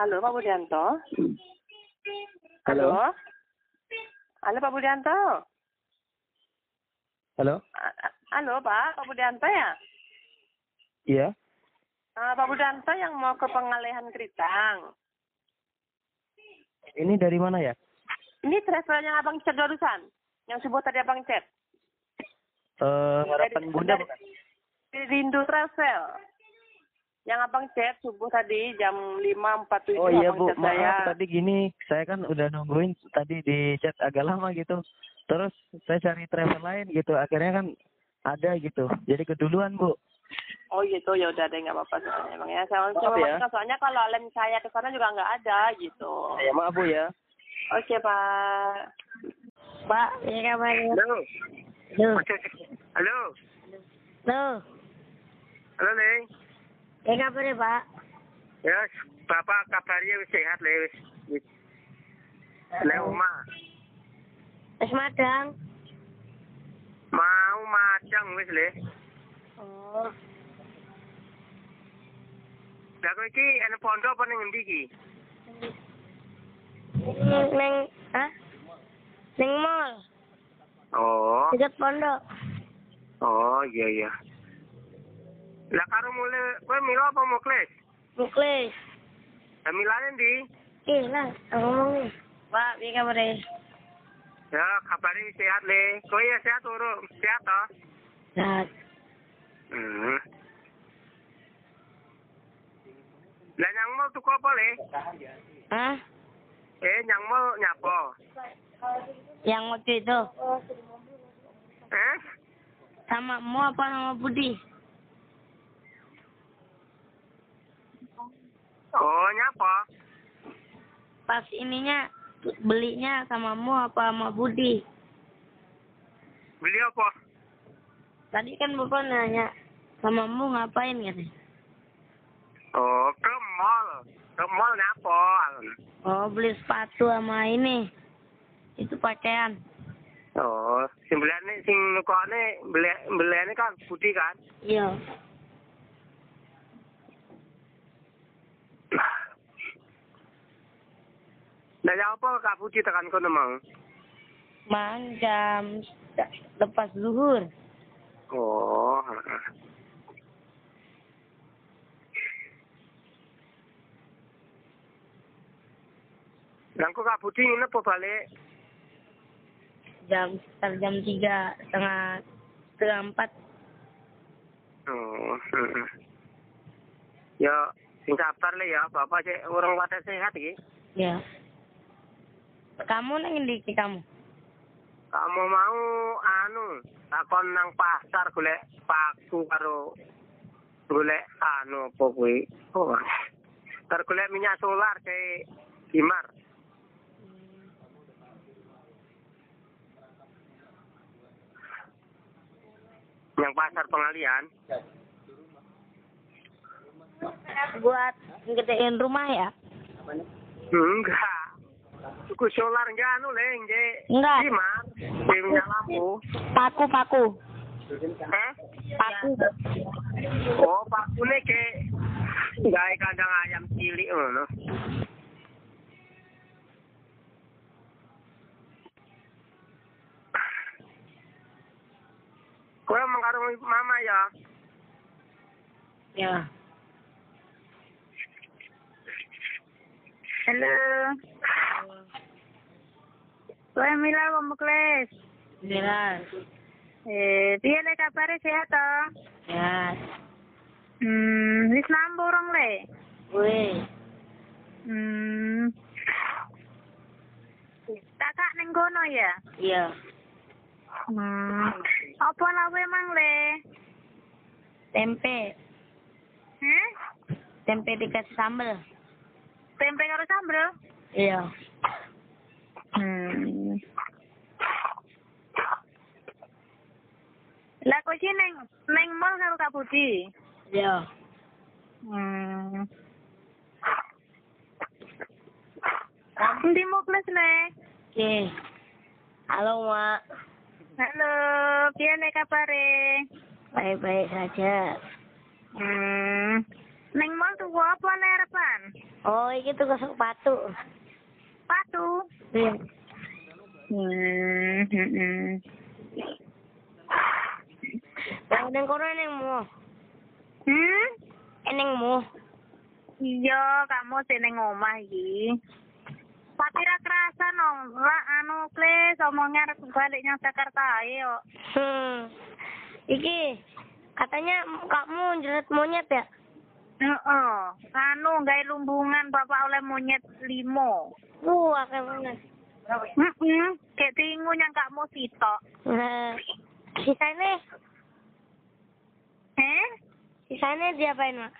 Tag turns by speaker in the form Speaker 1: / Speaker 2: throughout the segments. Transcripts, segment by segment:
Speaker 1: Halo Pak Budianto.
Speaker 2: Halo.
Speaker 1: Halo Pak Budianto.
Speaker 2: Halo.
Speaker 1: Halo Pak, Pak Budianto ya?
Speaker 2: Iya.
Speaker 1: Ah, Pak Budianto yang mau ke pengalihan Keritang.
Speaker 2: Ini dari mana ya?
Speaker 1: Ini travel yang abang chat barusan. Yang subuh tadi abang chat.
Speaker 2: Eh, harapan
Speaker 1: Dari-
Speaker 2: Bunda
Speaker 1: dari-
Speaker 2: bukan?
Speaker 1: Rindu Travel. Yang abang chat subuh tadi jam 5.47
Speaker 2: Oh iya
Speaker 1: abang
Speaker 2: Bu,
Speaker 1: chat saya.
Speaker 2: maaf tadi gini, saya kan udah nungguin tadi di chat agak lama gitu. Terus saya cari travel lain gitu, akhirnya kan ada gitu. Jadi keduluan Bu.
Speaker 1: Oh gitu, ya udah deh nggak apa-apa soalnya emang ya. Saya
Speaker 2: Maaf ya.
Speaker 1: masukkan, soalnya kalau lem saya ke sana juga nggak ada gitu.
Speaker 2: Ya maaf Bu ya.
Speaker 1: Oke Pak.
Speaker 3: Pak, ya kabar ya?
Speaker 4: Halo.
Speaker 3: Halo.
Speaker 4: Halo.
Speaker 3: Halo.
Speaker 4: Halo, Neng.
Speaker 3: Ya kabar ya, Pak?
Speaker 4: Ya, Bapak kabarnya wis sehat le wis. Wis. Le omah.
Speaker 3: Wis madang.
Speaker 4: Mau macang wis le.
Speaker 3: Oh.
Speaker 4: Lah kowe iki ana pondok apa ning endi iki?
Speaker 3: Neng, neng, hah? Neng mall.
Speaker 4: Oh.
Speaker 3: Dekat pondok.
Speaker 4: Oh, iya iya. Lah karo mulai kowe milo apa muklis?
Speaker 3: Muklis.
Speaker 4: Lah milane ndi?
Speaker 3: Ih, lah, ngomong. Pak, ya kabar ya?
Speaker 4: Wis sehat le. Kowe ya sehat urung? Sehat toh?
Speaker 3: Nah,
Speaker 4: Hmm. Lah nyang mau tuku apa le?
Speaker 3: hah?
Speaker 4: Eh, nyang mau nyapa?
Speaker 3: Yang waktu itu.
Speaker 4: Eh?
Speaker 3: Sama mu apa sama Budi?
Speaker 4: Oh, nyapa?
Speaker 3: Pas ininya, belinya sama mu apa sama Budi?
Speaker 4: Beli apa?
Speaker 3: Tadi kan Bapak nanya, sama mu ngapain katanya?
Speaker 4: Oh, ke mall. Ke mall nyapa?
Speaker 3: Oh, beli sepatu sama ini. Itu pakaian.
Speaker 4: Oh, sing beliane sing nukone beli beliane kan putih kan?
Speaker 3: Iya.
Speaker 4: Lah ya apa Kak Putih tekan kono mang?
Speaker 3: Mang jam lepas zuhur.
Speaker 4: Oh. kok Kak Putih nginep apa balik?
Speaker 3: Jam sekitar jam tiga setengah setengah empat.
Speaker 4: Oh. Ya, sing sabar le ya, Bapak cek orang pada sehat iki.
Speaker 3: Ya. Kamu nang di kamu?
Speaker 4: Kamu mau anu, takon nang pasar golek paku karo golek anu apa kuwi? Oh. Karo golek minyak solar ke Gimar. Yang pasar pengalian.
Speaker 3: Buat gedein rumah ya?
Speaker 4: Enggak. Tuku solar enggak anu le, nggih.
Speaker 3: Enggak.
Speaker 4: Gimar. Di lampu.
Speaker 3: Paku paku.
Speaker 4: Eh?
Speaker 3: Paku.
Speaker 4: Oh, pakune ke gawe kandang ayam cilik ngono. Kowe karo mama ya?
Speaker 3: Ya.
Speaker 5: Halo. Kowe Mila apa Muklis?
Speaker 3: Jelas.
Speaker 5: Eh, piye le kabare sehat to?
Speaker 3: Ya.
Speaker 5: Hmm, wis nambu urung le?
Speaker 3: Wih.
Speaker 5: Hmm. Kakak ning kono ya?
Speaker 3: Iya.
Speaker 5: Hmm. Apa lawe mang le?
Speaker 3: Tempe.
Speaker 5: Heh?
Speaker 3: Tempe dikasih sambel.
Speaker 5: Tempe karo sambel?
Speaker 3: Iya.
Speaker 5: Hmm. Lah sih neng neng mall karo Kak Budi?
Speaker 3: Iya.
Speaker 5: Hmm. Endi Muklis le?
Speaker 3: Oke. Halo, Mak.
Speaker 5: Halo, piye le kabare?
Speaker 3: Baik-baik saja.
Speaker 5: Hmm. Neng mall tuku apa le harapan?
Speaker 3: Oh, iki tuku sepatu.
Speaker 5: Sepatu.
Speaker 3: Iya.
Speaker 5: Hmm, hmm, hmm.
Speaker 3: Yang nang kono enengmu.
Speaker 5: Hmm?
Speaker 3: Enengmu.
Speaker 5: Iya, kamu sing ning omah iki. Tapi ra kerasa no, ra anu kles omongnya arep balik nyang Jakarta ae yo.
Speaker 3: Hmm. Iki katanya kamu jerat monyet ya?
Speaker 5: Heeh. Anu gawe lumbungan bapak oleh monyet limo.
Speaker 3: Wah, kayak mana?
Speaker 5: Heeh. Kayak tingu nyang kamu sitok.
Speaker 3: Nah, sisanya,
Speaker 5: Eh?
Speaker 3: sisanya diapain, Mak?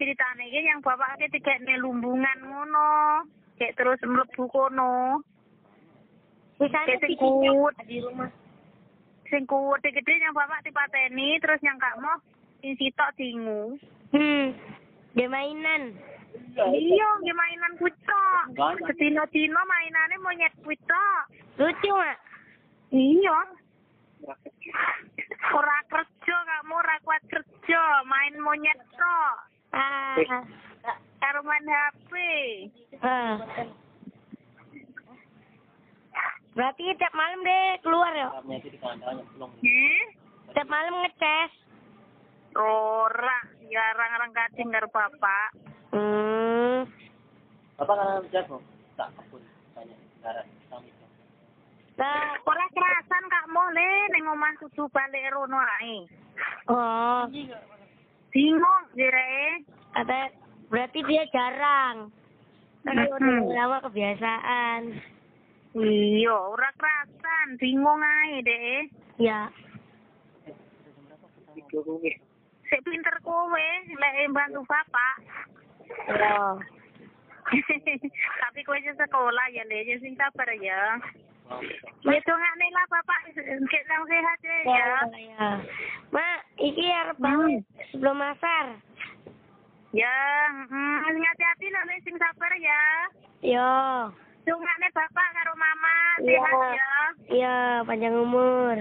Speaker 5: Ceritane iki yang bapak ke tiketne lumbungan ngono. Kayak terus mlebu kono.
Speaker 3: Bikin
Speaker 5: singkut.
Speaker 3: di rumah.
Speaker 5: Sing kuwat gede yang bapak dipateni terus yang kamu sing sitok tingu.
Speaker 3: Hmm. Dia mainan.
Speaker 5: Iya, nggih mainan kucok. Sedino-dino mainane monyet kucok.
Speaker 3: Lucu, Mak.
Speaker 5: Iya. Ora kerja kamu ora kuat kerja, main monyet tok.
Speaker 3: Ah.
Speaker 5: Karo main HP.
Speaker 3: Ah. Berarti tiap malam deh keluar ya?
Speaker 5: Hmm?
Speaker 3: Tiap malam ngeces.
Speaker 5: Ora, jarang orang kading karo bapak.
Speaker 3: Hmm.
Speaker 6: Apa kan jago? Tak kebun banyak darat kami.
Speaker 3: Nah,
Speaker 5: Ora kerasan kamu le ning omah kudu balik rono ae.
Speaker 3: oh,
Speaker 5: Bingung jere.
Speaker 3: kata berarti dia jarang. Tapi
Speaker 5: Hmm.
Speaker 3: udah lama kebiasaan.
Speaker 5: Iya, ora kerasan, bingung ae deh.
Speaker 3: Ya.
Speaker 5: Sik pinter kowe lek bantu bapak.
Speaker 3: Ya.
Speaker 5: Tapi kowe sekolah ya, Le. Ya sing sabar ya. Ya dongane lah bapak kek nang sehat ya. ya.
Speaker 3: Ya. ya. Mak, iki arep bangun sebelum asar.
Speaker 5: Ya, mm, hati-hati Le sing sabar ya.
Speaker 3: Yo.
Speaker 5: Dongane bapak karo mama
Speaker 3: Iya.
Speaker 5: sehat ya.
Speaker 3: Iya, panjang umur.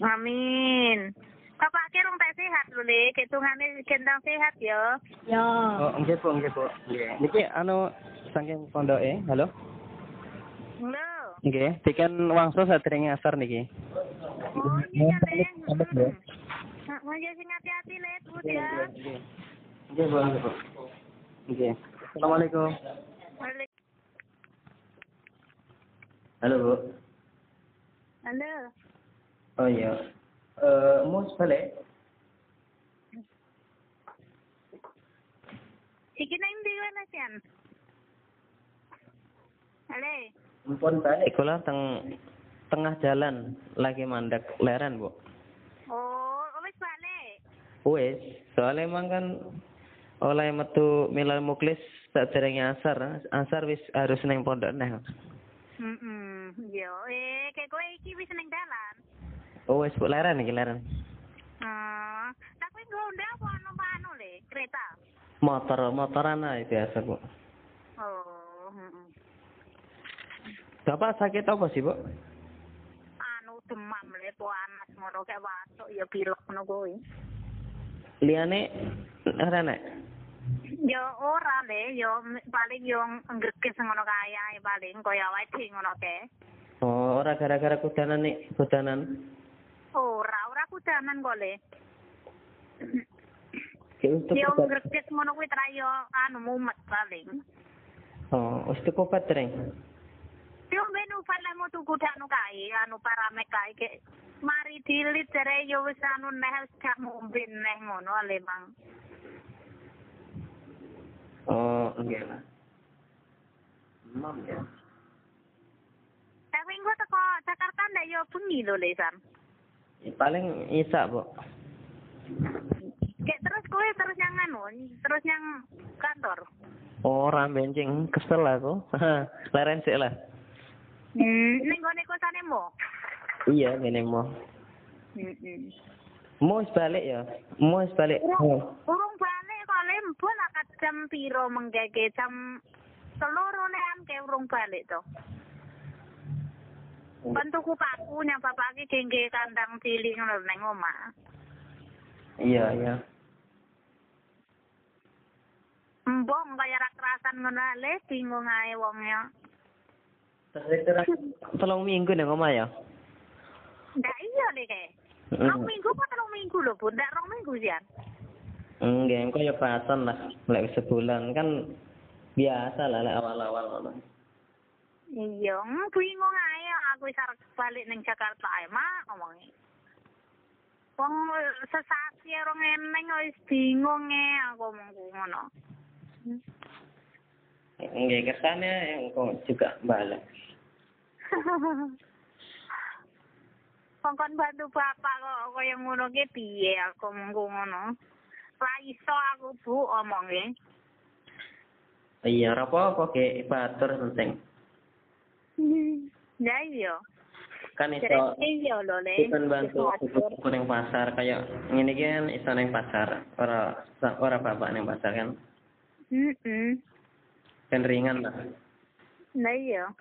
Speaker 5: Amin. Bapak ki rong tak sehat lho Le, kek dongane gendang sehat ya.
Speaker 3: Yo.
Speaker 6: Oh, nggih Bu, nggih Bu. Nggih. Niki anu saking pondoke, halo.
Speaker 5: Lho.
Speaker 6: Nggih, diken wangsul sadurunge asar niki.
Speaker 5: Oh, iya Le. Nah, ya sing hati-hati Le, Bu ya.
Speaker 6: Nggih, Bu, nggih, Bu. Nggih. Assalamualaikum. Halo, Bu.
Speaker 5: Halo.
Speaker 6: Oh iya. Eh, mau balik?
Speaker 5: Iki nang ndi wala sian? Halo.
Speaker 6: Mumpun balik kula teng tengah jalan lagi mandek leren, Bu.
Speaker 5: Oh, wis balik.
Speaker 6: Wes, soalnya emang kan oleh metu milal muklis sadurunge asar, asar wis harus neng pondok neh.
Speaker 5: Heeh. Yo, eh kayak kowe iki wis ning dalan.
Speaker 6: Oh, Bu leren iki leren.
Speaker 5: Hmm. Tapi ngonda apa numpak anu le, kereta.
Speaker 6: Motor, motoran aja biasa, Bu.
Speaker 5: Oh, heeh.
Speaker 6: Bapak sakit apa sih, Bu?
Speaker 5: Anu demam le panas ngono kayak watuk ya pilek ngono kowe.
Speaker 6: Liane ora nek.
Speaker 5: Yo ora le, yo m- paling yo ngrekes ngono kae ae paling kaya wae ngono ke.
Speaker 6: Oh, ora gara-gara kudanan nih, kudanan.
Speaker 5: Ora, ora kok le.
Speaker 6: Ki untuk
Speaker 5: Yo ngrekes ngono kuwi tra yo anu mumet paling.
Speaker 6: Oh, wis tuku obat reng.
Speaker 5: Yo ben ufan lemu tuku dak anu kae, anu paramek kae ke mari dilit jare yo wis anu neh wis gak ngombe neh ngono ale mang.
Speaker 6: Oh, enggak lah. Mam ya.
Speaker 5: Tapi engko teko Jakarta ndak yo bengi lho le Sam.
Speaker 6: Paling isa, Bu.
Speaker 5: Kayak terus kowe terus yang anu, terus yang kantor.
Speaker 6: Ora benjing kesel aku. leren sik lah.
Speaker 5: Hmm, ning gone kosane mo.
Speaker 6: Iya, mau.
Speaker 5: Heeh.
Speaker 6: Mau wis balik ya. Mau balik.
Speaker 5: Urung,
Speaker 6: Oh.
Speaker 5: urung balik kok lembul akat jam piro menggege jam telur nean ke urung balik to. Kan tuku paku nya bapak ki gengge kandang cilik ngono nang omah.
Speaker 6: Iya, iya.
Speaker 5: Mbong kaya ra kerasan ngono le bingung ae
Speaker 6: itu ra- tolong minggu nang omah ya.
Speaker 5: Ndak iya le.
Speaker 6: Heeh.
Speaker 5: Rong minggu apa telung minggu lho, Bu? Ndak rong minggu sian.
Speaker 6: Enggak, engko ya pasan lah. Lek sebulan kan biasa lah awal-awal ngono.
Speaker 5: Iya, mm, bingung ae aku wis arep balik ning Jakarta ae mak omongi. Wong sesasi rong eneng wis bingung e aku omong ngono.
Speaker 6: Enggak kesana engko juga balik.
Speaker 5: Kongkon bantu bapak kok kaya ngono ki piye aku omong ngono. Ra iso aku Bu omongi.
Speaker 6: Iya, ora apa-apa ke batur penting.
Speaker 5: Ya iya.
Speaker 6: Kan iso
Speaker 5: iya lho le.
Speaker 6: Bukan bantu buku ning pasar kayak ngene iki kan iso ning pasar, ora ora bapak ning pasar kan.
Speaker 5: Heeh.
Speaker 6: Kan ringan lah.
Speaker 5: Nah iya.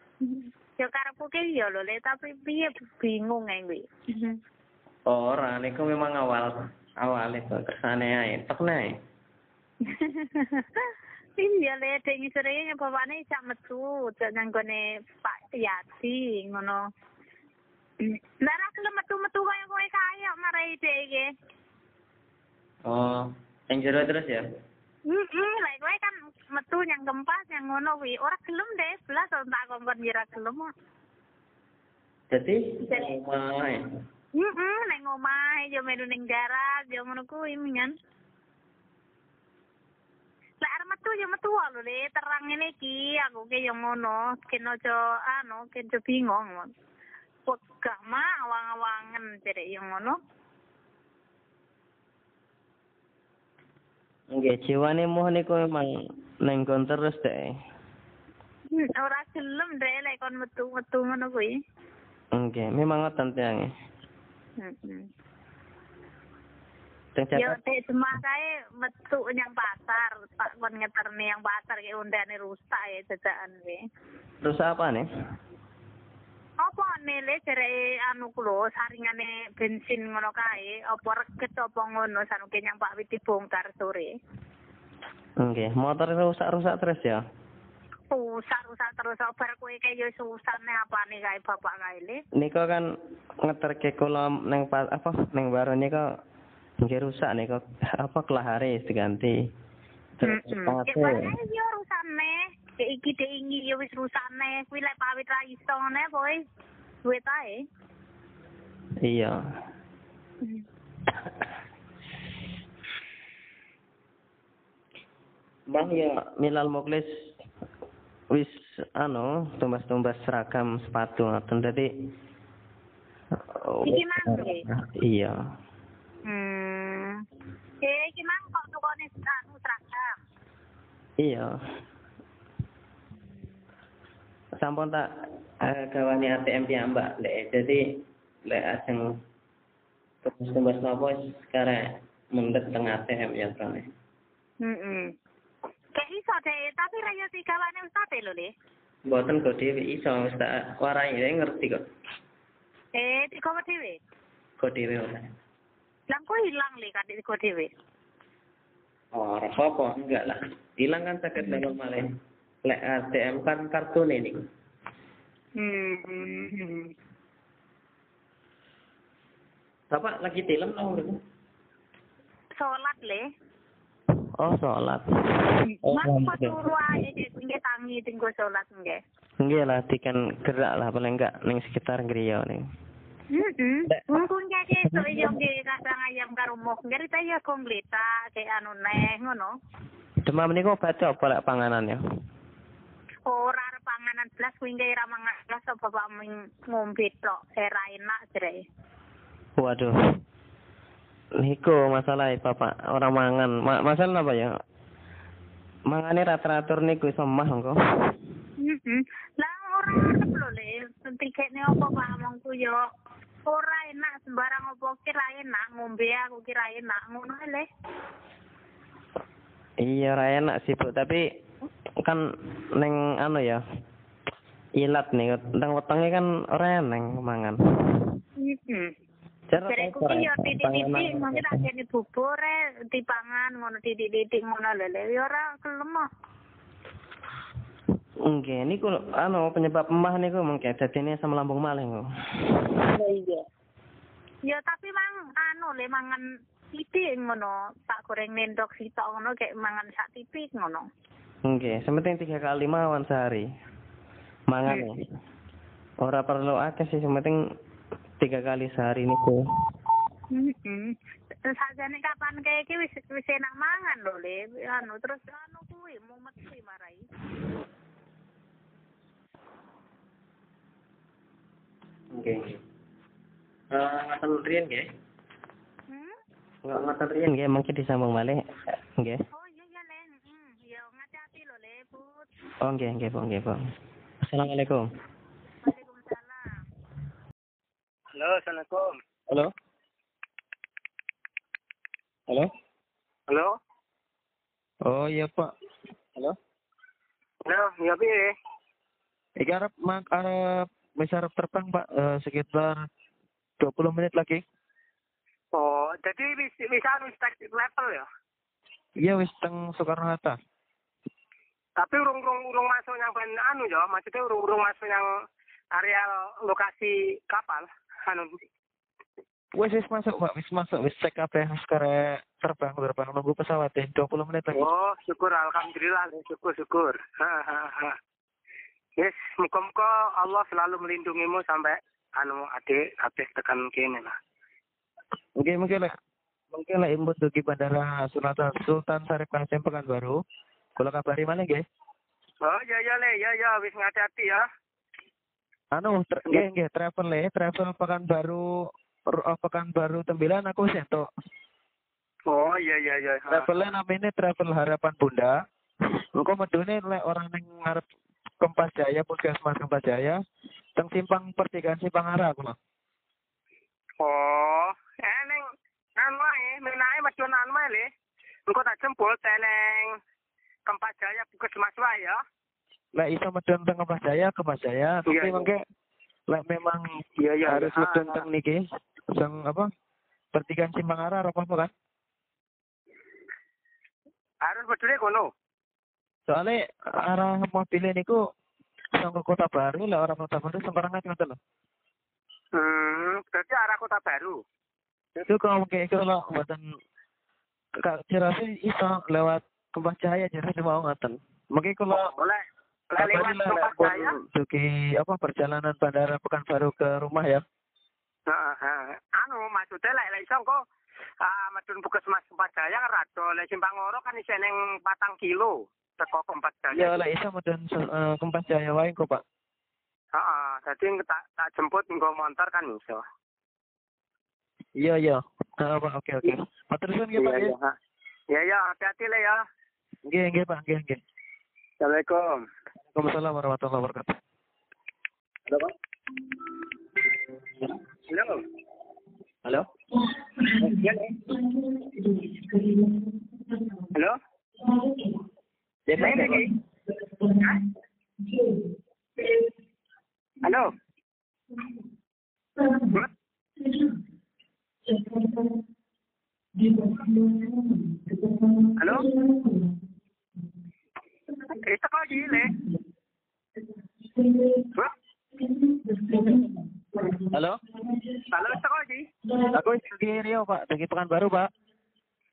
Speaker 5: Ya karepku ki iya lho le, tapi piye bingung ae kuwi.
Speaker 6: Ora niku memang awal awal itu kersane ae, tek nae.
Speaker 5: Iya le, ding sering bapakne sak metu, jak nang gone Pak Yati ngono. Lah ra kelem metu-metu kaya kowe kaya marai dhek iki.
Speaker 6: Oh, yang jero terus ya.
Speaker 5: Heeh, lek kowe kan metu yang gempas yang ngono kuwi, ora gelem deh, belas tak kongkon ora gelem.
Speaker 6: Jadi
Speaker 5: Jadi-
Speaker 6: omah ae.
Speaker 5: Heeh, nang omahe yo melu ning darat, yo ngono kuwi mingan. Lah arep metu yo metu wae lho le, terang ngene iki aku ki yo ngono, ken aja anu, ken aja bingung. Wegah mah awang-awangen derek yo ngono.
Speaker 6: Nggih, jiwane moh niku memang neng kon terus deh.
Speaker 5: Ora gelem deh lek kon metu-metu ngono kuwi.
Speaker 6: Nggih, memang ngoten tiange.
Speaker 5: Heeh.
Speaker 6: Teng
Speaker 5: Yo
Speaker 6: Jakarta
Speaker 5: dek cuma kae metu nyang pasar, Pak kon ngeterne yang pasar ki undane rusak ya jajakan kuwi.
Speaker 6: terus apa nih?
Speaker 5: Apa nele jere anu kulo saringane bensin ngono kae, apa reget apa ngono sanuke nyang Pak Wit dibongkar sore.
Speaker 6: Nggih, motor rusak-rusak terus ya.
Speaker 5: Rusak-rusak terus bar kowe kae yo susah nih apane kae bapak kae le.
Speaker 6: Niko kan ngeterke kula neng pa, apa neng baru niko nggih rusak niko apa kelahare diganti. Terus.
Speaker 5: Ya bae yo rusane. Dek iki dek ingi yo wis rusane. Kuwi lek Pak Wit ra iso ngene kowe duwe tae.
Speaker 6: Iya. Bang ya Milal Muklis wis anu tumbas-tumbas seragam sepatu ngoten dadi oh,
Speaker 5: Iki mang, nggih?
Speaker 6: Iya.
Speaker 5: Hmm. Eh iki mang kok tukone anu seragam.
Speaker 6: Iya. Sampun tak eh, gawani ATM piyambak lek jadi lek ajeng tumbas-tumbas napa sekarang mendet teng ATM ya trone.
Speaker 5: Heeh. Kayak iso deh, tapi raya tigawane wis ate lho le.
Speaker 6: Mboten kok dhewe iso wis tak warai ngerti kok.
Speaker 5: Eh, tiga dhewe.
Speaker 6: Kok dhewe ora.
Speaker 5: Kok hilang le kan tiga dhewe.
Speaker 6: Oh, apa-apa, enggak lah. Hilang kan sakit lewat malah. Lek ATM kan kartu ini.
Speaker 5: Hmm. hmm, hmm.
Speaker 6: Bapak lagi film tau nggak?
Speaker 5: Salat le.
Speaker 6: Oh, sholat. Oh,
Speaker 5: Mas kok
Speaker 6: nggih.
Speaker 5: turu ae pinggir tangi tinggo salat nggih.
Speaker 6: Nggih lah, dikan gerak lah paling enggak ning sekitar griya ning.
Speaker 5: Heeh.
Speaker 6: Dek.
Speaker 5: Mungkin kaya so yo nggih kadang ayam karo mok ngeri ta ya kong glita kayak anu neh ngono.
Speaker 6: Demam niku obat apa lek panganannya?
Speaker 5: Ora arep panganan blas kuwi nggih ra mangan blas so bapak ming ngombe tok era enak jere.
Speaker 6: Waduh. Niku masalah Bapak orang mangan. Ma masalah apa ya? Mangane rata-ratur niku iso mah engko.
Speaker 5: Heeh. Lah ora arep lho le, tiketne apa Pak mongku yo. Ora enak sembarang apa kira enak ngombe aku kira enak ngono le.
Speaker 6: Iya ora enak sih, Bu, tapi kan neng anu ya. Ilat nih, tentang wetenge kan ora eneng mangan.
Speaker 5: Heeh.
Speaker 7: Cara
Speaker 5: ki yo titik-titik mungkin tak jane bubur e dipangan ngono titik-titik ngono lho ya ora kelem ah.
Speaker 7: Nggih, niku anu penyebab emah niku mungkin dadine asam lambung malih niku.
Speaker 5: iya. Ya tapi mang anu le mangan titik ngono, tak goreng nendok sitok ngono kayak mangan sak titik ngono.
Speaker 7: Nggih, sementing tiga kali mawon sehari. Mangan ya. Ora perlu akeh sih, sementing tiga kali sehari niku.
Speaker 5: Heeh. Sajane kapan kayak iki wis wis enak mangan lho le, anu terus anu kuwi mumet kuwi marai.
Speaker 7: Nggih. Eh, ngoten riyen nggih.
Speaker 5: Hmm?
Speaker 7: Nggak ngoten riyen nggih, mungkin disambung malih. Nggih.
Speaker 5: Oh iya iya le, heeh. Ya ngati-ati lho le, Put.
Speaker 7: Oh nggih, nggih, Bu, nggih, Bu. Assalamualaikum.
Speaker 5: Waalaikumsalam.
Speaker 4: Halo, Assalamualaikum.
Speaker 7: Halo. Halo.
Speaker 4: Halo?
Speaker 2: Oh iya Pak.
Speaker 7: Halo.
Speaker 4: Halo, ya piye?
Speaker 2: Iki arep mak arep arep terbang Pak Eh, sekitar 20 menit lagi.
Speaker 4: Oh, jadi wis anu wis tek level ya.
Speaker 2: Iya wis teng Soekarno Hatta.
Speaker 4: Tapi urung urung urung masuk yang ben anu ya, maksudnya urung urung masuk yang areal lokasi kapal. Anu
Speaker 2: Wis wis masuk Pak, wis masuk wis cek kabeh wis kare terbang terbang nunggu pesawat ya 20 menit lagi.
Speaker 4: Oh, syukur alhamdulillah, syukur syukur. Ha ha ha. Yes, muka-muka Allah selalu melindungimu sampai anu adik habis tekan kene lah.
Speaker 2: Oke mungkin lek mungkin lek imbut dugi bandara Sultan Sultan Syarif Kasim Pekanbaru. Kula kabari mana nggih?
Speaker 4: Oh, ya ya le, ya ya wis ngati-hati ya.
Speaker 2: Anu nggih nggih travel le, travel Pekanbaru Ru- oh, Pekanbaru Tembilan aku wis entuk.
Speaker 4: Oh, iya iya iya. Ha.
Speaker 2: Travelnya namanya Travel Harapan Bunda. Engko medune lek orang ning ngarep Kompas Jaya, Puskesmas Kompas Jaya, teng simpang pertigaan Simpang Ara aku mah.
Speaker 4: Oh, eh neng anu ae, menake medun anu ae le. Engko tak jemput teneng Kempat Jaya Puskesmas wae ya.
Speaker 2: Lek iso medun teng Kompas Jaya, Kompas Jaya, tapi
Speaker 4: Iya, iya.
Speaker 2: mangke lek memang
Speaker 4: Iya iya.
Speaker 2: harus
Speaker 4: Ah,
Speaker 2: medun teng niki, teng apa? Pertigaan Simpang Ara apa apa kan?
Speaker 4: Harus bedune kono.
Speaker 2: Soalnya arah mobilnya niku sangko kota baru lah orang kota baru sembarangan ngoten lho.
Speaker 4: Hmm, berarti arah kota baru.
Speaker 2: Itu kalau kayak kalau buatan kak cerasa iso lewat Kompas Jaya jadi mau ngoten. Mungkin kalau
Speaker 4: Boleh. Lek
Speaker 2: Apa
Speaker 4: lewat
Speaker 2: lah,
Speaker 4: Jaya.
Speaker 2: duki apa perjalanan bandara Pekanbaru ke rumah ya?
Speaker 4: Heeh. Anu maksudnya lek lek iso engko ah medun Puskesmas Kempat Jaya kan rado. Lek Simpang Loro kan isih 4 kilo teko Kempat
Speaker 2: Ya
Speaker 4: Jaya.
Speaker 2: lah isa mudun uh, Kompas Jaya wae kok Pak.
Speaker 4: Heeh, dadi tak tak jemput nggo motor kan iso.
Speaker 2: Iya iya. Nah, Pak oke oke. Matur suwun nggih Pak.
Speaker 4: Iya
Speaker 2: ya.
Speaker 4: iya. Ya ya, hati-hati le ya.
Speaker 2: Nggih nggih Pak nggih nggih.
Speaker 4: Assalamualaikum.
Speaker 2: Waalaikumsalam warahmatullahi wabarakatuh.
Speaker 4: Halo, Pak. Halo.
Speaker 7: Halo.
Speaker 4: Ya. Halo.
Speaker 7: Ya?
Speaker 4: Halo. Halo. Itu kok gile. Hah?
Speaker 2: Halo.
Speaker 4: Halo, itu kok gile.
Speaker 2: Aku duki Rio Pak, duki Pekanbaru Pak.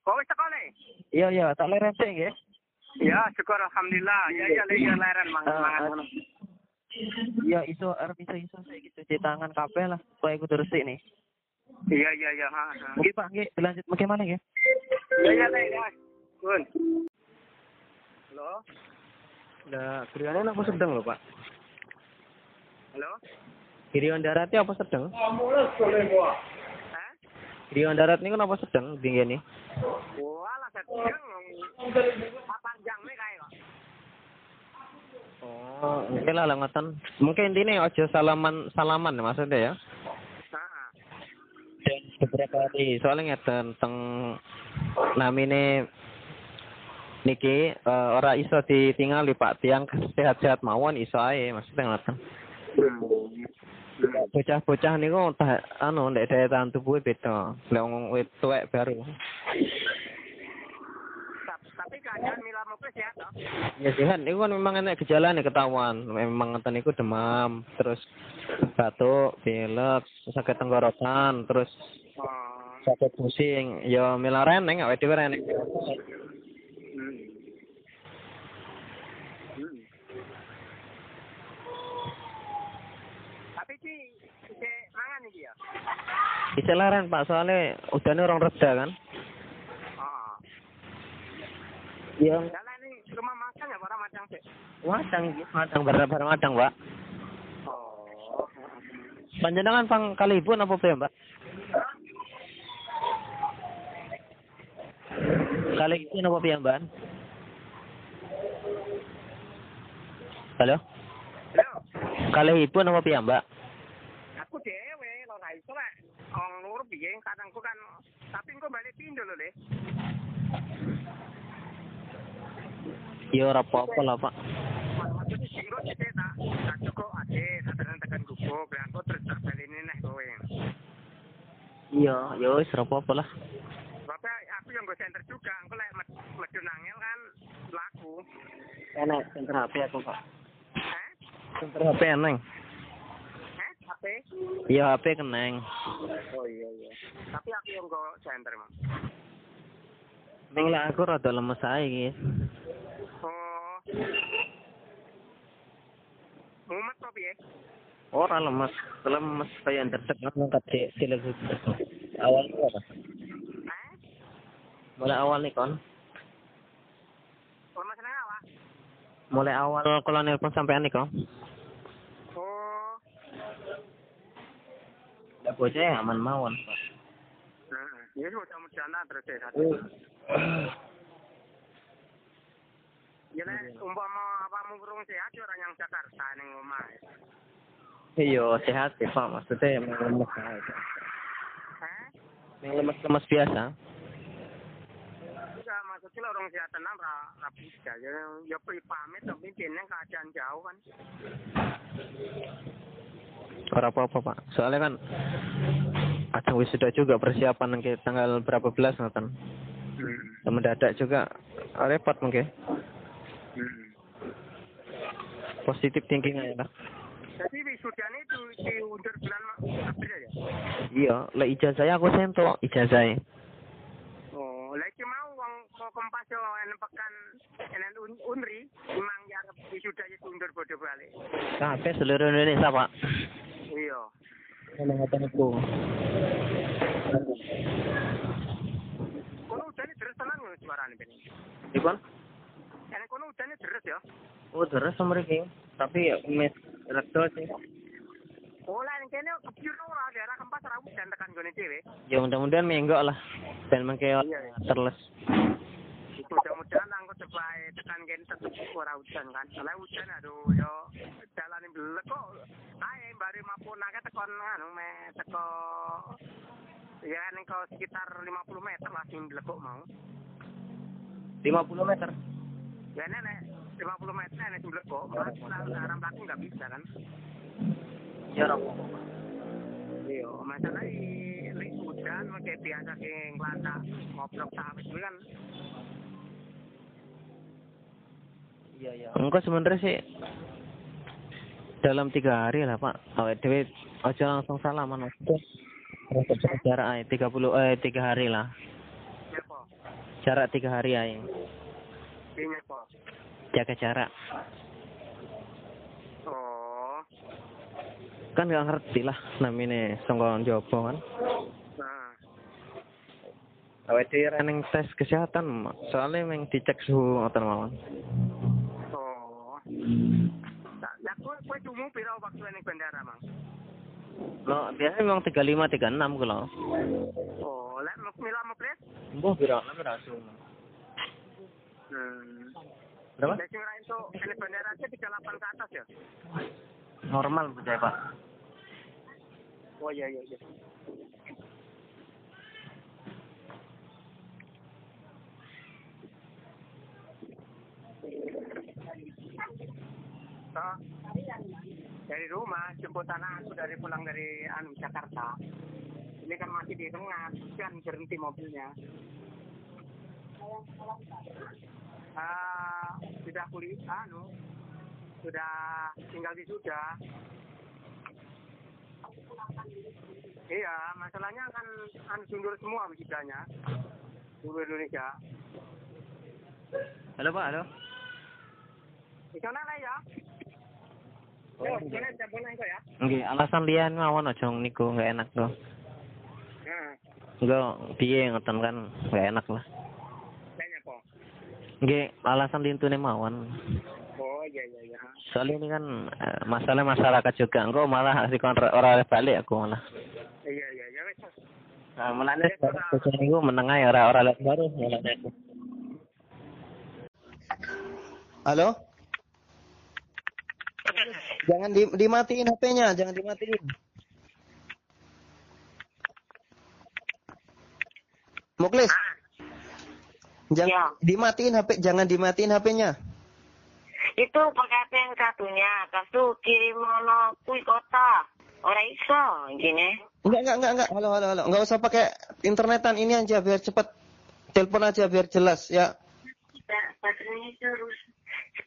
Speaker 4: Kok wis teko le?
Speaker 2: Iya iya, tak leren sih nggih.
Speaker 4: Ya, syukur alhamdulillah. Ya ya le ya leren mangan
Speaker 2: Ah,
Speaker 4: mangan
Speaker 2: ah.
Speaker 4: ngono.
Speaker 2: Iya iso arep iso iso saya gitu cuci tangan kabeh lah supaya kudu resik nih.
Speaker 4: Iya iya iya, ha.
Speaker 2: Nggih Pak, nggih dilanjut bagaimana nggih?
Speaker 4: Ya ya le ya. Kun. Halo.
Speaker 7: Nah, kiriannya apa sedang lho, Pak?
Speaker 4: Halo.
Speaker 7: Kirian daratnya apa sedang?
Speaker 4: Hah?
Speaker 7: Kirian darat ini apa sedang tinggi nih?
Speaker 4: Sedang panjang nih kae kok.
Speaker 7: Oh, oke lah ngoten. Mungkin intinya aja salaman salaman maksudnya ya. Dan beberapa hari soalnya ngeten teng namine niki eh, ora iso ditinggali Pak tiang sehat-sehat mawon iso ae maksudnya ngoten.
Speaker 4: Hmm.
Speaker 7: Bocah-bocah niku tah anu ndek daya tahan tubuhe beda. Lek wong tuwek baru.
Speaker 4: Keadaan Mila toh?
Speaker 7: Ya sehat, itu kan memang enak gejala nih ketahuan. Memang ngeten niku demam, terus batuk, pilek, sakit tenggorokan, terus
Speaker 4: Oh.
Speaker 7: sakit pusing. Ya mila reneng, awake dhewe reneng.
Speaker 4: Hmm. Hmm. Tapi ki isih mangan iki ya.
Speaker 7: Bisa laren Pak, soalnya udane orang reda kan.
Speaker 4: Oh.
Speaker 7: Iya.
Speaker 4: Jalan ini rumah makan ya para macam sih.
Speaker 7: Wadang, wadang bareng-bareng wadang, Pak.
Speaker 4: Oh.
Speaker 7: Panjenengan pang kalibun apa piye, Mbak? Kalibun apa piye, Mbak? Halo?
Speaker 4: Halo.
Speaker 7: Kalibun apa piye, Mbak?
Speaker 4: Aku dhewe kok ra iso lek. Wong lur kadangku kan tapi engko balik pindo lho, Le.
Speaker 7: Ya ora apa-apa lah, Pak. Iya, ya wis ora apa-apa lah.
Speaker 4: Bapak aku yang gue center juga, aku lek med- medun angel kan laku.
Speaker 7: Enak, center HP aku, Pak.
Speaker 4: Heh?
Speaker 7: Center HP eneng.
Speaker 4: HP?
Speaker 7: Iya, HP keneng.
Speaker 4: Oh iya iya. Tapi aku yang gue center, Mang.
Speaker 7: Ning lah aku rada lemes ae iki.
Speaker 4: Oh. Mumet kok piye?
Speaker 7: Ora lemes, lemes kaya ndedek ngangkat di sileg. Awal itu apa?
Speaker 4: Heh?
Speaker 7: Mulai awal nih kon.
Speaker 4: Lemes nang awak?
Speaker 7: Mulai awal kalau nelpon sampean nih kon.
Speaker 4: Oh.
Speaker 7: Ya bocah ya aman mawon, Pak.
Speaker 4: Heeh. Ya mudah-mudahan lah terus. Ya lek umpama apamu kurung sehat ya orang yang Jakarta ning omah.
Speaker 7: Iya, sehat sih, Pak. Maksudnya emang lemes ae.
Speaker 4: Heh?
Speaker 7: Yang lemes-lemes biasa.
Speaker 4: Enggak, maksudnya orang sehat tenang ra ra bisa. Ya ya pamit tapi pimpinnya keadaan jauh kan.
Speaker 7: Ora apa-apa, Pak. Soalnya kan ada wisuda juga persiapan tanggal berapa belas ngoten.
Speaker 4: Hmm.
Speaker 7: Mendadak juga repot mungkin.
Speaker 4: Hmm.
Speaker 7: Positif thinking aja lah.
Speaker 4: Jadi wisudanya itu diundur bulan April ya?
Speaker 7: Iya, lek ijazahnya aku sentuh ijazahnya.
Speaker 4: Oh, lagi mau wong kok kempas yo pekan enen un, unri memang ya wisuda itu undur bodoh balik.
Speaker 7: Kabeh seluruh Indonesia, Pak.
Speaker 4: Iya.
Speaker 7: Ngomong ngoten iku.
Speaker 4: Kono udane deres tenan ngono suarane ben.
Speaker 7: Dipun?
Speaker 4: Enen kono udane deres ya.
Speaker 7: Oh, terus mriki. Tapi ya mes rekto sih.
Speaker 4: Oh, lah ning kene kebiru ora daerah kempas ora udan tekan gone dhewe.
Speaker 7: Ya mudah-mudahan menggok lah. Dan mengke
Speaker 4: Iya, iya.
Speaker 7: terles.
Speaker 4: Mudah-mudahan angko coba tekan kene tetep ora udan kan. Lah udan aduh yo dalane belek kok. Ae bare mapun akeh tekon anu me teko ya kau sekitar 50 meter lah sing belekok mau.
Speaker 7: 50 meter.
Speaker 4: Ya nenek 50 meter nenek sing belekok. Nah, arah belakang nggak bisa kan.
Speaker 7: Ya ora
Speaker 4: Iya, masalah ini hujan kayak biasa kayak ngelanda ngobrol sawit itu kan.
Speaker 7: Iya, iya. Engko sebenarnya sih dalam tiga hari lah Pak. Awet dewe aja langsung salaman jaga jarak aja tiga puluh eh tiga hari lah.
Speaker 4: Nyepo,
Speaker 7: Jarak tiga hari aja.
Speaker 4: Di nyepo.
Speaker 7: Jaga jarak.
Speaker 4: Oh,
Speaker 7: Kan nggak ngerti lah namanya songkon jopo kan.
Speaker 4: nah,
Speaker 7: Awet running tes kesehatan Mak. soalnya memang dicek suhu ngoten mawon.
Speaker 4: oh. Nah, ya kue kue cuma pira waktu ini bandara mang.
Speaker 7: No, biasanya memang tiga lima tiga enam kalau.
Speaker 4: Oh, lek mau mila mau pres?
Speaker 7: Mbah bira enam bira
Speaker 4: Hmm.
Speaker 7: Berapa?
Speaker 4: Sing lain tuh ini bandara aja 38 ke atas ya.
Speaker 7: Normal percaya Pak.
Speaker 4: Oh iya iya iya. Toh, dari rumah jemputan aku dari pulang dari anu Jakarta. Ini kan masih di tengah, kan berhenti mobilnya. Ah, sudah kuliah, anu, sudah tinggal di sudah. Iya, masalahnya kan anu sundur semua wisudanya. Seluruh Indonesia.
Speaker 6: Halo Pak, halo.
Speaker 4: Di sana lah ya. Jambon kok ya.
Speaker 6: Nggih, alasan liyan mawon aja niku nggak enak tuh.
Speaker 4: Nah,
Speaker 6: Enggak, piye ngoten kan nggak enak lah. Nggih, alasan lintune mawon.
Speaker 4: Oh, iya iya iya.
Speaker 6: Soalnya ini kan eh, masalah masyarakat juga. Engko malah si kontrak ora oleh balik aku malah.
Speaker 4: Iya iya iya wes.
Speaker 6: Nah, mulane bocah niku meneng ae ora ora lihat baru mulane aku.
Speaker 8: Halo? Jangan di, dimatiin HP-nya, jangan dimatiin. Muklis. Jangan dimatiin HP, jangan dimatiin HP-nya.
Speaker 9: Itu pakai HP yang satunya. Kasu kirim mono kui kota. Ora iso gini.
Speaker 8: Enggak, enggak, enggak, enggak. Halo, halo, halo. Enggak usah pakai internetan ini aja biar cepet. Telepon aja biar jelas ya.
Speaker 9: Baterainya terus.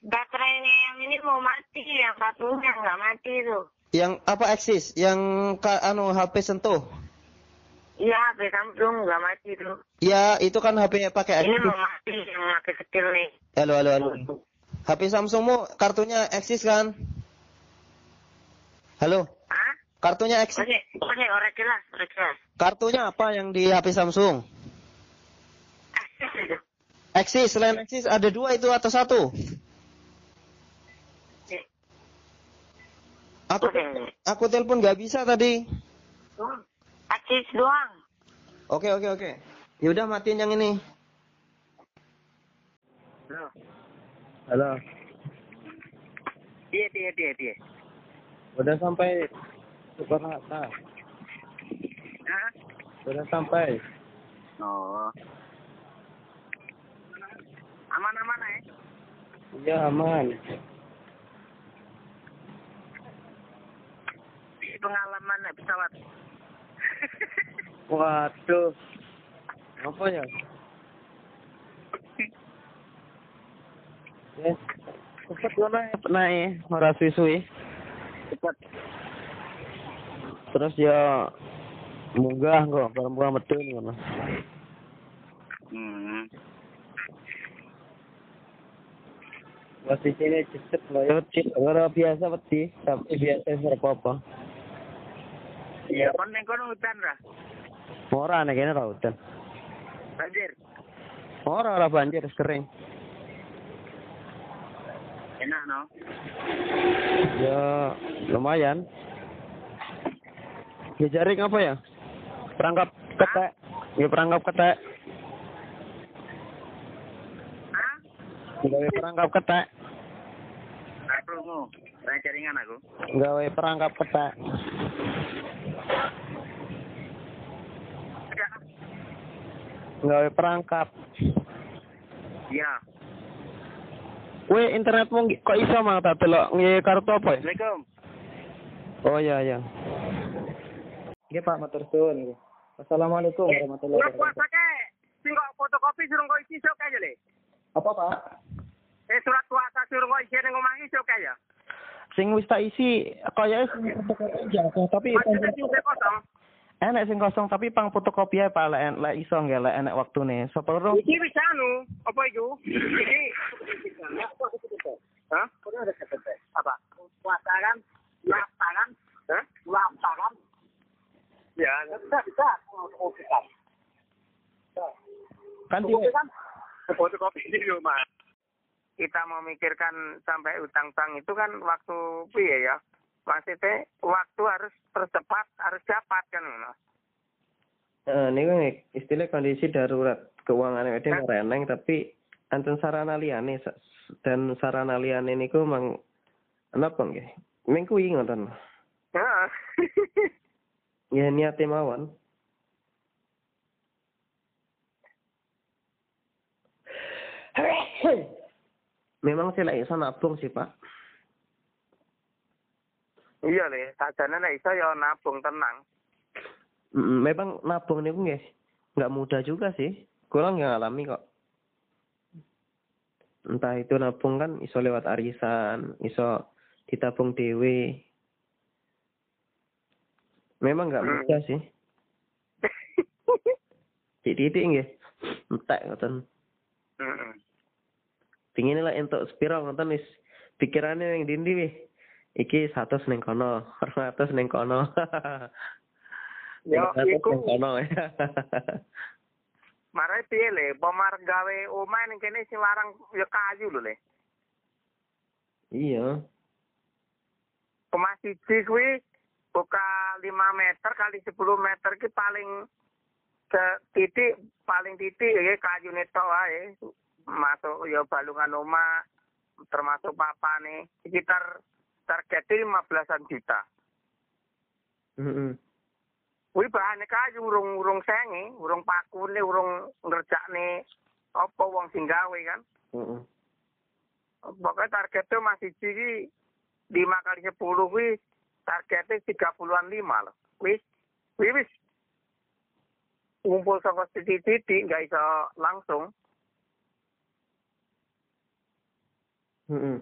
Speaker 9: Baterainya yang ini mau mati, yang satunya nggak mati tuh.
Speaker 8: Yang apa eksis? Yang anu HP sentuh.
Speaker 9: Iya, HP Samsung nggak mati tuh.
Speaker 8: Ya, itu kan HP pakai
Speaker 9: Ini mau mati yang HP kecil nih.
Speaker 8: Halo, halo, halo. HP Samsungmu kartunya eksis kan? Halo,
Speaker 9: Hah?
Speaker 8: kartunya eksis.
Speaker 9: Oke, oke, orang jelas, orang jelas.
Speaker 8: Kartunya apa yang di HP Samsung? Eksis, selain eksis ada dua itu atau satu? Aku aku telepon nggak bisa tadi.
Speaker 9: Aksis doang.
Speaker 8: Oke oke oke. Ya udah matiin yang ini.
Speaker 4: Halo.
Speaker 7: Halo,
Speaker 4: Iya iya iya iya.
Speaker 7: udah sampai Soekarno-Hatta.
Speaker 4: Hah?
Speaker 7: Udah sampai.
Speaker 4: Oh. Aman-aman eh.
Speaker 7: Iya aman.
Speaker 4: Pengalaman naik pesawat.
Speaker 7: Waduh. Apa ya? Eh, cepet lo naik, naik, ora suwi-suwi.
Speaker 4: Cepat.
Speaker 7: Terus ya munggah kok, bareng-bareng medun ngono.
Speaker 4: Hmm.
Speaker 7: Posisi ini cepet lo ya, ora biasa wedi, tapi biasa ora apa-apa.
Speaker 4: Iya, kon neng kono hutan lah.
Speaker 7: Ora nek kene ora udan.
Speaker 4: Banjir.
Speaker 7: Ora ora banjir, kering.
Speaker 4: Enak no.
Speaker 7: Ya lumayan. Ya jaring apa ya? Perangkap ketek. Ya perangkap ketek.
Speaker 4: Hah?
Speaker 7: Gawe perangkap ketek.
Speaker 4: Aku Saya jaringan aku.
Speaker 7: Gawe perangkap ketek.
Speaker 4: Ya.
Speaker 7: Gawe perangkap.
Speaker 4: Iya.
Speaker 7: Kowe internetmu ngi- kok iso mang tak delok ngi kartu apa ya?
Speaker 4: Assalamualaikum.
Speaker 7: Oh iya iya. Nggih Pak matur suwun. Assalamualaikum warahmatullahi wabarakatuh.
Speaker 4: Sing kok fotokopi suruh kok isi sok aja le.
Speaker 7: Apa Pak?
Speaker 4: Eh surat puasa suruh kok isi ning omah isi sok aja.
Speaker 7: Sing wis tak isi kaya fotokopi aja, tapi
Speaker 4: kosong.
Speaker 7: Enek sing kosong tapi pang fotokopi ae Pak lek lek iso nggih lek enek waktune. Sapa loro?
Speaker 4: Iki wis anu, apa iku? Iki Hah? Apa? Puasa kan? Puasa kan? Hah? Puasa kan? Ya, bisa bisa. Bisa.
Speaker 7: Kan di
Speaker 4: fotokopi di rumah. Kita memikirkan sampai utang-utang itu kan waktu piye ya? Maksudnya waktu harus percepat, harus dapat kan ngono.
Speaker 6: Eh, niku nih, istilah kondisi darurat keuangan itu ora eneng tapi anten sarana liyane sa- dan sarana liyane niku mang napa nggih? Ming kuwi ngoten.
Speaker 4: Heeh.
Speaker 6: Ya niate mawon. Memang saya lagi iso nabung sih, Pak.
Speaker 4: Iya le, sakjane nek iso ya nabung tenang.
Speaker 6: Mm, memang nabung niku nggih nggak mudah juga sih. Kurang yang alami kok. Entah itu nabung kan iso lewat arisan, iso ditabung dewe. Memang nggak
Speaker 4: Hmm.
Speaker 6: mudah sih. Titik-titik nggih. Entek ngoten.
Speaker 4: Heeh.
Speaker 6: Pingin lah entuk spiral ngoten wis pikirane yang dindi wih. Iki 100 ning kono, 200 ning kono. 300
Speaker 4: iku
Speaker 6: kono.
Speaker 4: marai piye le, pomar gawe omah ning kene sing larang ya kayu lho le.
Speaker 6: iya.
Speaker 4: Omah siji kuwi buka 5 meter kali 10 meter ki paling ke titik paling titik ya kayu tok wae. Masuk ya balungan omah termasuk papane sekitar targetnya 15-an juta.
Speaker 6: Heeh.
Speaker 4: Kuwi bahane kayu urung urung senge, urung pakune, urung ngerjakne apa wong sing gawe kan.
Speaker 6: Heeh.
Speaker 4: Pokoknya targetnya masih siji 5 kali 10 kuwi targetnya 30-an 5 loh. Wis, wis wis. Ngumpul saka titik-titik nggak iso langsung.
Speaker 6: Heeh.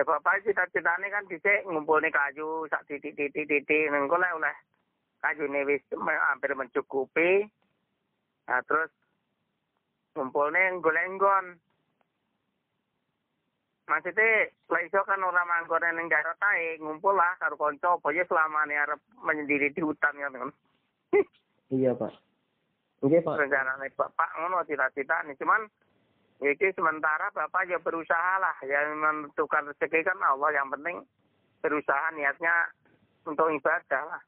Speaker 4: Ya bapak cita-citane kan dhisik ngumpulne kayu sak titik-titik-titik nengko lek oleh kayune wis hampir mencukupi. Nah terus ngumpulne golek nggon. Maksudnya, lah iso kan ora manggon ning daerah tae, ngumpul lah karo kanca apa ya selamane arep menyendiri di hutan ya kan.
Speaker 6: Iya, Pak. Nggih, Pak.
Speaker 4: Rencanane bapak ngono cita-citane, cuman iki sementara bapak ya berusaha lah, yang menentukan rezeki kan Allah, yang penting berusaha niatnya untuk ibadah lah.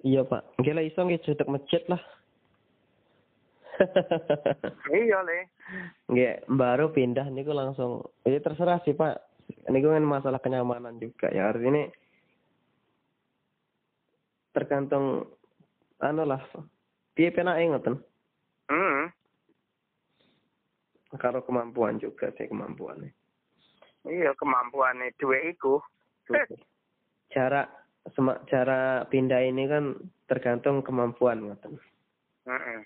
Speaker 6: Iya, Pak. Nggih lah iso nggih jodok masjid lah.
Speaker 4: Iya le,
Speaker 6: Nggih, baru pindah niku langsung. Ya terserah sih, Pak. Niku kan masalah kenyamanan juga ya. Artinya tergantung anu lah. Piye penake ngoten.
Speaker 4: hmm.
Speaker 6: Karo kemampuan juga sih kemampuannya.
Speaker 4: iya kemampuannya dua iku.
Speaker 6: Cara sema, cara pindah ini kan tergantung kemampuan ngoten.
Speaker 4: Heeh.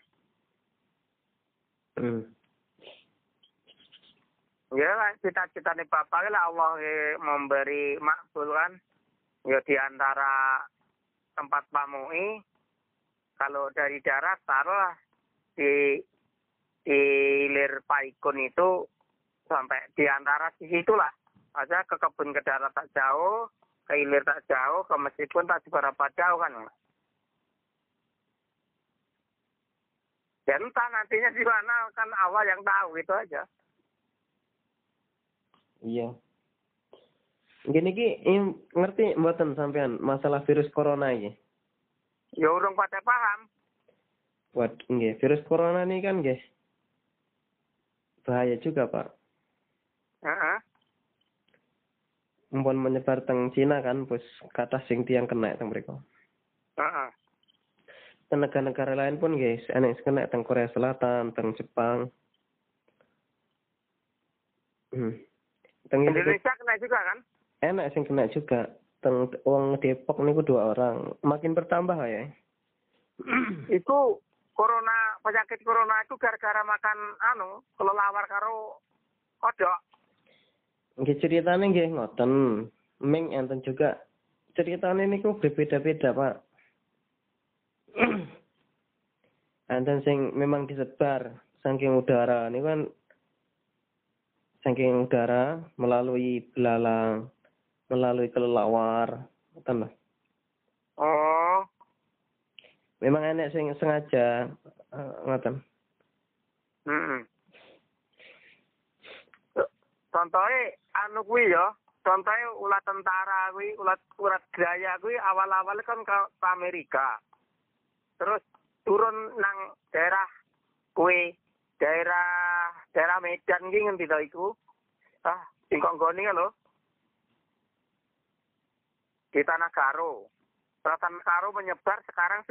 Speaker 6: Hmm.
Speaker 4: Ya lah cita-citane bapak lah Allah memberi makbul kan. Ya di antara tempat pamui kalau dari darat taruhlah di di hilir Paikun itu sampai di antara sisi itulah. Aja ke kebun ke darat tak jauh, ke hilir tak jauh, ke masjid pun tak seberapa jauh kan. Ya entah nantinya di mana kan Allah yang tahu itu aja.
Speaker 6: Iya. Gini ki ini ngerti mboten sampean masalah virus corona iki.
Speaker 4: Ya urung pada paham.
Speaker 6: Wad, nggih, virus corona ini kan nggih bahaya juga, Pak.
Speaker 4: Heeh.
Speaker 6: Mumpun menyebar teng Cina kan, bos kata sing tiang kena teng mriku.
Speaker 4: Heeh.
Speaker 6: Teng negara-negara lain pun guys, sing kena teng Korea Selatan, teng Jepang. Hmm. Teng Indonesia
Speaker 4: kena juga kan?
Speaker 6: enak sing kena juga. Teng wong Depok niku dua orang. Makin bertambah ya.
Speaker 4: Itu corona penyakit corona itu gara-gara makan anu kelelawar karo kodok.
Speaker 6: Nggih ceritane nggih ngoten. Ming enten juga ceritane niku berbeda-beda, Pak. enten sing memang disebar saking udara niku kan saking udara melalui belalang, melalui kelelawar, ngoten lho.
Speaker 4: Oh,
Speaker 6: Memang enek sing sengaja ngoten.
Speaker 4: heeh. Anu kuwi ya, contohnya ulat tentara kuwi, ulat ulat gaya kuwi awal-awal kan ke, Amerika. Terus turun nang daerah kuwi, daerah daerah Medan ki ngendi to iku? Ah, sing kok nggone lho. Di Tanah Karo. Tanah Karo menyebar sekarang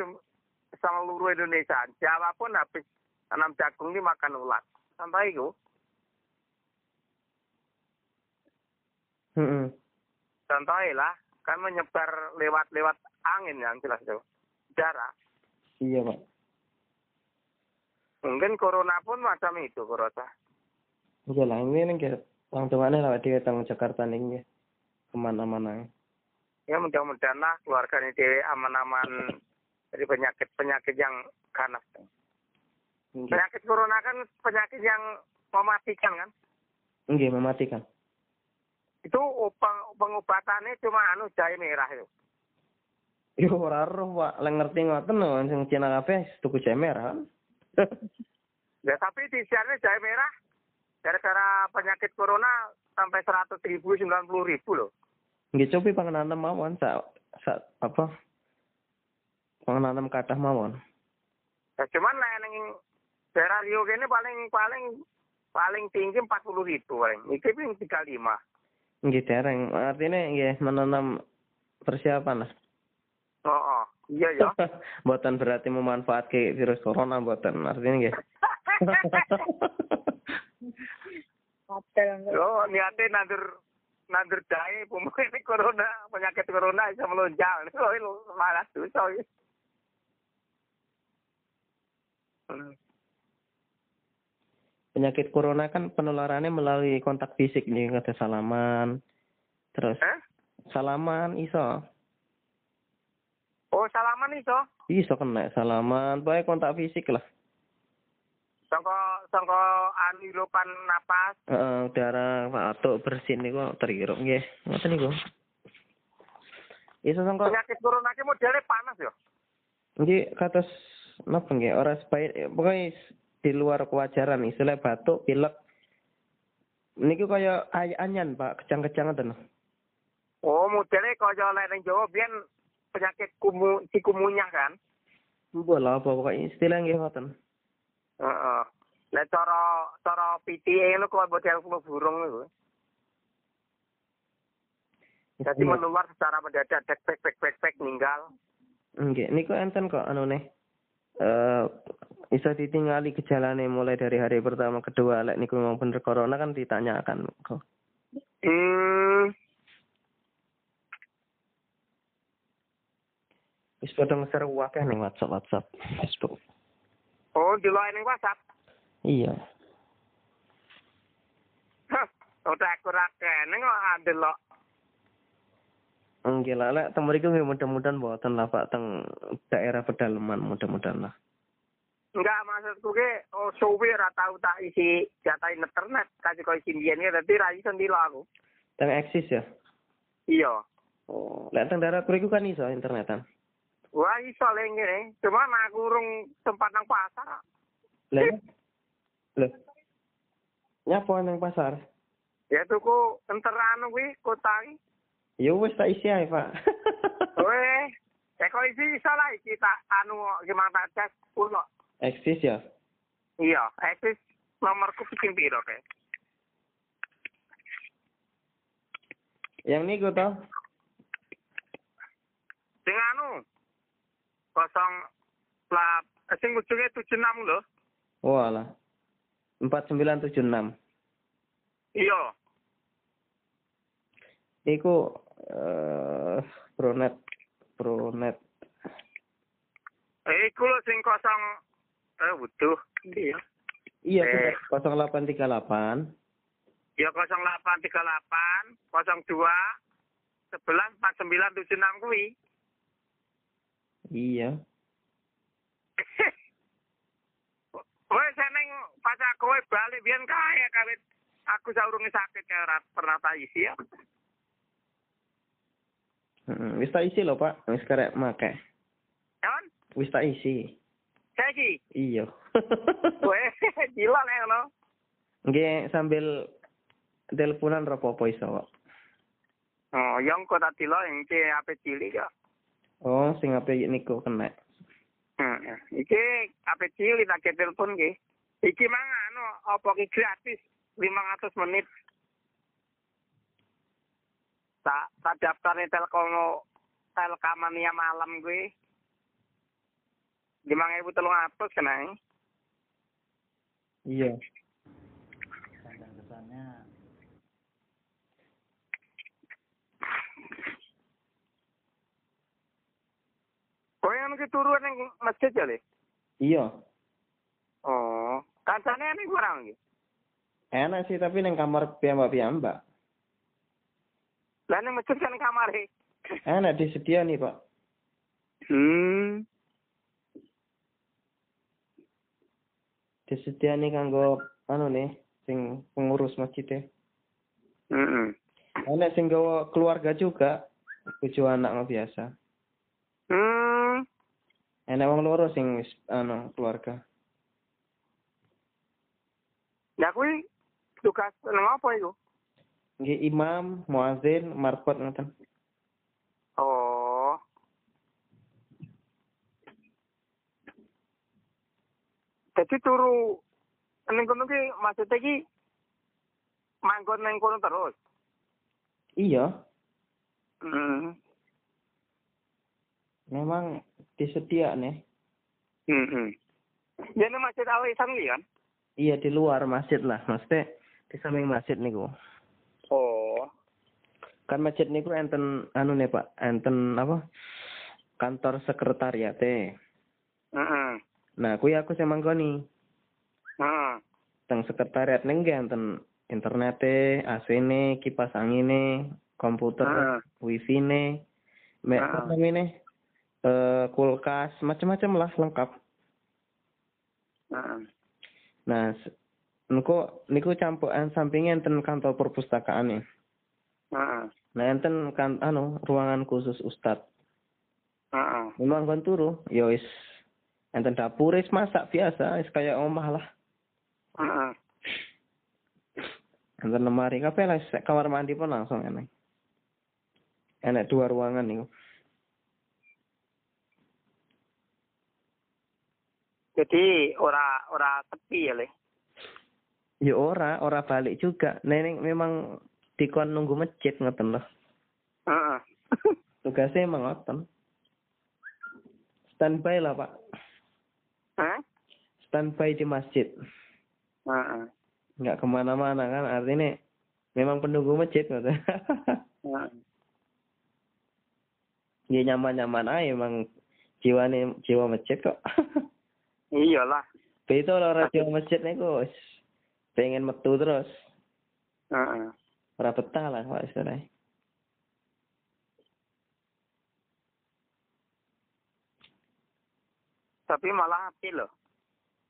Speaker 4: seluruh Indonesia. Jawa pun habis tanam jagung ini makan ulat. Sampai itu.
Speaker 6: Heeh.
Speaker 4: Contohnya lah, kan menyebar lewat-lewat angin yang jelas itu. Jarak.
Speaker 6: Iya, Pak.
Speaker 4: Mungkin corona pun macam itu, corona.
Speaker 6: Iya lah, ini nih kayak orang tuanya lah di tang Jakarta nih nggih. Ke mana-mana.
Speaker 4: Ya mudah-mudahan lah keluarga ini dewe aman-aman dari penyakit-penyakit yang ganas. Penyakit corona kan penyakit yang mematikan kan.
Speaker 6: Nggih, mematikan.
Speaker 4: Itu peng- pengobatannya cuma anu jahe merah itu.
Speaker 6: Yo ora roh, Pak. Lek ngerti ngoten lho, sing Cina kabeh tuku jahe merah kan.
Speaker 4: Ya tapi di siarnya jahe merah gara-gara penyakit corona sampai seratus ribu, sembilan puluh ribu loh.
Speaker 6: Nggih cobi panganan mawon sak sak apa? Panganan kathah mawon.
Speaker 4: Ya, cuman lah yang daerah Rio ini paling paling paling tinggi empat puluh ribu paling. Iki ping tiga lima.
Speaker 6: Nggih dereng. Artinya nggih menanam persiapan lah.
Speaker 4: Oh, oh. iya ya.
Speaker 6: Buatan berarti memanfaatkan virus corona buatan. Artinya nggih.
Speaker 4: Yo niatnya nandur nandur jahe pemain ini corona penyakit corona bisa melonjak. Oh, itu malas tuh soy.
Speaker 6: Penyakit corona kan penularannya melalui kontak fisik nih kata salaman. Terus
Speaker 4: Eh?
Speaker 6: salaman iso.
Speaker 4: Oh salaman nih so.
Speaker 6: Iso kena salaman, baik kontak fisik lah.
Speaker 4: Sangko sangko anu hirupan napas.
Speaker 6: Heeh, udara batuk bersin niku terhirup nggih. Ngoten niku. Iso sangka
Speaker 4: Penyakit corona ini modelnya panas ya.
Speaker 6: nggih kados napa nggih ora sebaik pokoknya di luar kewajaran istilah batuk, pilek. Niku kaya ay anyan, Pak, kecang-kecang ngoten.
Speaker 4: Oh modelnya kaya lek ning Jawa biyen penyakit kumu cikumunyah kan.
Speaker 6: Mbok lah apa pokoknya istilah nggih ngoten.
Speaker 4: Heeh. Lah cara cara PTA itu kok model flu burung itu. Jadi
Speaker 6: Iya.
Speaker 4: menular secara mendadak dek pek pek pek meninggal.
Speaker 6: Nggih, niku enten kok anu nih. Eh bisa ditinggali gejalane mulai dari hari pertama kedua lek niku memang bener corona kan ditanyakan kok.
Speaker 4: Hmm.
Speaker 6: Wis padha ngeser akeh ning WhatsApp WhatsApp Facebook.
Speaker 4: Oh, di luar ini WhatsApp.
Speaker 6: Iya.
Speaker 4: Hah, udah aku rakene kok ada lo.
Speaker 6: Nggih lah lek teng mriku nggih mudah-mudahan mboten lah Pak teng daerah pedalaman mudah-mudahan lah.
Speaker 4: Enggak maksudku ke oh suwi ora tau tak isi data internet kasih kau isi biyen ya dadi ra iso ndilo aku.
Speaker 6: Teng eksis ya.
Speaker 4: Iya.
Speaker 6: Oh, lek teng daerah mriku kan iso internetan.
Speaker 4: Wah iso le ngene, cuma aku urung tempat nang pasar.
Speaker 6: Lah. Lah. Nyapa nang pasar?
Speaker 4: Ya tuku enterano kuwi kota iki.
Speaker 6: Ya wis tak isi ae, Pak.
Speaker 4: Weh, ya kok isi iso lah iki tak anu gimana tak cek kulo.
Speaker 6: eksis ya.
Speaker 4: Iya, eksis nomorku bikin piro ke?
Speaker 6: Yang niku toh.
Speaker 4: Sing anu kosong lap eh, sing ujungnya tujuh enam lho.
Speaker 6: Walah. 4976.
Speaker 4: Iya.
Speaker 6: Iku eh Pronet Pronet.
Speaker 4: Eh, iku lho sing kosong eh butuh. Iya.
Speaker 6: Iya,
Speaker 4: Eh.
Speaker 6: 0838
Speaker 4: Ya 0838 02 11 4976 kuwi.
Speaker 6: Iya.
Speaker 4: Kowe seneng pas aku kowe balik biyen kaya kawit aku saurunge sakit kaya ora pernah tak isi ya.
Speaker 6: Heeh, wis tak isi lho, Pak. Wis karek make.
Speaker 4: Kan?
Speaker 6: Wis tak isi.
Speaker 4: Saiki
Speaker 6: Iya.
Speaker 4: kowe gila nek ngono.
Speaker 6: Nggih sambil teleponan apa-apa iso, Pak.
Speaker 4: Oh, yang kok tak dilo yang ci ape cilik ya.
Speaker 6: Oh, sing ape niku kena.
Speaker 4: Heeh. Iki ape cilik tak telepon ki. Iki mang anu apa ki gratis 500 menit tak tak daftar nih telkono telkamania malam gue lima ribu telung atus kenang
Speaker 6: iya Kadang kesannya Kowe anu
Speaker 4: ki turu ning masjid ya,
Speaker 6: Iya.
Speaker 4: Oh, kancane ning kurang iki.
Speaker 6: Enak sih tapi neng kamar piamba piamba.
Speaker 4: Lah ning masjid kan kamare.
Speaker 6: Enak disedia nih, Pak.
Speaker 4: Hmm.
Speaker 6: Disedia nih kanggo anu nih sing pengurus masjidnya.
Speaker 4: Heeh.
Speaker 6: Enak sing gawa keluarga juga. Bojo anak mah biasa.
Speaker 4: Hmm.
Speaker 6: Enak wong loro sing wis anu keluarga.
Speaker 4: Ya kuwi tugas nang apa iku?
Speaker 6: Nggih imam, muazin, markot ngoten.
Speaker 4: Oh. Jadi turu ning kono ki maksudnya ki manggon ning kono terus.
Speaker 6: Iya,
Speaker 4: Hmm.
Speaker 6: memang disedia nih.
Speaker 4: Hmm. Jadi masjid Al Ihsan kan?
Speaker 6: Iya di luar masjid lah, maksudnya di samping masjid niku.
Speaker 4: Oh.
Speaker 6: Kan masjid niku enten anu nih Pak, enten apa? Kantor sekretariat teh.
Speaker 4: Heeh.
Speaker 6: Nah, kuwi aku sing manggoni.
Speaker 4: Heeh.
Speaker 6: Teng sekretariat ning enten internet AC-ne, kipas angin komputer,
Speaker 4: Heeh.
Speaker 6: wifi ne, me
Speaker 4: Heeh.
Speaker 6: apa namanya? Eh kulkas, macam-macam lah lengkap. Nah, niku niku campuran sampingnya enten kantor perpustakaan nih.
Speaker 4: Heeh.
Speaker 6: Nah, enten kan anu ruangan khusus ustad.
Speaker 4: Heeh.
Speaker 6: Memang kon turu, ya wis enten dapur wis masak biasa, wis kayak omah lah.
Speaker 4: Heeh.
Speaker 6: Enten lemari kabeh lah, kamar mandi pun langsung enak. Enak dua ruangan niku.
Speaker 4: Jadi ora ora sepi ya, Le.
Speaker 6: Ya ora, ora balik juga. Neneng memang dikon nunggu masjid ngoten loh.
Speaker 4: Heeh.
Speaker 6: Tugasnya emang ngoten. Standby lah, Pak.
Speaker 4: Hah?
Speaker 6: Standby di masjid.
Speaker 4: Heeh.
Speaker 6: nggak ke mana-mana kan artinya memang penunggu masjid ngoten.
Speaker 4: Heeh.
Speaker 6: ya nyaman-nyaman aja emang jiwane jiwa masjid kok.
Speaker 4: Iyalah.
Speaker 6: Itu orang jiwa masjid niku wis pengen metu terus.
Speaker 4: Heeh.
Speaker 6: Ora betah lah Pak istilahnya.
Speaker 4: Tapi malah api loh.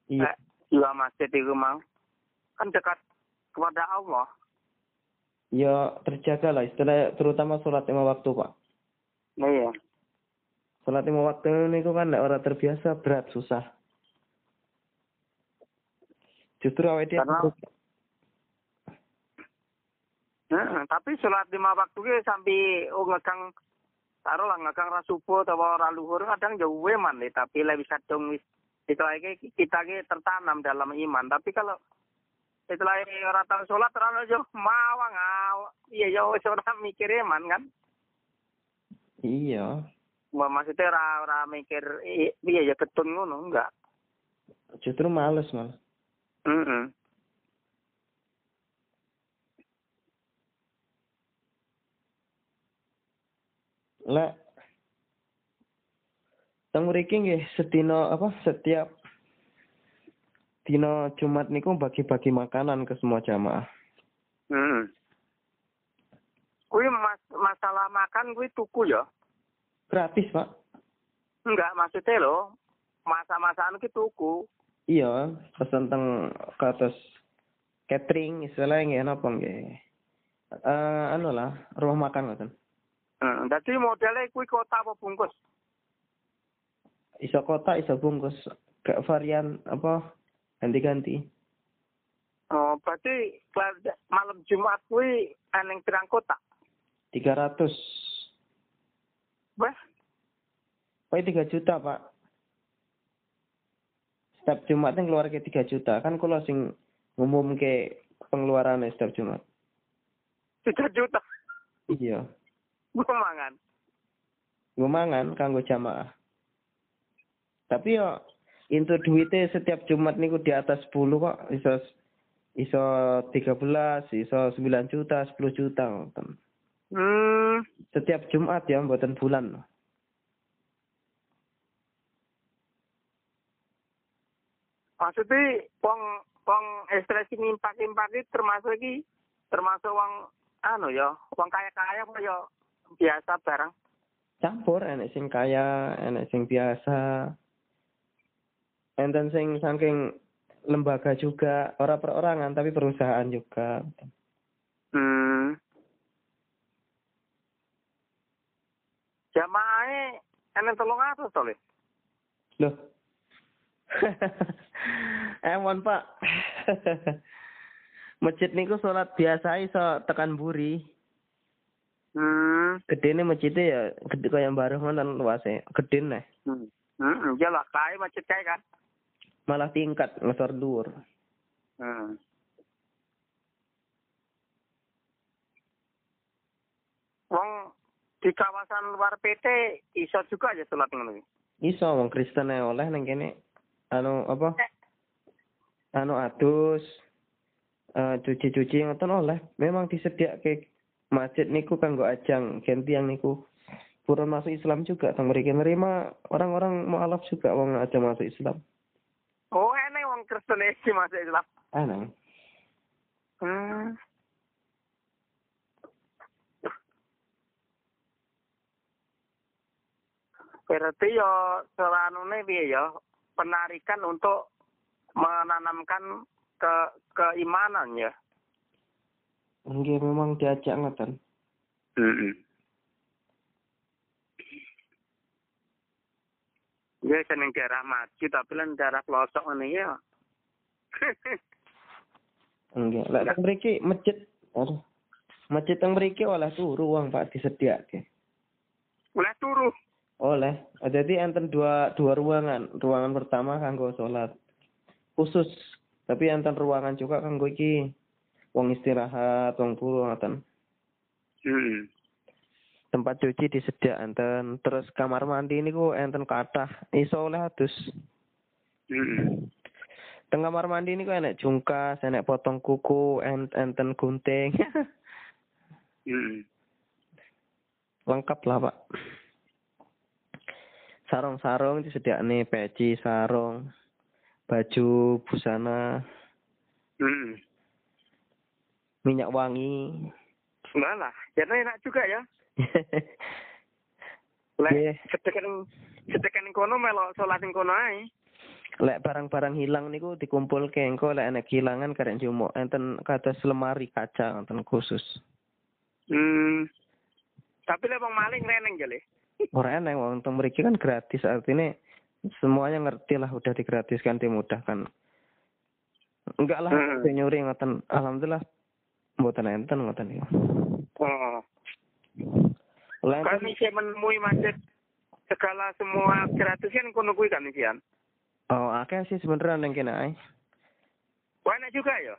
Speaker 6: Iya.
Speaker 4: Eh, jiwa masjid itu mau kan dekat kepada Allah.
Speaker 6: Ya terjaga lah istilah terutama sholat lima waktu Pak.
Speaker 4: Nah, iya.
Speaker 6: Sholat lima waktu niku kan nek ora terbiasa berat susah. Justru awake dhewe
Speaker 4: Karena- Heeh, tapi sholat lima waktu ki sampai oh ngekang taruh lah ngekang ra subuh atau ra luhur kadang jauh man nih tapi lebih kadung wis setelah ini kita ki tertanam dalam iman. Tapi kalau setelah orang tahu sholat terlalu jauh mawang aw iya jauh seorang mikir iman kan?
Speaker 6: Iya.
Speaker 4: Wah, maksudnya ra ra mikir iya ya ketun ngono enggak.
Speaker 6: Justru males malah.
Speaker 4: Heeh.
Speaker 6: Lah Teng mriki nggih sedina apa setiap dina Jumat niku bagi-bagi makanan ke semua jamaah.
Speaker 4: Hmm. Kui mas masalah makan kui tuku ya.
Speaker 6: Gratis, Pak.
Speaker 4: Enggak maksudnya lo masa-masaan ki tuku.
Speaker 6: Iya, pesen teng ke atas catering istilahnya nggih napa nggih. Eh anu lah, rumah makan ngoten.
Speaker 4: Hmm. Jadi modelnya kui kota apa bungkus?
Speaker 6: Iso kotak, iso bungkus. Gak varian apa ganti-ganti.
Speaker 4: Oh, berarti malam Jumat kui eneng pirang kotak.
Speaker 6: 300.
Speaker 4: Wah,
Speaker 6: Pak 3 juta, Pak. Setiap Jumat yang keluar ke 3 juta. Kan kalau sing ngumum ke pengeluarannya setiap Jumat.
Speaker 4: tiga juta.
Speaker 6: Iya.
Speaker 4: Gue mangan.
Speaker 6: Ngumangan kanggo jamaah. Tapi yo into duitnya setiap Jumat niku di atas 10 kok. Iso iso 13, iso 9 juta, 10 juta ngoten.
Speaker 4: Hmm.
Speaker 6: Setiap Jumat ya mboten bulan.
Speaker 4: Maksudnya wong wong ekspresi ngimpak-impak iki termasuk iki termasuk wong anu ya, wong kaya-kaya apa ya biasa barang.
Speaker 6: campur enek sing kaya enek sing biasa enten sing saking lembaga juga ora perorangan tapi perusahaan juga
Speaker 4: Hmm. Jamaahnya enek telung atus to, Le?
Speaker 6: loh emon pak masjid niku sholat biasa iso tekan buri
Speaker 4: Hmm.
Speaker 6: gede nih masjidnya ya gede kaya baru ngoten luasnya gede nih
Speaker 4: Hmm. Hmm, iya lah, kaya masjid kaya kan.
Speaker 6: malah tingkat ngesor dhuwur
Speaker 4: Hmm. Wong di kawasan luar PT iso juga aja sholat ngono
Speaker 6: iso wong Kristen ae oleh nang kene anu apa? Anu adus eh cuci-cuci ngoten oleh. Memang disediake masjid niku kanggo ajang ganti yang niku. Purun masuk Islam juga tang mriki. Nerima orang-orang mualaf juga wong ajang masuk Islam.
Speaker 4: Oh, enek wong Kristen iki masuk Islam.
Speaker 6: ana.
Speaker 4: Hmm. Berarti ya selanune piye ya penarikan untuk menanamkan ke keimanan ya.
Speaker 6: nggih memang diajak ngoten
Speaker 4: Heeh. Ya seneng daerah maju tapi lan daerah pelosok ngene ya.
Speaker 6: nggih lek teng mriki masjid aduh masjid teng mriki oleh turu wong Pak disediake
Speaker 4: Oleh turu.
Speaker 6: Oleh. Jadi enten dua dua ruangan. Ruangan pertama kanggo sholat. Khusus. Tapi enten ruangan juga kanggo iki. Wong istirahat wong turu ngoten.
Speaker 4: Heeh.
Speaker 6: tempat cuci disediak enten. Terus kamar mandi niku enten kathah iso oleh adus.
Speaker 4: Heeh.
Speaker 6: teng kamar mandi niku enek jungkas enek potong kuku en- enten gunting.
Speaker 4: Heeh.
Speaker 6: lengkap lah pak sarung-sarung disediakne peci sarung baju busana
Speaker 4: Heeh.
Speaker 6: minyak wangi
Speaker 4: Malah, jadi enak juga ya. Lek setekan setekan ing kono melok salat ing kono ae.
Speaker 6: lek barang-barang hilang niku dikumpulke engko lek enek kehilangan karek jumuk enten kados lemari kaca enten khusus
Speaker 4: Hmm. Tapi lek wong maling reneng jale.
Speaker 6: Ora enek wong teng mriki kan gratis artinya semuanya ngerti lah udah digratiskan dimudahkan enggak lah
Speaker 4: Hmm.
Speaker 6: nyuri ngoten alhamdulillah mboten enten ngoten niku
Speaker 4: Oh.
Speaker 6: lek
Speaker 4: Kan bisa menemui masjid segala semua gratis kan kono kuwi kan isian.
Speaker 6: oh akeh sih sebenarnya nang kene ae
Speaker 4: enak juga ya.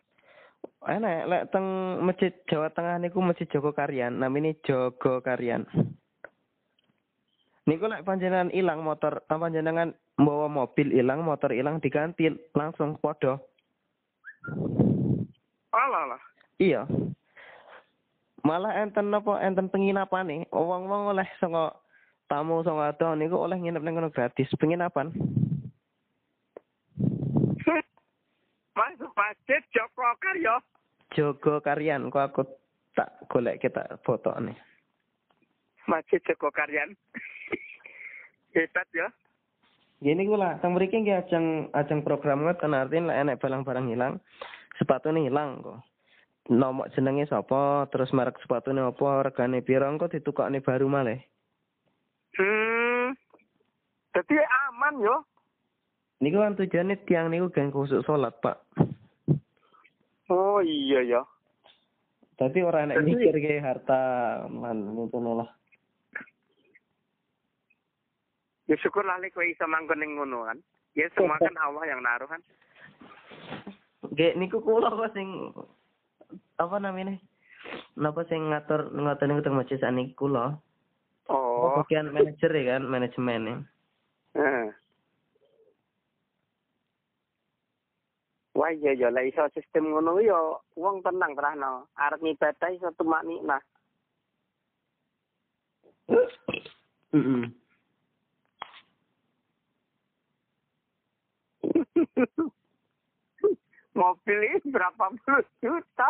Speaker 6: enak lek teng masjid Jawa Tengah niku masjid Joko Karyan namanya Jogo Karyan niku lek panjenengan ilang motor apa panjenengan bawa mobil ilang motor ilang diganti langsung podo
Speaker 4: Alah lah.
Speaker 6: iya malah enten apa enten penginapan nih wong-wong oleh songo tamu songo ado niku oleh nginep ning kono gratis penginapan
Speaker 4: Masuk masjid Joko Karyo.
Speaker 6: Jogo Karyan kok aku tak golek kita foto nih
Speaker 4: Masjid Joko Karyan. Hebat ya.
Speaker 6: Gini gue lah, tang mriki nggih ajang ajang program ngoten artinya lah enek barang-barang hilang, sepatu nih hilang kok. Nomor jenenge sapa, terus merek sepatu nih apa, regane piro engko ditukokne baru malih.
Speaker 4: Hmm. Jadi aman yo.
Speaker 6: Niku kan tujuannya tiang niku geng khusus salat, Pak.
Speaker 4: Oh iya ya.
Speaker 6: Tapi ora enek mikir ke harta man ngono lah.
Speaker 4: Ya syukurlah lek kowe iso manggon ning ngono kan. Ya semua kan Allah yang naruh kan.
Speaker 6: Nggih niku kula kok sing apa namanya? Napa sing ngatur ngatur niku teng masjid saniki kula.
Speaker 4: Oh.
Speaker 6: Bagian manajer ya kan, manajemen ya.
Speaker 4: Heeh. Wah iya ya lah iso sistem ngono ya wong tenang terahno. Arep ngibadah iso tumak nikah.
Speaker 6: Heeh.
Speaker 4: mobil ini berapa puluh juta.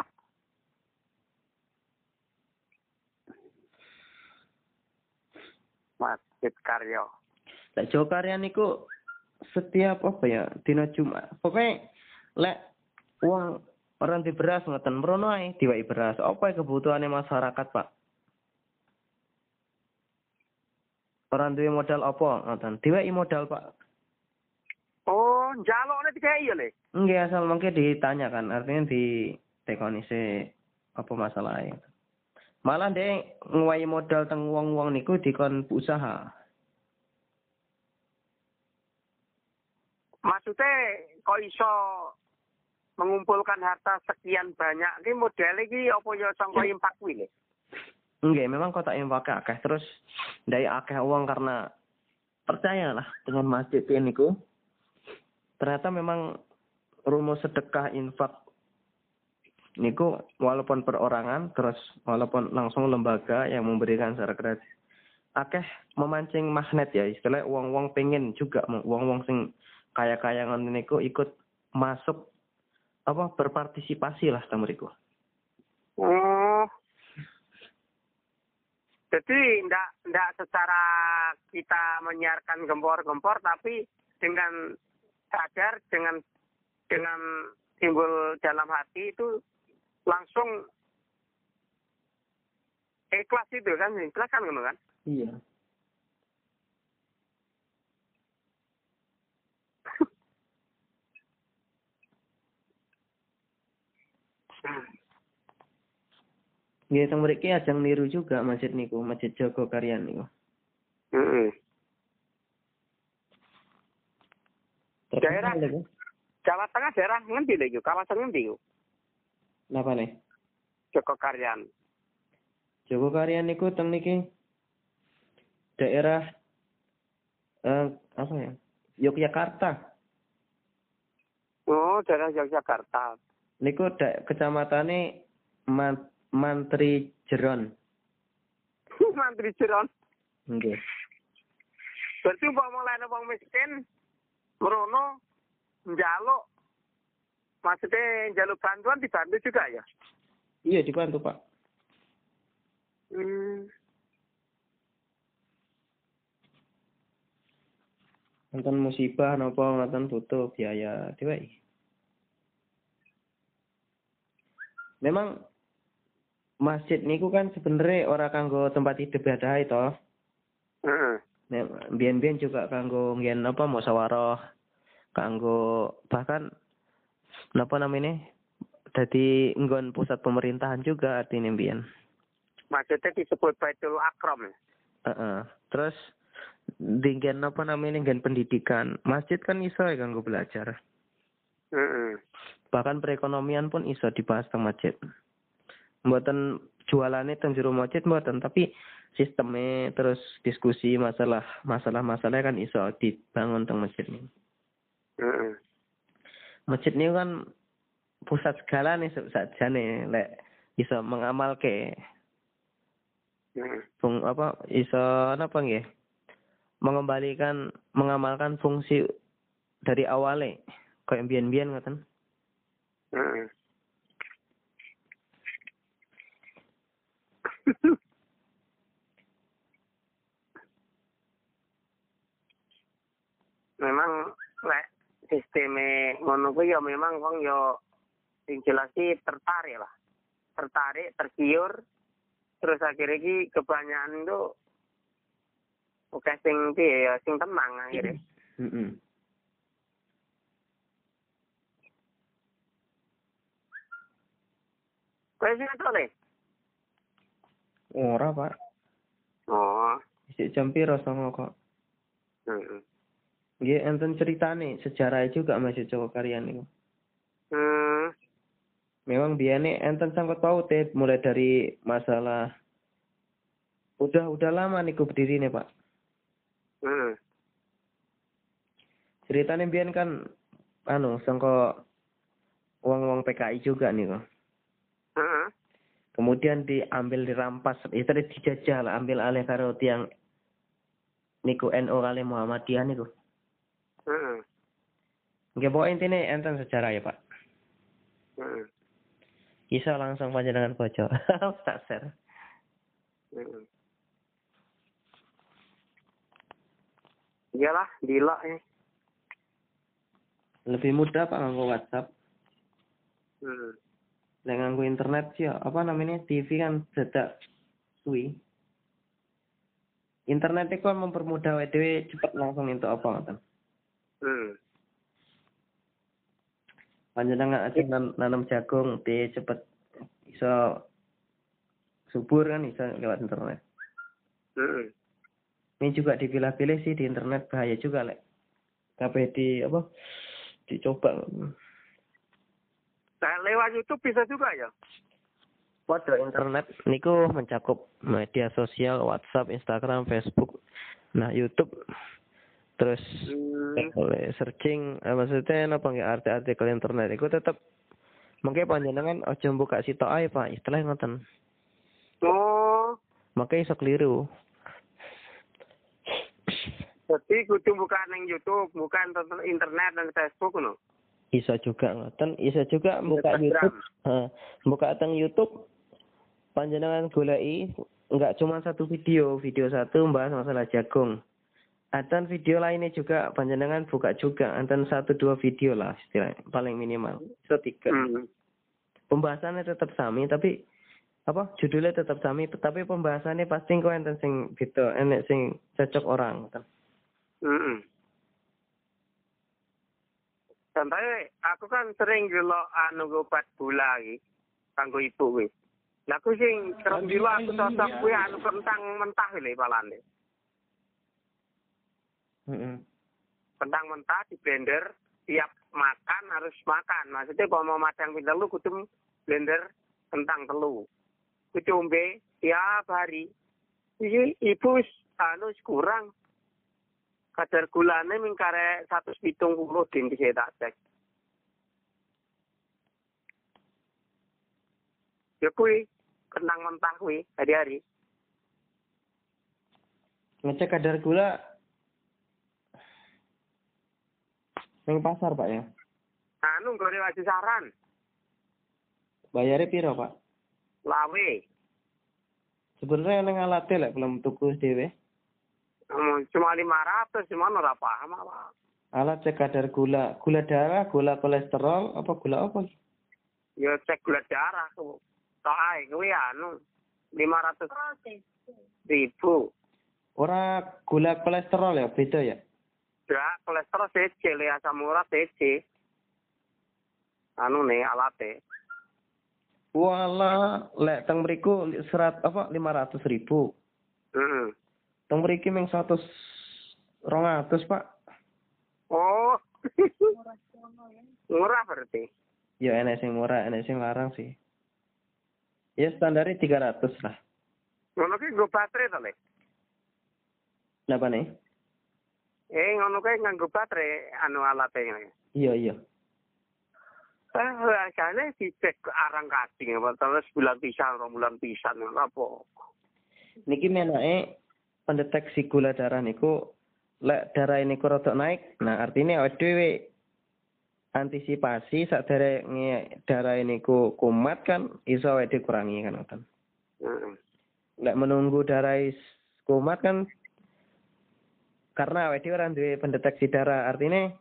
Speaker 4: Masjid Karyo.
Speaker 6: Lek Jawa Karyan niku setiap apa ya dina Jumat. Pokoknya lek uang orang di beras ngoten merono ae diwai beras. Apa kebutuhannya masyarakat, Pak? Orang duwe modal apa ngoten? Diwai modal, Pak.
Speaker 4: Jaluknya tiga iya le.
Speaker 6: Nggih asal mengke ditanyakan, artinya di tekoni se apa masalahnya. Malah deh nguwai modal teng wong-wong niku dikon usaha.
Speaker 4: Maksudnya kok iso mengumpulkan harta sekian banyak ini model iki apa ya sangka impak kuwi?
Speaker 6: Nggih, memang kota infak akeh terus dari akeh uang karena percayalah dengan masjid ini ku. Ternyata memang rumus sedekah infak niku walaupun perorangan terus walaupun langsung lembaga yang memberikan secara gratis akeh memancing magnet ya istilahnya uang-uang pengen juga uang-uang sing kaya-kaya ngono niku ikut masuk apa berpartisipasi lah sama mriku.
Speaker 4: Oh. Jadi ndak ndak secara kita menyiarkan gempor-gempor tapi dengan sadar dengan dengan timbul dalam hati itu langsung ikhlas itu kan ikhlas kan ngono kan
Speaker 6: Iya. Teng mriki ajang niru juga masjid niku, Masjid Jogo Karyan niku.
Speaker 4: Heeh.
Speaker 6: Terkenal
Speaker 4: Daerah. Jawa Tengah daerah ngendi lho? Kawasan ngendi iku?
Speaker 6: Napa nih?
Speaker 4: Joko Karyan.
Speaker 6: Jogo Karyan niku teng niki daerah eh apa ya? Yogyakarta.
Speaker 4: Oh, daerah Yogyakarta.
Speaker 6: Niku da kecamatane Man Mantri Jeron.
Speaker 4: Mantri Jeron.
Speaker 6: Nggih.
Speaker 4: Berarti umpama lain wong miskin merono njaluk maksudnya njaluk bantuan dibantu juga ya?
Speaker 6: Iya dibantu, Pak.
Speaker 4: Hmm.
Speaker 6: Nonton musibah napa ngoten butuh biaya diwai. Memang masjid niku kan sebenarnya ora kanggo tempat hidup ada itu.
Speaker 4: Heeh.
Speaker 6: Biyen-biyen juga kanggo nggen apa musyawarah, kanggo bahkan napa namanya? Dadi nggon pusat pemerintahan juga artinya biyen.
Speaker 4: Maksudnya disebut Baitul Akram.
Speaker 6: Heeh. Terus dinggen apa namanya nggen pendidikan. Masjid kan iso ya kanggo belajar.
Speaker 4: Heeh.
Speaker 6: bahkan perekonomian pun iso dibahas teng masjid. Mboten jualane teng jero masjid mboten, tapi sistemnya terus diskusi masalah masalah-masalah kan iso dibangun teng masjid ini. Masjid ini kan pusat segala nih sajane lek iso mengamalke
Speaker 4: Heeh.
Speaker 6: fung apa iso apa nggih mengembalikan mengamalkan fungsi dari awalnya kayak biyen-biyen ngoten.
Speaker 4: Heeh. memang lek sisteme ngono kuwi ya memang wong ya sing jelas tertarik lah. Tertarik, tergiur, terus akhirnya ki kebanyakan itu oke sing piye ya sing tenang akhirnya.
Speaker 6: Heeh.
Speaker 4: Kowe sing le?
Speaker 6: Ora, Pak.
Speaker 4: Oh.
Speaker 6: Isik jam piro songo kok.
Speaker 4: Heeh.
Speaker 6: Nggih enten ceritane sejarah juga Masjid Joko Karyan niku.
Speaker 4: Hmm.
Speaker 6: Memang biane enten sangkut paute mulai dari masalah udah udah lama niku berdiri nih Pak.
Speaker 4: Hmm.
Speaker 6: Ceritanya biyen kan anu sangko uang-uang PKI juga nih kok.
Speaker 4: Heeh.
Speaker 6: Kemudian diambil dirampas, itu tadi dijajah lah, ambil alih karo tiang niku NU kali Muhammadiyah niku.
Speaker 4: Heeh.
Speaker 6: Nggih pokoknya intine enten sejarah ya Pak.
Speaker 4: Heeh.
Speaker 6: Bisa langsung panjenengan bojo. tak share.
Speaker 4: Heeh. Iyalah, gila ya.
Speaker 6: Lebih mudah Pak nganggo WhatsApp.
Speaker 4: Hmm.
Speaker 6: Lek nganggo internet sih ya, apa namanya TV kan dadak suwi. Internet itu kan mempermudah wae dhewe cepet langsung entuk apa ngoten.
Speaker 4: Hmm.
Speaker 6: Panjenengan aja nan- nanam jagung di cepet iso subur kan iso lewat internet.
Speaker 4: Hmm.
Speaker 6: Ini juga dipilah-pilih sih di internet bahaya juga lek. Kabeh di apa? Dicoba.
Speaker 4: Nah, lewat YouTube bisa juga ya?
Speaker 6: Waduh internet niku mencakup media sosial, WhatsApp, Instagram, Facebook, nah YouTube, terus
Speaker 4: Hmm.
Speaker 6: oleh searching, eh, maksudnya apa nggak arti-artikel internet itu tetap mungkin panjenengan ojo buka sitok ae pak, istilah ngoten.
Speaker 4: Oh,
Speaker 6: Makanya iso keliru.
Speaker 4: jadi kudu buka neng YouTube, bukan internet dan Facebook no.
Speaker 6: Iso juga ngoten, iso juga buka
Speaker 4: Instagram.
Speaker 6: YouTube, Hah, buka teng YouTube, panjenengan goleki nggak cuma satu video, video satu membahas masalah jagung. Ada video lainnya juga panjenengan buka juga, ada satu dua video lah istilahnya paling minimal, so tiga.
Speaker 4: Hmm.
Speaker 6: Pembahasannya tetap sami tapi apa judulnya tetap sami tapi pembahasannya pasti kau enten sing gitu, enek sing cocok orang. ngoten.
Speaker 4: Hmm. Contohnya, aku kan sering gelok anu obat gula iki kanggo ibu kuwi. Lah aku sing dilo aku cocok kuwi anu kentang mentah lho palane.
Speaker 6: Heeh.
Speaker 4: Kentang mentah di blender, tiap makan harus makan. Maksudnya kalau mau madang pindah lu kudu blender kentang telu. Ombe tiap hari. Iki ibu anu kurang. Kadar gulane ming kare 170 din bisa tak cek. Ya kuwi kentang mentah kuwi hari-hari.
Speaker 6: Ngecek kadar gula Neng pasar pak ya.
Speaker 4: Anu gore wajib saran,
Speaker 6: Bayarnya piro pak?
Speaker 4: lawe.
Speaker 6: Sebenarnya neng alatnya lek belum tuku dhewe.
Speaker 4: Hmm, Cuma 500 cuma ora paham apa.
Speaker 6: Alat cek kadar gula, gula darah, gula kolesterol, apa gula apa?
Speaker 4: Ya cek gula darah tuh. Tok ae kuwi anu 500 ribu.
Speaker 6: Ora gula kolesterol ya, beda ya.
Speaker 4: Ya kolesterol CC le asam urat CC. Anu nih alate.
Speaker 6: Wala, lek teng mriku serat apa 500 ribu.
Speaker 4: Heeh.
Speaker 6: Teng mriki ming 100 200 pak.
Speaker 4: Oh. Murah berarti.
Speaker 6: Ya enek sing murah, enek sing larang sih. Ya standarnya 300 lah.
Speaker 4: Ngono ki nggo baterai to, Le.
Speaker 6: Napa nih?
Speaker 4: Eh ngono kae nganggo baterai anu alate ngene.
Speaker 6: Iya iya.
Speaker 4: Eh, harganya dicek arang kasing apa terus bulan pisan, rong bulan pisan apa.
Speaker 6: Niki menake pendeteksi gula darah niku lek darah ini rada naik, nah artinya awake dhewe antisipasi saderenge darah ini ku kumat kan iso awake dhewe kurangi kan ngoten.
Speaker 4: Heeh.
Speaker 6: Lek menunggu darah kumat kan karena awake dhewe ora duwe pendeteksi darah, artinya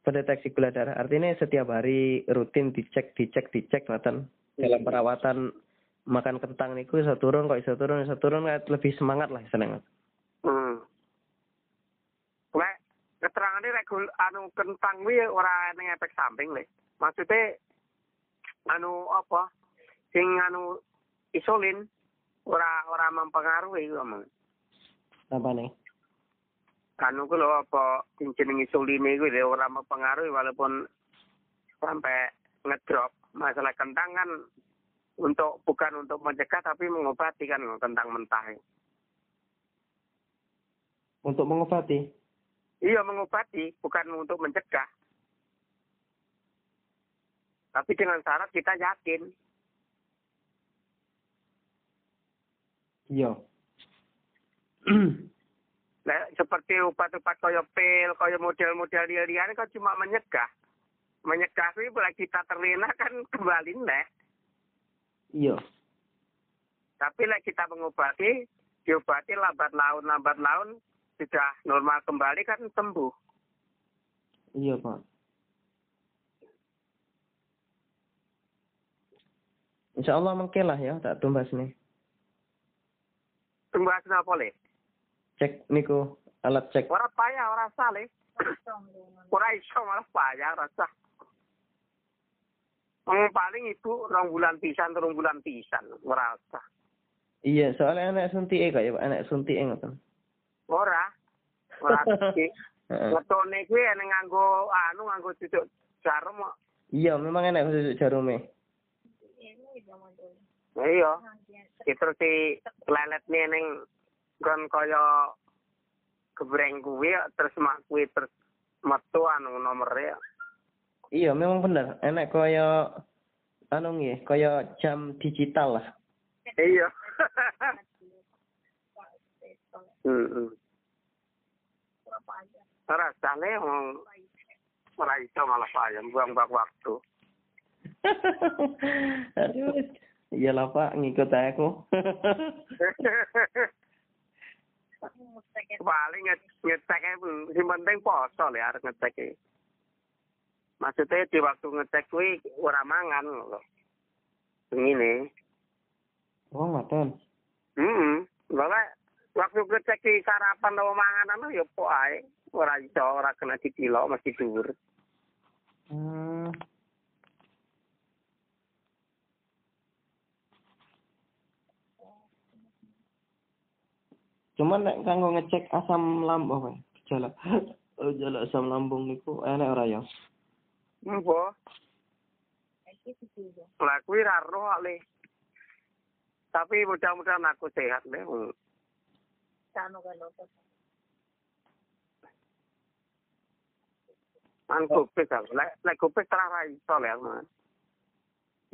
Speaker 6: pendeteksi gula darah artinya setiap hari rutin dicek dicek dicek ngoten. Dalam perawatan makan kentang niku iso turun kok iso turun iso turun lebih semangat lah seneng.
Speaker 4: Hmm. Lek keterangane rek gul- anu kentang kuwi ora ning efek samping le. Maksudnya anu apa? Sing anu isolin ora ora mempengaruhi ngomong.
Speaker 6: Apa nih?
Speaker 4: Anu ku lho apa sing jeneng isolin iku lho ora mempengaruhi walaupun sampai ngedrop. Masalah kentang kan untuk bukan untuk mencegah tapi mengobati kan kentang mentah.
Speaker 6: Untuk mengobati.
Speaker 4: Iya mengobati, bukan untuk mencegah. Tapi dengan syarat kita yakin.
Speaker 6: Iya.
Speaker 4: Nah, seperti obat-obat kaya pil, kaya model-model liar-liar kan cuma mencegah. menyegah kuwi bila kita terlena kan kembali nek.
Speaker 6: Iya.
Speaker 4: Tapi lek kita mengobati, diobati lambat laun lambat laun sudah normal kembali kan sembuh.
Speaker 6: Iya, Pak. Insya Allah mengke lah ya, tak tumbas nih.
Speaker 4: Tumbas napa le?
Speaker 6: Cek niku alat cek.
Speaker 4: Ora payah, ora sah le. ora iso malah payah rasa. Wong paling ibu rong bulan pisan, rong bulan pisan, ora usah.
Speaker 6: Iya, soalnya anak suntik kok ya, Pak. Anak suntik ngoten.
Speaker 4: Ora. Ora. Ngetone kuwi enek nganggo anu nganggo cucuk jarum kok.
Speaker 6: Iya, memang enak khusus jarume.
Speaker 4: Iya. Itu si leletnya ning kon kaya gebreng kuwi terus mak kuwi terus metu anu nomere.
Speaker 6: Iya, memang bener. Enak kaya anu nggih, kaya jam digital lah.
Speaker 4: Iya. Heeh. Rasane wong ora iso malah payah buang-buang waktu.
Speaker 6: Aduh. Iyalah Pak, ngikut aku.
Speaker 4: Paling nge- ngecek sing penting poso le arep ngecek e. Maksudnya di waktu ngecek kuwi ora mangan lho. Ngene.
Speaker 6: oh, ngoten.
Speaker 4: Hmm. Lha waktu ngecek di sarapan atau manganan ya po ae. Ora iso ora kena ditilok mesti dhuwur.
Speaker 6: Hmm. Cuman nek kanggo ngecek asam lambung apa? Gejala. Gejala asam lambung niku enak ora ya?
Speaker 4: Apa? Lah kuwi ra roh le. Tapi mudah-mudahan aku sehat le. Man kupis aku. Lek lek kupis ra iso le aku.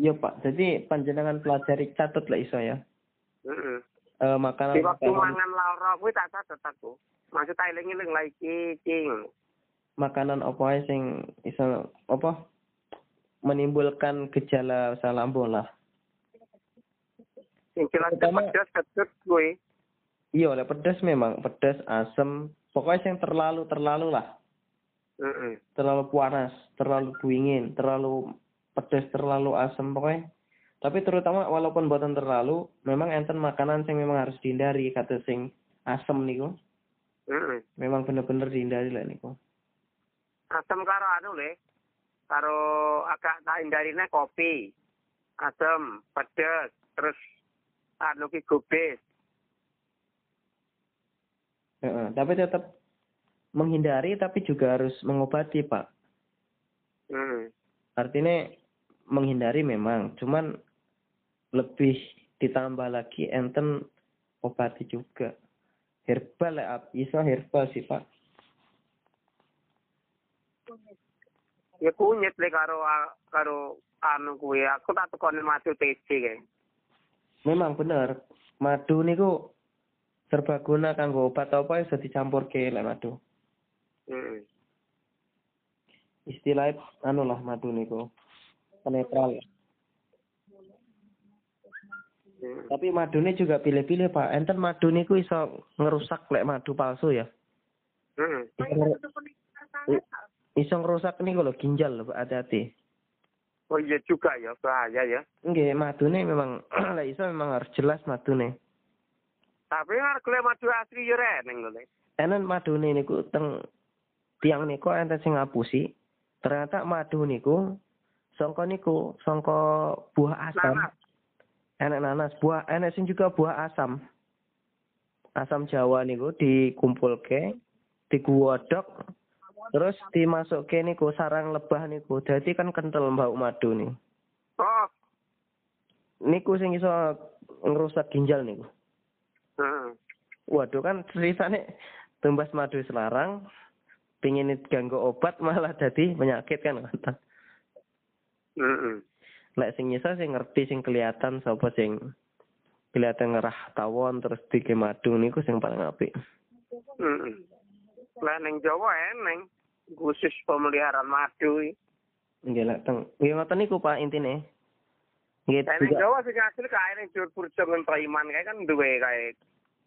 Speaker 6: Iya Pak, jadi panjenengan pelajari catut lah iso ya.
Speaker 4: Heeh.
Speaker 6: Eh makanan
Speaker 4: Di waktu mangan lara kuwi tak catet aku. Maksud tak eling-eling lah iki iki.
Speaker 6: makanan apa ae sing iso apa menimbulkan gejala asam lambung lah.
Speaker 4: Sing jelas pedes ketut kuwi.
Speaker 6: Iya, oleh pedas memang pedas, asam, pokoknya yang terlalu terlalu lah.
Speaker 4: Heeh.
Speaker 6: terlalu panas, terlalu buingin, terlalu pedas, terlalu asam pokoknya. Tapi terutama walaupun buatan terlalu, memang enten makanan yang memang harus dihindari kata sing asam niku.
Speaker 4: Heeh.
Speaker 6: Memang bener-bener dihindari lah niku.
Speaker 4: Asam karo anu le. Karo agak tak hindarine kopi. Asam, pedes, terus anu ki gobes.
Speaker 6: Heeh, tapi tetap menghindari tapi juga harus mengobati, Pak.
Speaker 4: Hmm.
Speaker 6: Artinya menghindari memang, cuman lebih ditambah lagi enten obati juga. Herbal ya, bisa herbal sih, Pak.
Speaker 4: Ya kunyit le karo karo anu kuwi. Aku tak tekoni matu TC kae.
Speaker 6: Memang bener, madu niku serbaguna kanggo obat apa iso dicampurke lek madu.
Speaker 4: Heeh.
Speaker 6: Istilahnya anu lah madu niku netral.
Speaker 4: Hmm.
Speaker 6: Tapi madune juga pilih-pilih Pak. Enten madu niku iso ngerusak lek madu palsu ya.
Speaker 4: Heeh.
Speaker 6: Iso, ngerusak niku lho ginjal lho Pak, hati-hati.
Speaker 4: Oh iya juga ya, bahaya ya.
Speaker 6: Nggih, madune memang lek iso memang harus jelas madune.
Speaker 4: Tapi harga le madu asli yo reneng lho.
Speaker 6: Enen madune niku teng tiang niku enten sing ngapusi. Ternyata madu niku sangka niku sangka buah asam.
Speaker 4: Nanas.
Speaker 6: Enek nanas, buah enek sing juga buah asam. Asam Jawa niku dikumpulke, diguwodok, terus dimasukke niku sarang lebah niku. Dadi kan kental bau madu nih.
Speaker 4: Oh.
Speaker 6: Niku sing iso ngerusak ginjal niku.
Speaker 4: Heeh.
Speaker 6: Waduh kan ceritane tumbas madu selarang, pingin ganggu obat malah jadi penyakit kan kata.
Speaker 4: Heeh.
Speaker 6: Lek sing nyisa sing ngerti sing kelihatan sapa sing kelihatan ngerah tawon terus dike madu niku sing paling apik.
Speaker 4: Heeh. Lah ning Jawa eneng khusus pemeliharaan madu.
Speaker 6: Nggih lek teng nggih ngoten niku Pak intine. Nggih
Speaker 4: ning Jawa sing asli kae ning Jur Purjo ngen Praiman kae kan duwe kae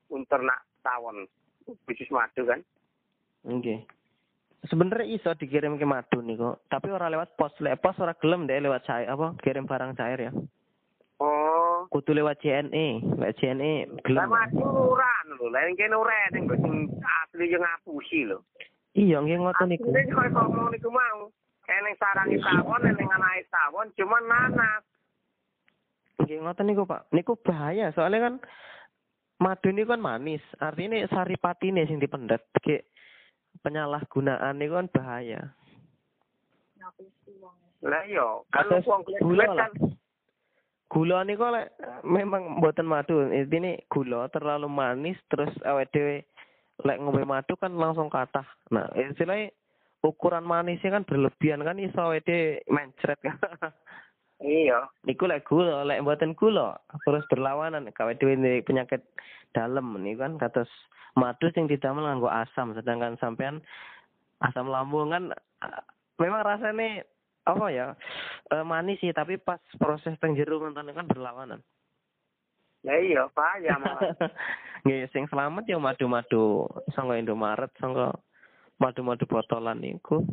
Speaker 4: unternak tawon bisnis madu kan.
Speaker 6: nggih. Sebenarnya iso dikirim ke madu niku, tapi ora lewat pos. Lek pos ora gelem deh lewat cair apa kirim barang cair ya.
Speaker 4: Oh,
Speaker 6: Kudu lewat JNE, lewat JNE
Speaker 4: lah
Speaker 6: gelem.
Speaker 4: ora lho, lah yang kene ora ning asli yang ngapusi lho.
Speaker 6: Iya nggih ngoten niku.
Speaker 4: Asline koyo ngomong niku mau. Eneng sarangi tawon, eneng anake tawon, cuman nanas.
Speaker 6: Nggih ngoten niku Pak. Niku bahaya soalnya kan madu niku kan manis. Artinya saripatine sing dipendet. Kayak penyalahgunaan niku kan bahaya.
Speaker 4: Lah iya, kan
Speaker 6: Kados
Speaker 4: wong
Speaker 6: gula
Speaker 4: kan
Speaker 6: Gula niku lek memang mboten madu. Intine gula terlalu manis terus awake dhewe lek ngombe madu kan langsung kathah. Nah, istilahnya ukuran manisnya kan berlebihan kan iso awake mencret kan.
Speaker 4: Iya.
Speaker 6: Niku lek gula, lek mboten gula terus berlawanan kawe dhewe penyakit dalem niku kan kados madu sing didamel nganggo asam sedangkan sampean asam lambung kan memang rasanya apa ya eh, manis sih tapi pas proses teng jero ngoten kan berlawanan.
Speaker 4: Lah iya, bahaya malah.
Speaker 6: Nggih sing selamat ya madu-madu sangka Indomaret sangka madu-madu botolan niku.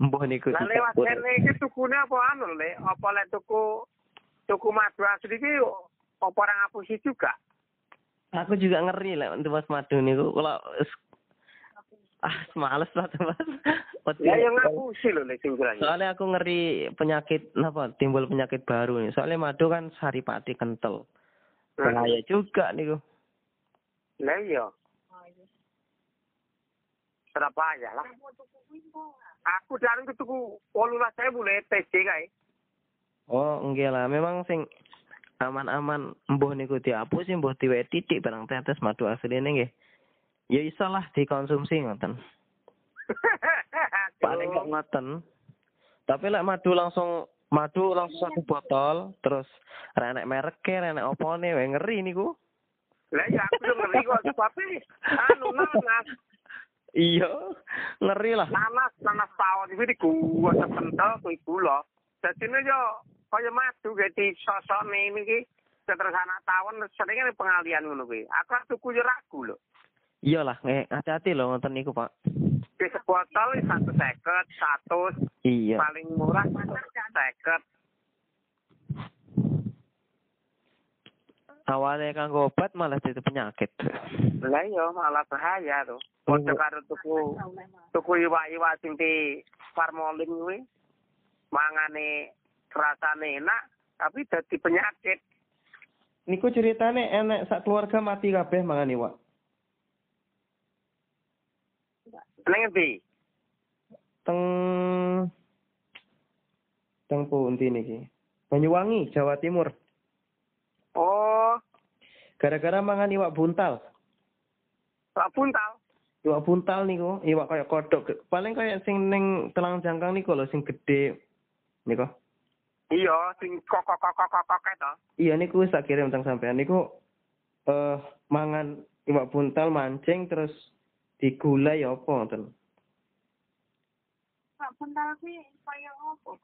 Speaker 6: Mbah niku
Speaker 4: Lah lewat kene iki tukune apa anu le? Apa lek tuku tuku madu asli iki apa ora ngapusi juga?
Speaker 6: Aku juga ngeri lah untuk mas madu niku kalau ah males lah tuh mas.
Speaker 4: Ya yang ngapusi sing jelas.
Speaker 6: Soalnya aku ngeri penyakit apa timbul penyakit baru nih. Soalnya madu kan saripati kental. Bahaya juga niku.
Speaker 4: Lah iya. Berapa aja lah. Aku dari itu tuku 18.000 le TC kae.
Speaker 6: Oh enggak lah. Memang sing aman-aman mbuh niku dihapus sih mbuh diwe titik barang tetes madu asline nggih. Ya iso lah dikonsumsi ngoten. Paling nggak ngoten. Tapi lek madu langsung madu langsung satu botol terus renek mereknya renek opone ngeri niku.
Speaker 4: Lah ya aku ngeri kok tapi anu nanas
Speaker 6: Iya, ngeri lah.
Speaker 4: nanas nanas tawon iki gua sepentel kuwi gula. Dadi ne yo kaya madu di sosone iki terus anak tawon sering pengalian ngono kuwi. Aku tuku yo ragu lho.
Speaker 6: Iya lah, eh, hati-hati loh nonton niku pak.
Speaker 4: Di sebotol satu seket, satu
Speaker 6: Iya.
Speaker 4: paling murah seket.
Speaker 6: Awalnya kanggo obat malah jadi penyakit.
Speaker 4: Lah iya malah bahaya tuh. Padha karo tuku tuku iwak-iwak sing di farmolin kuwi. Mangane rasane enak tapi dadi penyakit.
Speaker 6: Niku ceritane enek sak keluarga mati kabeh mangan iwak.
Speaker 4: Neng endi?
Speaker 6: Teng teng pundi niki? Banyuwangi, Jawa Timur.
Speaker 4: Oh,
Speaker 6: Gara-gara mangan iwak buntal.
Speaker 4: Pak Buntal.
Speaker 6: Iwak buntal niku, iwak kaya kodok. Paling kaya sing ning telang jangkang niku lho sing gede. Niku.
Speaker 4: Iya, sing kok kok kok kok kok to.
Speaker 6: Iya niku wis tak kirim teng sampean niku eh mangan iwak buntal mancing terus digulai ya apa ngoten.
Speaker 5: Pak Buntal kuwi kaya opo?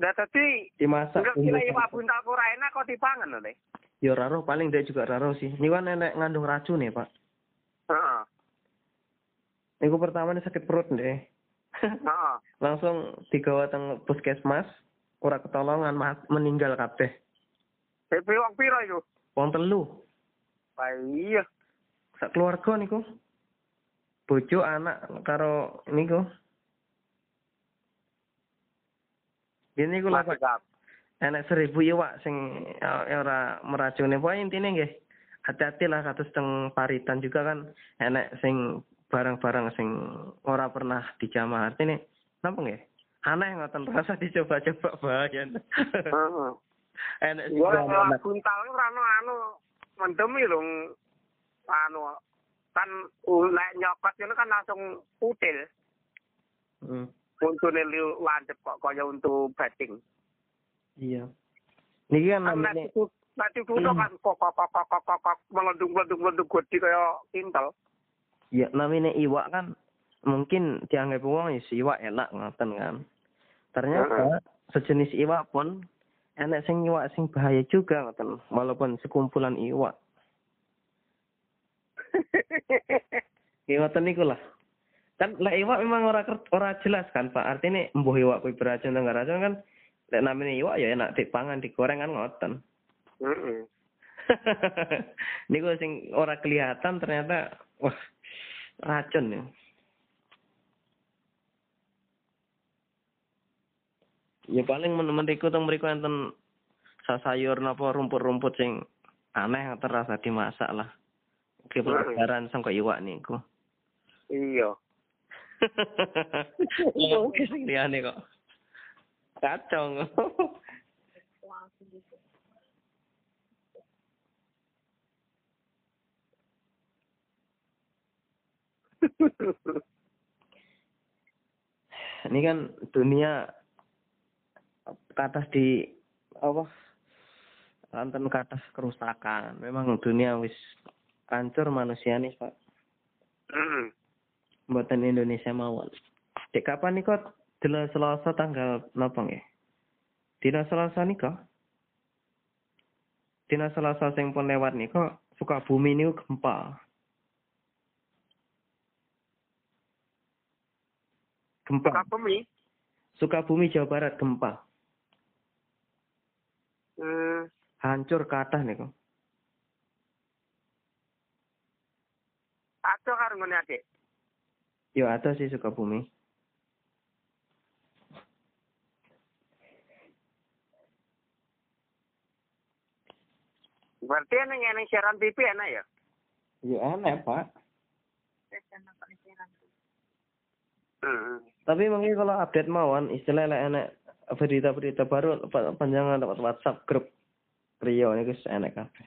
Speaker 4: Lah dadi
Speaker 6: Dimasak
Speaker 4: enggak kira Pak
Speaker 6: santan.
Speaker 4: Buntal ku ora enak kok dipangan lho, Le.
Speaker 6: Ya ora roh, paling dia juga raro sih. Niku kan nenek ngandung racun ya, Pak.
Speaker 4: Heeh.
Speaker 6: Niku pertama nih sakit perut deh.
Speaker 4: Heeh.
Speaker 6: Langsung digawa teng puskesmas, ora ketolongan meninggal kabeh.
Speaker 4: Tapi wong piro iku?
Speaker 6: Wong telu,
Speaker 4: Lah iya.
Speaker 6: sak keluarga niku. Bojo, anak karo niku. Ini niku lah,
Speaker 4: Masih
Speaker 6: Pak. Enek seribu iwak sing eh, ora meracuni. Pokoknya intinya nggih, hati-hati lah kados teng paritan juga kan enek sing barang-barang sing ora pernah dijamah. Artinya napa nggih? Aneh ngoten rasa dicoba-coba bahaya.
Speaker 4: Heeh.
Speaker 6: enek sing
Speaker 4: Gua
Speaker 6: ora
Speaker 4: ku ono anu mendemi lho anu kan lek nyokot ngono kan langsung util.
Speaker 6: Hmm,
Speaker 4: Untune liu landep kok kaya untuk batting.
Speaker 6: iya. Niki kan
Speaker 4: Kan
Speaker 6: namanya
Speaker 4: itu nek itu kan kok kok kok kok kok kok melendung-melendung-melendung gede kaya kintal.
Speaker 6: ya namanya iwak kan mungkin dianggap wong ya si iwak enak ngoten kan. Ternyata sejenis iwak pun enek sing iwak sing bahaya juga ngoten walaupun sekumpulan iwak Ya ngoten niku lah. Kan lek iwak memang ora ora jelas kan Pak. Artinya mbuh iwak kuwi beracun atau racun kan lek namanya iwak ya enak dipangan digoreng kan ngoten.
Speaker 4: Heeh.
Speaker 6: niku sing ora kelihatan ternyata wah racun ya. Ya paling men mriku teng mriku enten sayur napa rumput-rumput sing aneh terasa dimasak lah. Oke, pelajaran sangka iwak niku.
Speaker 4: Iya.
Speaker 6: Kok. Kacau. Ini kan dunia katas di apa? Ranten katas kerusakan. Memang dunia wis hancur manusia nih, Pak. Buatan Indonesia mawon. Dek kapan nih kok? Dina Selasa tanggal napa nggih? Dina Selasa nih kok? Dina Selasa sing pun lewat nih kok suka bumi niku gempa. Gempa.
Speaker 4: Sukabumi.
Speaker 6: Sukabumi Jawa Barat gempa.
Speaker 4: Hmm.
Speaker 6: Hancur kathah niku.
Speaker 4: Aduh karo ngene adik.
Speaker 6: Yo ada sih Sukabumi.
Speaker 4: Berarti yang yang siaran TV enak ya?
Speaker 6: Yo aneh, Pak.
Speaker 4: Heeh.
Speaker 6: Tapi mungkin kalau update mawon istilah lek enek berita-berita baru pa- panjangan dapat WhatsApp grup Rio ini guys enek kabeh.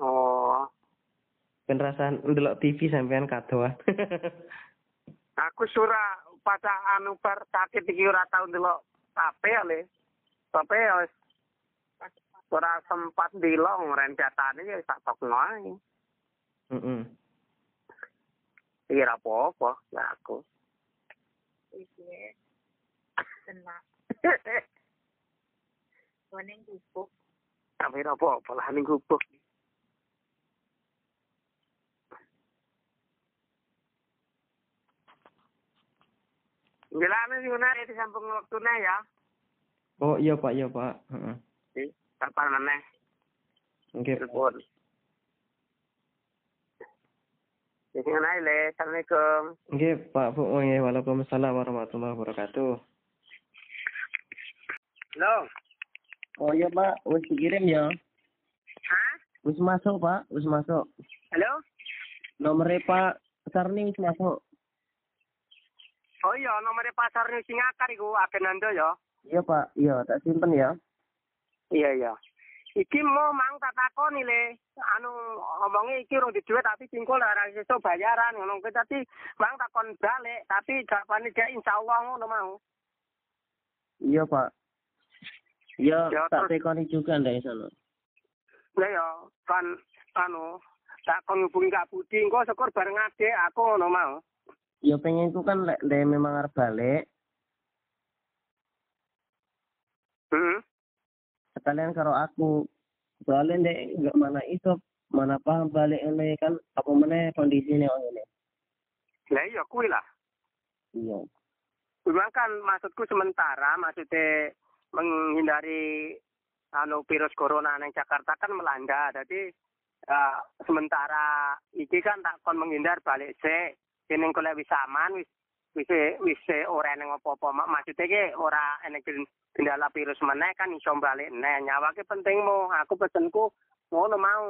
Speaker 4: Oh.
Speaker 6: Ben rasaan ndelok TV sampean kadoan.
Speaker 4: Aku surah pada anu bar sakit iki ora tau ndelok HP ale. Tapi ya wis ora sempat dilong rendatane ya tak tokno ae.
Speaker 6: Heeh.
Speaker 4: Iya ora apa-apa ya aku.
Speaker 5: Iya. Tenang. Kuning gubuk.
Speaker 4: Tapi ora apa-apa lah ning gubuk. Jelane sing ngono di sampung wektune ya.
Speaker 6: Oh iya Pak, iya Pak. Heeh.
Speaker 4: Di kapan meneh
Speaker 6: Nggih.
Speaker 4: telepon. Jadi ngono ae le. Assalamualaikum.
Speaker 6: Nggih Pak Bu. Oh, nggih. Waalaikumsalam warahmatullahi wabarakatuh.
Speaker 4: Halo.
Speaker 6: Oh iya Pak, wis dikirim ya.
Speaker 4: Hah?
Speaker 6: Wis masuk Pak, wis masuk.
Speaker 4: Halo?
Speaker 6: Nomornya Pak Sarni wis masuk.
Speaker 4: Oh iya, nomor pasar ning sing akar iku agenando ya.
Speaker 6: Iya Pak, iya tak simpen ya.
Speaker 4: Iya iya. Iki mau mang tak takoni le. Anu omongi iki urung diduwe tapi cingkul ora iso bayaran ngono kuwi tapi mang takon balik tapi jawabane dia insyaallah ngono mau.
Speaker 6: Iya Pak. Iya,
Speaker 4: Ya,
Speaker 6: tak tekoni juga ndak iso.
Speaker 4: Lah ya kan anu tak kon hubungi Kak Budi engko syukur bareng adek aku ngono mau.
Speaker 6: Ya pengen ku kan lek lek memang arep balik,
Speaker 4: Hmm.
Speaker 6: sekalian karo aku. Soalnya ndek enggak mana iso mana paham balik ini kan apa meneh kondisine oh ini.
Speaker 4: Lah iya kuwi lah.
Speaker 6: Iya.
Speaker 4: Memang kan maksudku sementara maksudnya menghindari anu virus corona nang Jakarta kan melanda. Jadi ya, sementara iki kan tak kon menghindar balik se. Kene kula wis aman wis wis wis ora nang apa-apa. Mak- maksudnya ki ora gen- kendala virus meneh kan iso balik neh. Nyawake pentingmu. Aku pesenku ngono mau.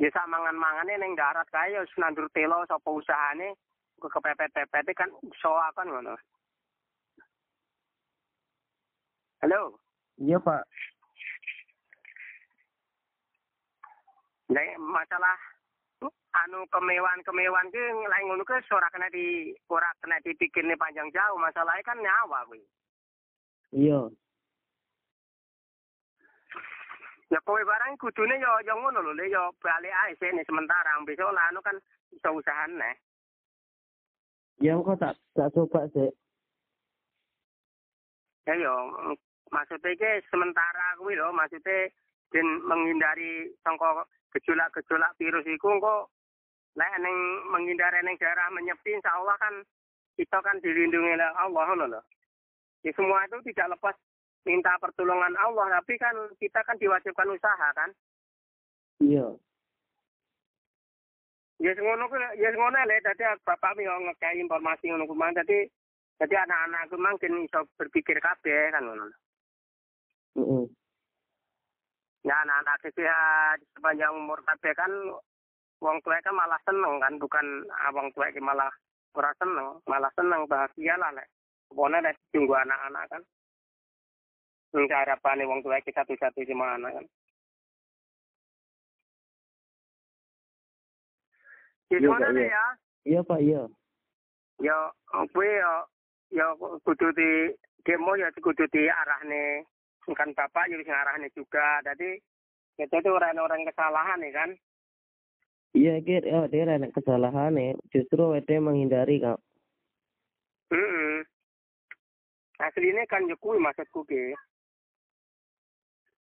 Speaker 4: Ya sak mangan-mangane ning darat kae ya nandur telo sapa usahane. Kepepet-pepet kan iso kan ngono. Halo?
Speaker 6: Iya Pak.
Speaker 4: Nek masalah anu kemewahan-kemewahan ki lain ngono ke ora kena di ora kena dipikirne panjang jauh masalahnya kan nyawa kuwi
Speaker 6: Iya.
Speaker 4: ya kowe barang kudune yo yo ngono lho le yo balik ae sini sementara besok lah anu kan iso usahane
Speaker 6: Ya engko tak tak coba sih.
Speaker 4: Ya yo maksudnya iki sementara kuwi lho maksudnya ben menghindari sangka gejolak-gejolak virus iku engko lek ning menghindari ning daerah menyepi insyaallah kan kita kan dilindungi oleh Allah lho. Ya semua itu tidak lepas minta pertolongan Allah tapi kan kita kan diwajibkan usaha kan.
Speaker 7: Iya.
Speaker 4: Ya ngono ku ya ngono le dadi bapak mi ngekei informasi ngono ku mang dadi dadi anak-anak mang kan iso berpikir kabeh kan ngono.
Speaker 7: Heeh.
Speaker 4: Ya anak-anak ya, sepanjang umur kabeh kan wong tua kan malah seneng kan bukan ah, wong tua malah ora seneng, malah seneng bahagia lah lek. Pokoknya lek tunggu anak-anak kan. Ini harapane wong tua iki satu-satu cuma anak kan. Di
Speaker 7: Iya,
Speaker 4: nih
Speaker 7: iya.
Speaker 4: ya?
Speaker 7: Iya Pak, iya.
Speaker 4: Ya, kuwi ya ya kudu di demo ya kudu di arahne kan bapak ya wis ngarahne juga. Jadi itu tuh orang-orang kesalahan ya kan.
Speaker 7: Iya, kira ya, dia ada kesalahan ya. Justru dia menghindari kak.
Speaker 4: Heeh. Aslinya kan ya kuwi maksudku ki.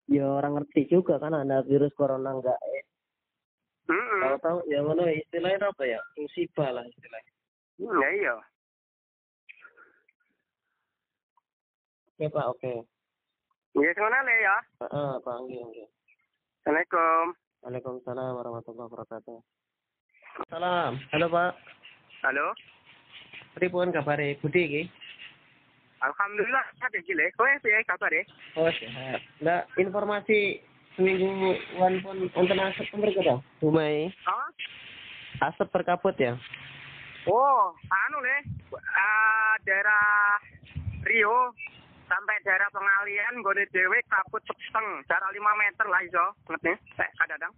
Speaker 7: Ya orang ngerti juga kan ada virus corona enggak ya.
Speaker 4: Heeh.
Speaker 7: Tahu-tahu ya mana istilahnya apa ya? Musibah lah istilahnya.
Speaker 4: Ya iya.
Speaker 7: Oke Pak, oke.
Speaker 4: Ya semono le ya.
Speaker 7: Heeh, Pak, oke, oke.
Speaker 4: Assalamualaikum.
Speaker 7: Waalaikumsalam warahmatullahi wabarakatuh. Salam. Halo Pak.
Speaker 4: Halo.
Speaker 7: Pripun kabare Budi iki?
Speaker 4: Alhamdulillah sehat iki le. Kowe piye kabare?
Speaker 7: Oh, sehat. Nah, informasi seminggu wan pun wonten asap mereka ta? Dumai.
Speaker 4: Oh.
Speaker 7: Asap berkabut ya?
Speaker 4: Oh, anu le. Ah, daerah Rio sampai daerah pengalian gone dhewe kabut peteng jarak 5 meter lah iso ngerti sek kadang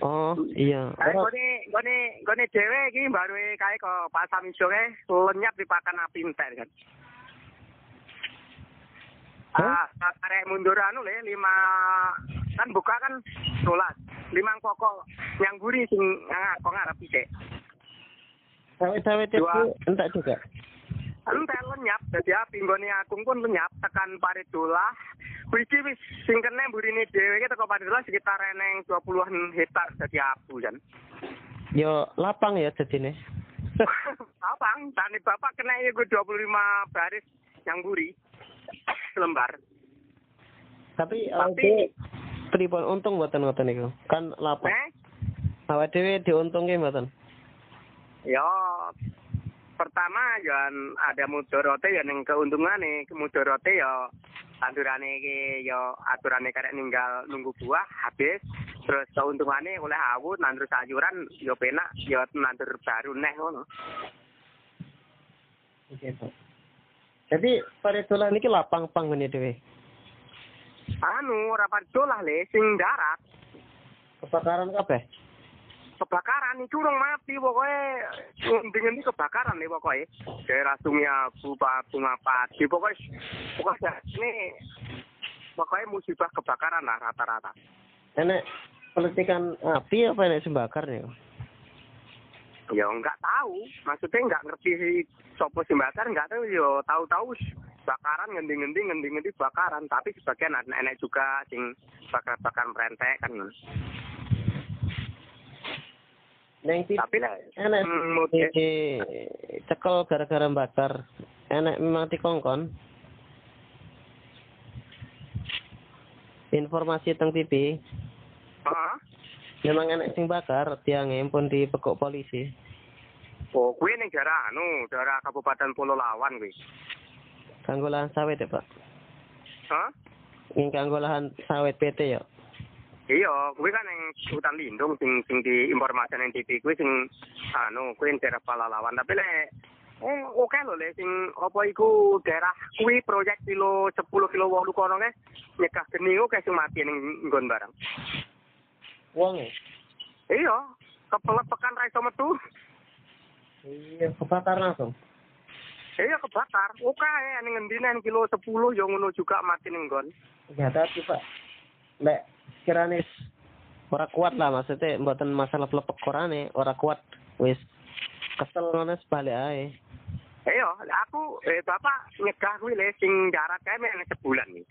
Speaker 7: Oh, iya.
Speaker 4: Kae gone gone gone dhewe iki baru kae kok pasam isore lenyap dipakan api entek kan. Ah, arek mundur anu le lima kan buka kan 12. Limang pokok yang guri sing ah, kok ngarep sik.
Speaker 7: Sawit-sawit itu
Speaker 4: Dua.
Speaker 7: entak juga.
Speaker 4: Entek lenyap dadi api nggone akung pun lenyap tekan parit dolah. Kuwi iki wis sing kene mburine dhewe iki teko parit dolah sekitar eneng 20-an hektar dadi abu kan.
Speaker 7: Yo lapang ya jadine.
Speaker 4: Abang, tani bapak kena gue 25 baris yang buri. Lembar.
Speaker 7: Tapi
Speaker 4: Tapi-
Speaker 7: awake pripun untung mboten ngoten niku. Kan lapang.
Speaker 4: Eh,
Speaker 7: Awake dhewe diuntungke mboten.
Speaker 4: ya pertama ya ada mudorote ya ning keuntungan mudorote ya tandurane iki ya aturane karek ninggal nunggu buah habis terus keuntungannya oleh awut nandur sayuran ya penak ya nandur baru neh ngono
Speaker 7: Oke, Pak. Jadi pada dolan niki lapang pang ngene dhewe.
Speaker 4: anu ora dolah le sing darat
Speaker 7: Kebakaran kabeh.
Speaker 4: Kebakaran itu urung mati pokoknya. Dengan ini kebakaran nih pokoknya. Daerah sungai pak bunga padi pokoknya pokoknya ini pokoknya musibah kebakaran lah rata-rata.
Speaker 7: Enek peletikan api apa enek sembakar nih?
Speaker 4: ya nggak tahu. Maksudnya nggak ngerti sopo simbakar nggak tahu. Yo tahu-tahu bakaran ngendi-ngendi ngendi-ngendi bakaran. Tapi sebagian ada enek juga sing bakar-bakar merentek kan
Speaker 7: Neng ti
Speaker 4: tapi lah
Speaker 7: enek
Speaker 4: hmm,
Speaker 7: di cekel gara-gara bakar. Enek memang dikongkon. Informasi tentang TV,
Speaker 4: Heeh.
Speaker 7: memang enek sing bakar tiangnya pun dipekuk polisi.
Speaker 4: oh gue ning daerah anu daerah Kabupaten Pulau Lawan gue
Speaker 7: Kanggo lahan sawit ya, Pak.
Speaker 4: Hah?
Speaker 7: Ing kanggo lahan sawit PT ya.
Speaker 4: Iya, kuwi kan yang hutan lindung sing sing di informasi yang TV kuwi sing anu kuwi daerah Palalawan tapi lek eh oke lho le sing apa iku daerah kuwi proyek kilo 10 kilo 8 kono ke nyegah geni ku kayak sing mati ning nggon barang.
Speaker 7: Wong ya?
Speaker 4: Iya, kepelet tekan ra iso metu.
Speaker 7: Iya, kebakar langsung.
Speaker 4: Iya kebakar. Oke ning ngendi ning kilo 10 yo ngono juga mati ning nggon.
Speaker 7: Ya tapi Pak. Lek kirane ora kuat lah maksudnya mboten masalah pelepek korane ora kuat wis kesel ngono sebalik ae.
Speaker 4: Ayo, aku eh bapak nyegah kuwi le sing darat kae men sebulan nih.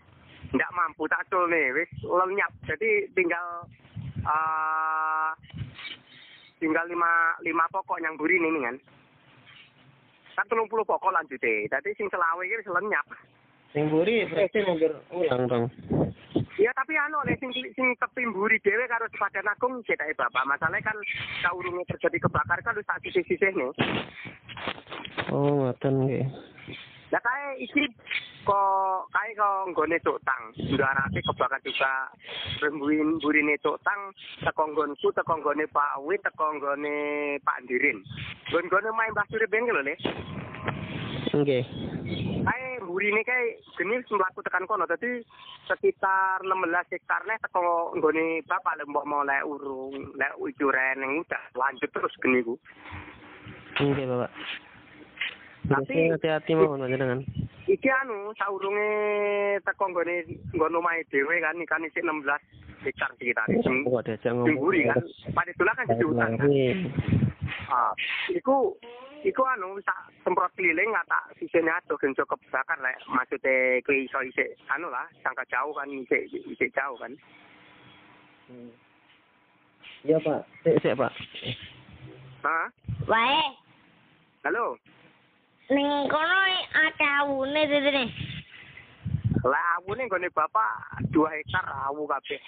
Speaker 4: Ndak mampu tak nih wis lenyap. Jadi tinggal eh tinggal lima lima pokok yang buri ini kan. Kan 30 pokok lanjute. Dadi sing selawe wis lenyap.
Speaker 7: Sing buri berarti mundur ulang dong.
Speaker 4: Ya tapi anu le sing sing tepi mburi dhewe karo sepadan agung cetake bapak. Masalahnya kan saurunge terjadi kebakar kan wis tak sisih-sisih nih.
Speaker 7: Oh, ngoten nggih.
Speaker 4: Lah kae iki kok kae kok nggone tuk tang. Ndarate kebakar juga rembuin burine tuk tang teko nggonku teko nggone Pak Wi teko nggone Pak Ndirin. Nggon-nggone main Mbah Surip lho le.
Speaker 7: Nggih.
Speaker 4: Burine kae geni wis mlaku tekan kono dadi sekitar 16 hektar nih teko nggone bapak lek mbok mau lek urung lek ujuren yang udah lanjut terus geni ku.
Speaker 7: Nggih, Bapak.
Speaker 4: Tapi-
Speaker 7: hati-hati mawon panjenengan.
Speaker 4: Iki anu saurunge teko nggone nggon omahe dhewe kan ikan isih 16 hektar sekitar.
Speaker 7: Kok diajak
Speaker 4: sing
Speaker 7: ngomong.
Speaker 4: kan. Padahal kan jadi hutan kan. Ah, iku iku anu tak semprot keliling nggak tak sisine adoh gen cukup bakar lek maksude kuwi iso isik anu lah sangka jauh kan isik isik jauh kan.
Speaker 7: Iya, Pak. Sik, sik, Pak.
Speaker 4: Hah?
Speaker 3: Wae,
Speaker 4: Halo.
Speaker 3: Ning kono ada awune dene.
Speaker 4: Lah awune nggone bapak 2 hektar awu kabeh.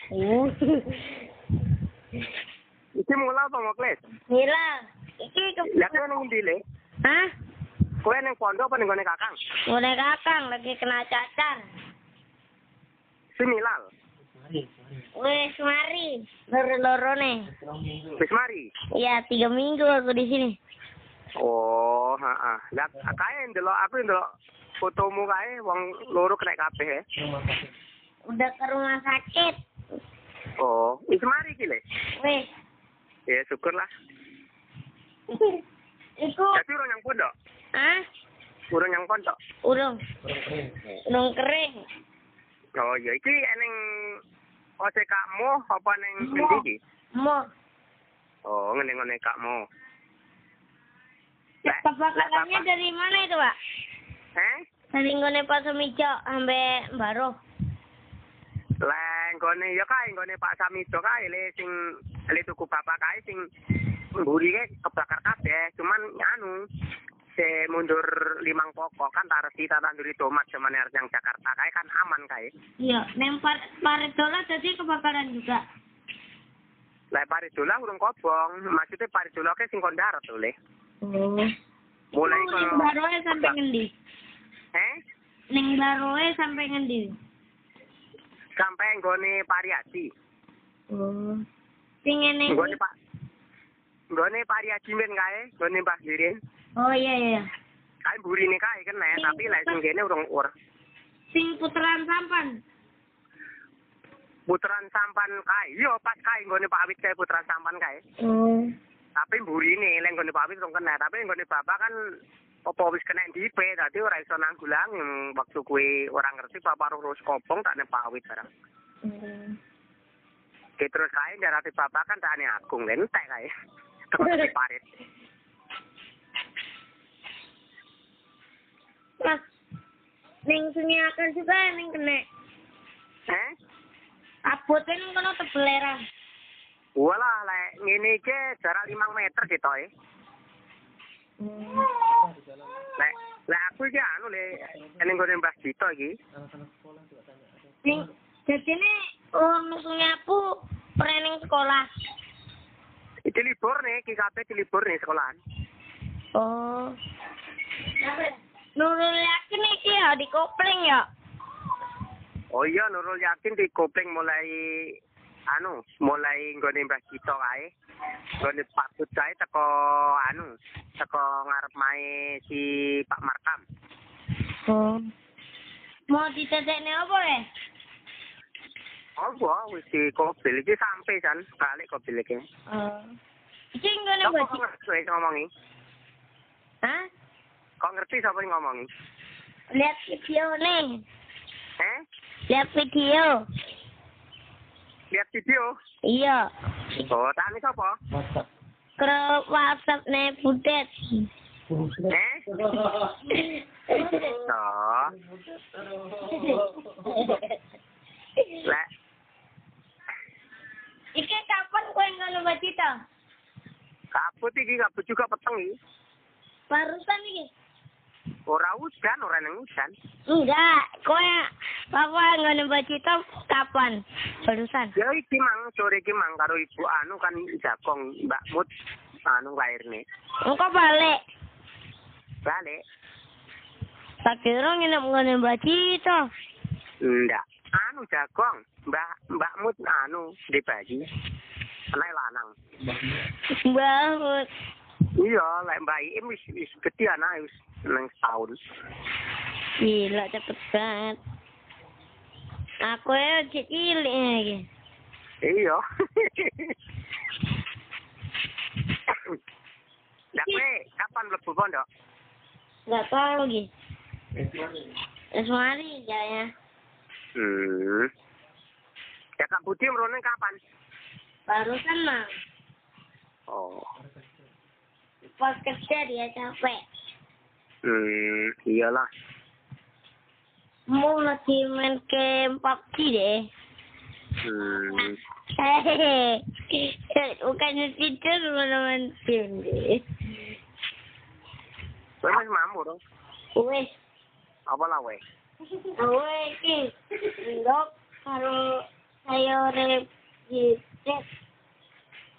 Speaker 4: Iki mula apa ngokles?
Speaker 3: Gila, iki
Speaker 4: Lah kowe ning ndi le?
Speaker 3: Hah?
Speaker 4: Kowe ning pondok apa ning gone kakang?
Speaker 3: Ngene kakang lagi kena cacar.
Speaker 4: Similal.
Speaker 3: Wes mari, loro-loro nih.
Speaker 4: Wis mari.
Speaker 3: Iya, tiga minggu aku di sini.
Speaker 4: Oh, heeh. Lah kae ndelok aku ndelok fotomu kae wong loro kena kabeh. eh.
Speaker 3: Udah ke rumah sakit.
Speaker 4: Oh, wis mari iki le.
Speaker 3: Wes.
Speaker 4: Ya syukurlah.
Speaker 3: Iku,
Speaker 4: Tapi urung yang pondok.
Speaker 3: ah,
Speaker 4: Urung yang pondok.
Speaker 3: urung. Urung kering.
Speaker 4: Oh iya iki eneng OCK-mu apa ning endi iki?
Speaker 3: Mau.
Speaker 4: Oh, ngene-ngene kakmu.
Speaker 3: Kebakarannya
Speaker 4: lek apa?
Speaker 3: dari mana itu, Pak?
Speaker 4: Eh?
Speaker 3: Dari ngone Pak Sumijo sampai Baro.
Speaker 4: Lah nggone ya kae nggone Pak Samido kae le sing le tuku bapak kae sing mburi ke kebakar kabeh, cuman anu se mundur limang pokok kan taresi tanduri tomat zaman yang Jakarta kae kan aman kae.
Speaker 3: Iya, neng par Paridola tadi kebakaran juga.
Speaker 4: Lah paridola urung kobong, maksudnya paridola ke sing kon darat lho le.
Speaker 3: Oh.
Speaker 4: Mulai
Speaker 3: Itu Neng Baroe sampai ngendi?
Speaker 4: eh
Speaker 3: Neng Baroe sampai ngendi?
Speaker 4: sampai nggone Pariati.
Speaker 3: Oh. Sing ngene
Speaker 4: Nggone
Speaker 3: iki.
Speaker 4: Pak Nggone Pariati men kae, nggone Mbah Dirin.
Speaker 3: Oh iya iya.
Speaker 4: Kae burine kae kena, tapi lek sing kene urung ur.
Speaker 3: Sing puteran sampan.
Speaker 4: Puteran sampan kae. Yo pas kae nggone Pak Awit kae puteran sampan kae.
Speaker 3: Oh.
Speaker 4: Tapi burine lek nggone Pak Awit urung kena, tapi nggone Bapak kan apa wis kena dipe, dadi ora iso nanggulang waktu kuwi ora ngerti Bapak terus kopong tak nek Pak Awit barang.
Speaker 3: Hmm.
Speaker 4: Oke, terus kae darate Bapak kan tane agung lentek kae. Tepi parit.
Speaker 3: Nah, neng sunyi akan juga neng kena.
Speaker 4: Eh?
Speaker 3: Abote neng kono tebelera.
Speaker 4: Walah, lek ngene iki jarak 5 meter gitu eh. Lek lek aku iki anu le ning gone Mbah Dito iki.
Speaker 3: Sing jadi nih orang sunyi aku pereneng sekolah.
Speaker 4: Iki libur nih, iki kabeh di libur nih sekolahan.
Speaker 3: Oh. Nurul yakin iki ya di kopling ya.
Speaker 4: Oh iya Nurul Yakin di kopling mulai anu, mulai nggone Mbah Dito kae. Nggone Pak Pucai teko anu, teko ngarep mae si Pak Markam.
Speaker 3: Oh. Mau ditetekne apa ya?
Speaker 4: Oh, wah, wis di kobil iki sampe kan, balik kobil iki.
Speaker 3: Oh. Iki nggone
Speaker 4: kok ngerti sing ngomongi?
Speaker 3: Hah?
Speaker 4: Kok ngerti sapa yang ngomongi?
Speaker 3: Lihat video nih.
Speaker 4: Eh?
Speaker 3: Lihat video.
Speaker 4: Lihat video?
Speaker 3: Iya.
Speaker 4: Oh, tani sapa?
Speaker 3: Ke WhatsApp nih Budet.
Speaker 4: Eh? Toh. Lek
Speaker 3: Iki kapan kowe ngono bacita?
Speaker 4: kabut iki kabut juga peteng iki.
Speaker 3: Barusan iki.
Speaker 4: Ora hujan, ora nang hujan.
Speaker 3: Enggak, kowe papa ngono bacita kapan? Barusan.
Speaker 4: Ya iki mang sore iki mang karo ibu anu kan jagong Mbak Mut anu lairne.
Speaker 3: Engko balik.
Speaker 4: Balik.
Speaker 3: Tak kira nginep ngono bacita.
Speaker 4: Ndak. Anu jagong Mbak Mbak Mut anu di bayi. Anak lanang.
Speaker 3: Banget.
Speaker 4: Iya, lek Mbak Iim wis wis gede anak wis nang setahun.
Speaker 3: Gila cepet banget. Aku ya cilik lagi.
Speaker 4: Iya. Lah kowe kapan mlebu pondok?
Speaker 3: Enggak tahu lagi. Wis mari ya.
Speaker 4: Hmm. Ya Kak Budi merone kapan?
Speaker 3: Barusan mah
Speaker 4: Oh.
Speaker 3: Pas kerja dia capek.
Speaker 4: Hmm, iyalah.
Speaker 3: Mau lagi main game PUBG deh.
Speaker 4: Hmm.
Speaker 3: Hehehe. Bukannya tidur malah main game deh.
Speaker 4: Kowe wis mampu dong.
Speaker 3: Wes,
Speaker 4: Apa lah we?
Speaker 3: aku iki ndok karo sayur jipet.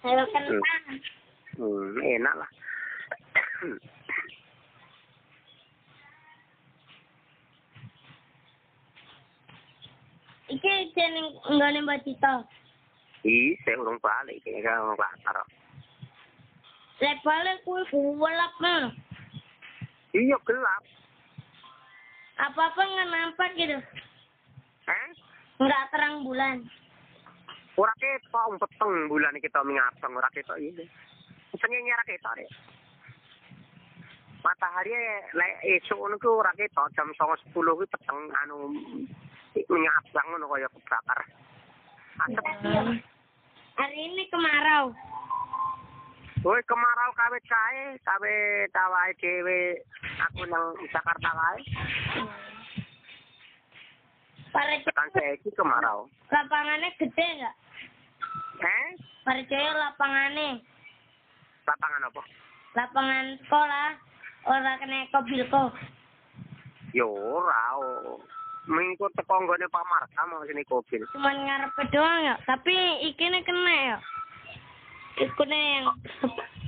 Speaker 3: Sayur kentang.
Speaker 4: Hmm, enak lah.
Speaker 3: Iki jeneng nggone Mbak Cita.
Speaker 4: Ih, saya urung balik kayaknya kan urung bakar.
Speaker 3: Lek balik kuwi gelap mah.
Speaker 4: Iya gelap.
Speaker 3: Apa-apa nggak nampak gitu.
Speaker 4: Eh?
Speaker 3: Nggak terang bulan.
Speaker 4: Ora ketok wong peteng bulan kita mingapeng ora ketok iki. Sengenge ora ketok deh. Matahari lek esuk ngono ku ora ketok jam 09.10 kuwi peteng anu mingapeng ngono kaya kebakar. Asep.
Speaker 3: Hari ini kemarau.
Speaker 4: Woi kemarau kawit kae, kawe tawae dhewe aku nang Jakarta wae.
Speaker 3: Para
Speaker 4: Tekan saiki kemarau.
Speaker 3: lapangannya gede nggak?
Speaker 4: Eh?
Speaker 3: Percaya lapangannya.
Speaker 4: Lapangan apa?
Speaker 3: Lapangan sekolah. Orang kena kobilko.
Speaker 4: Yo ora. oh. Mengikut teko nggone Pak Marta mau sini mobil.
Speaker 3: Cuman ngarepe doang ya. Tapi ikine kena ya. Ikune yang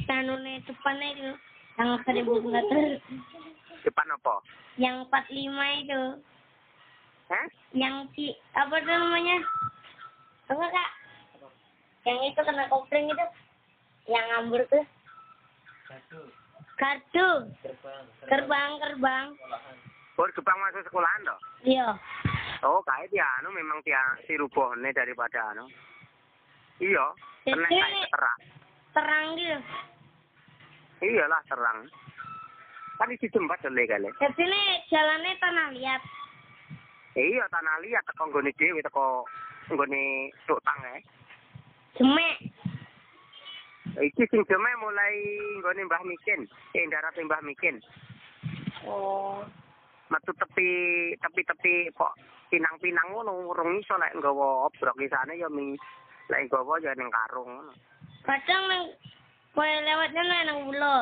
Speaker 3: tanune depannya itu. Yang seribu meter.
Speaker 4: Depan apa?
Speaker 3: Yang 45 itu.
Speaker 4: Eh?
Speaker 3: Yang si, apa tuh namanya? Apa kak? Yang itu kena kopling itu. Yang ngambur tuh. Kartu. Gerbang, gerbang.
Speaker 4: Oh, gebang masuk sekolahan toh?
Speaker 3: Iya.
Speaker 4: Oh, kae dia anu memang dia si rubone daripada anu. Iya, kena kae terang.
Speaker 3: Terang gitu.
Speaker 4: Iyalah terang. Kan isi tempat dole kali.
Speaker 3: Jadi ini jalannya tanah liat.
Speaker 4: Iya, tanah liat teko nggone dhewe teko nggone tuk tang eh.
Speaker 3: Jemek.
Speaker 4: Iki sing jeme mulai nggone Mbah Mikin, eh darat Mbah Mikin.
Speaker 3: Oh.
Speaker 4: Metu tepi tepi-tepi kok pinang-pinang ngono urung iso lek nggawa obrok di sana ya mi lek nggawa ya ning karung ngono.
Speaker 3: Kadang nang kowe lewatnya nang nang ulo.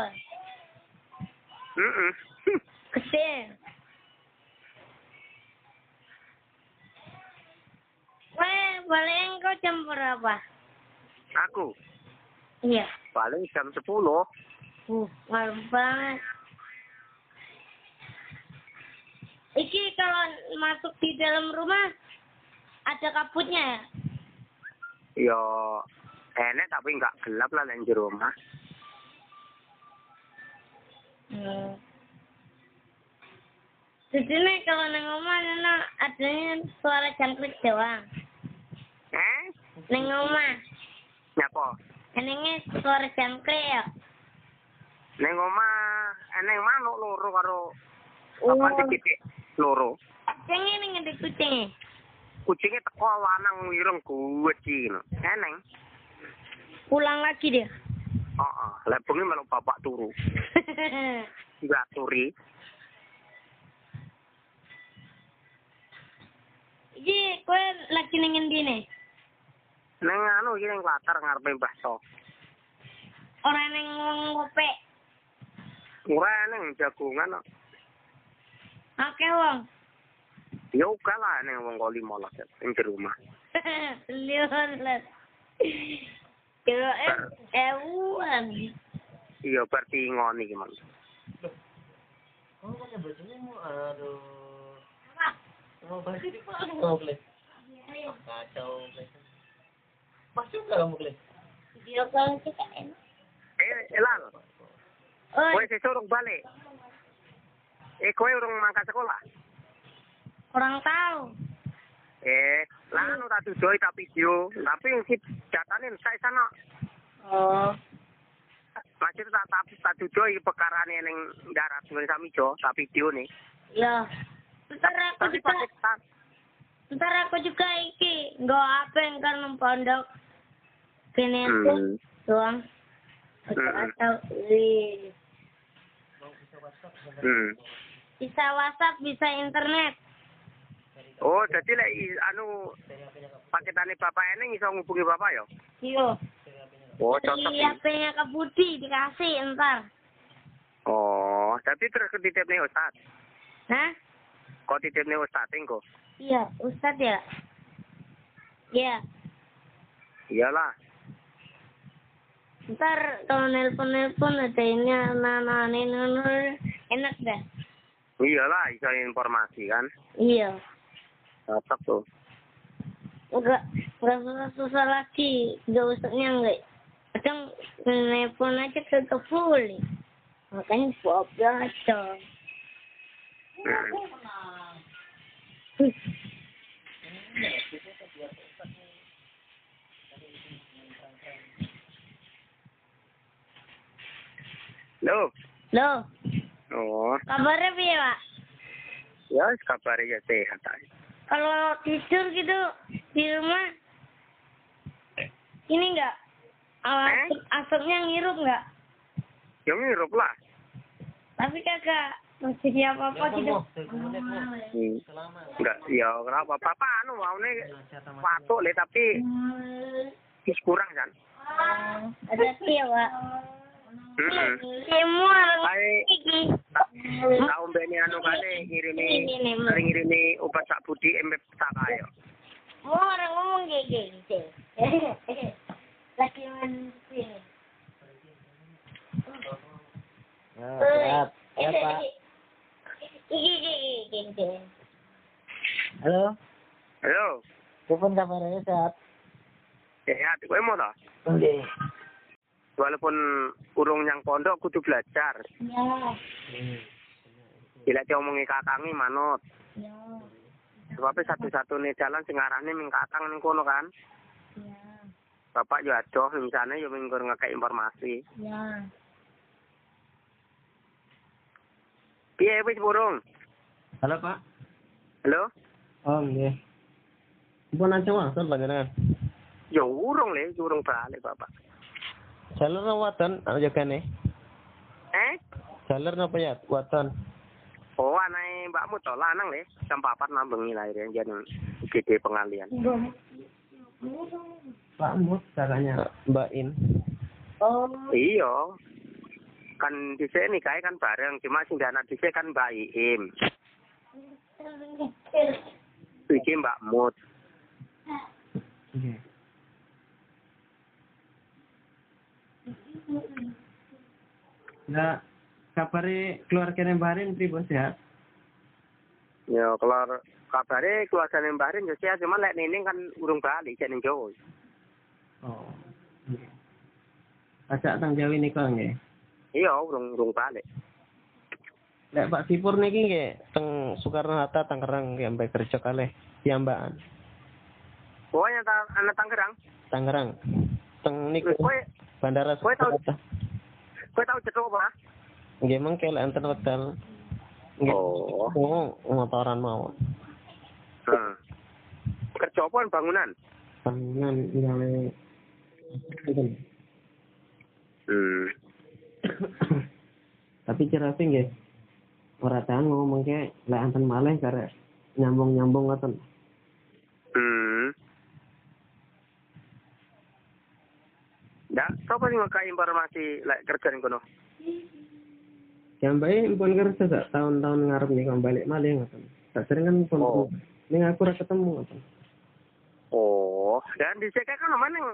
Speaker 4: Heeh.
Speaker 3: Gede. Kowe balik engkau jam berapa?
Speaker 4: Aku
Speaker 3: Iya.
Speaker 4: paling jam 10.
Speaker 3: Uh, malam banget. Iki kalau masuk di dalam rumah ada kabutnya ya?
Speaker 4: Ya enek tapi enggak gelap lah jero omah.
Speaker 3: Hmm. Di sini kalau neng omah nena adanya suara jangkrik doang.
Speaker 4: Eh?
Speaker 3: Neng omah,
Speaker 4: Nyapa?
Speaker 3: Enengnya suara jangkrik ya.
Speaker 4: Ning omah eneng manuk loro karo
Speaker 3: Oh.
Speaker 4: papan titik loro.
Speaker 3: Kucingnya nih ngede kucingnya.
Speaker 4: Kucingnya teko lanang wireng guwedi ngono. Eneng.
Speaker 3: Pulang lagi dia.
Speaker 4: Heeh, lek bengi melok bapak turu. diaturi.
Speaker 3: Iki kowe lagi ning endi?
Speaker 4: Neng anu iki ning latar ngarepe Mbah To.
Speaker 3: Ora ning ngopek.
Speaker 4: Ora neng jagungan kok.
Speaker 3: Akeh wong.
Speaker 4: Ya uga lah neng wong kok 15 ning jero omah.
Speaker 3: Lihat. Kira eh ewuan.
Speaker 4: Iya berarti ngoni iki man.
Speaker 6: Oh, punya bajunya mau aduh. Mau baju di mana? Kacau Kle. Pas juga lah mulai.
Speaker 3: Video call kita enak.
Speaker 4: Eh, Elal.
Speaker 3: Oi.
Speaker 4: Kue sesuai orang bali. Eh, kue urung mangkat sekolah.
Speaker 3: Orang tahu.
Speaker 4: Eh, lah anu tak tujuh tak video. Tapi yang si datanin saya sana.
Speaker 3: Oh.
Speaker 4: Masih tak tak tak tujuh pekaran yang darat sami jo, tapi video nih.
Speaker 3: Iya. Terus aku juga. Ntar aku juga iki nggak apa yang kan pondok. Kini aku
Speaker 4: Hmm.
Speaker 3: doang. Aku
Speaker 4: Hmm. Hmm.
Speaker 3: Bisa WhatsApp, bisa internet.
Speaker 4: Oh, jadi lek i- anu paketane bapak eneng iso ngubungi bapak ya?
Speaker 3: Iya.
Speaker 4: Oh, cocok. iki.
Speaker 3: HP-nya ke Budi dikasih ntar.
Speaker 4: Oh, tapi terus ketitip nih Ustaz.
Speaker 3: Hah?
Speaker 4: Kok titip nih Ustaz engko?
Speaker 3: Iya, Ustadz ya? Iya.
Speaker 4: Iyalah.
Speaker 3: Ntar kalau nelpon-nelpon ada ini anak-anak ini enak dah.
Speaker 4: Iyalah, iso informasi kan.
Speaker 3: Iya.
Speaker 4: Cocok tuh.
Speaker 3: Enggak, enggak susah-susah lagi. Enggak usahnya enggak. Kadang nelpon aja kagak boleh. Makanya gua belajar.
Speaker 4: Hmm. Loh.
Speaker 3: Loh,
Speaker 4: Oh,
Speaker 3: kabarnya piye, Pak?
Speaker 4: ya kabar ya sehat aja.
Speaker 3: Kalau tidur gitu di rumah ini enggak
Speaker 4: Eh?
Speaker 3: asapnya ngirup enggak?
Speaker 4: Ya ngirup lah.
Speaker 3: Tapi kagak terjadi apa-apa gitu.
Speaker 4: Hmm. Enggak, ya kenapa? Papa anu maune patuk le tapi wis kurang kan.
Speaker 3: Ada ya, Pak. Semua iki.
Speaker 4: Tau mbene anu kane ngirimi ngirimi obat sak budi embe tak ayo.
Speaker 3: Mau orang ngomong gitu. Lagi sini.
Speaker 6: Nah, sehat. Sehat, Pak. Halo.
Speaker 4: Halo.
Speaker 6: Kupun kabarnya sehat.
Speaker 4: Sehat, kowe mau ta?
Speaker 6: Nggih.
Speaker 4: Walaupun urung nyang pondok kudu belajar.
Speaker 3: Ya,
Speaker 4: Bila diomongi kakangi manut.
Speaker 3: ya,
Speaker 4: Sebabnya satu-satunya jalan sing arahne ming kakang ning kono kan.
Speaker 3: ya,
Speaker 4: Bapak yo adoh misalnya yo minggur ngekek informasi.
Speaker 3: ya.
Speaker 4: Piye wis burung?
Speaker 6: Halo, Pak.
Speaker 4: Halo?
Speaker 6: Oh, nggih. Kupun aja maksud panjenengan.
Speaker 4: Ya urung le, urung balik Bapak.
Speaker 6: Jalur waton aja kene?
Speaker 4: Eh?
Speaker 6: Jalur napa ya waton?
Speaker 4: Oh, anake mbakmu to lanang le, jam 4 nambengi lahirnya jan gede pengalian.
Speaker 6: Pak Mut kakaknya Mbak In.
Speaker 3: Oh,
Speaker 4: Iya. Kan dhisik nikahe kan bareng, cuma sing anak dhisik kan Mbak Iim. Iki Mbak Mut.
Speaker 6: Nggih. Nah, kabare keluargane Mbak Rin pripun sehat?
Speaker 4: Ya keluar kabare keluargane Mbak Rin yo sehat, cuma lek nining kan urung balik jan ning Jawa.
Speaker 6: Oh. Ajak tang Jawi nika nggih.
Speaker 4: Iya, urung urung balik.
Speaker 6: Lek Pak Sipur niki nggih teng Soekarno Hatta Tangerang nggih sampai kerja kalih piyambakan.
Speaker 4: Pokoknya ta anak Tangerang.
Speaker 6: Tangerang. Teng niku Bandara Soekarno Hatta.
Speaker 4: kowe tau cedok apa?
Speaker 6: Nggih mengke lek enten wekdal.
Speaker 4: Oh.
Speaker 6: Oh, motoran mawon.
Speaker 4: Hmm. Kerja apa bangunan?
Speaker 6: Bangunan Enten.
Speaker 4: Hmm.
Speaker 6: Tapi apa nggih. Ora tahan ngomong ke lek anten malih karek nyambung-nyambung ngoten.
Speaker 4: Hmm. Ya, sapa sing ngeka informasi lek kerja ning kono?
Speaker 6: Jambai pun kerja sak tahun-tahun ngarep nih kalau balik malih ngoten. Tak sering kan pun
Speaker 4: Oh.
Speaker 6: ning aku ora ketemu ngoten.
Speaker 4: Oh, dan di kan mana yang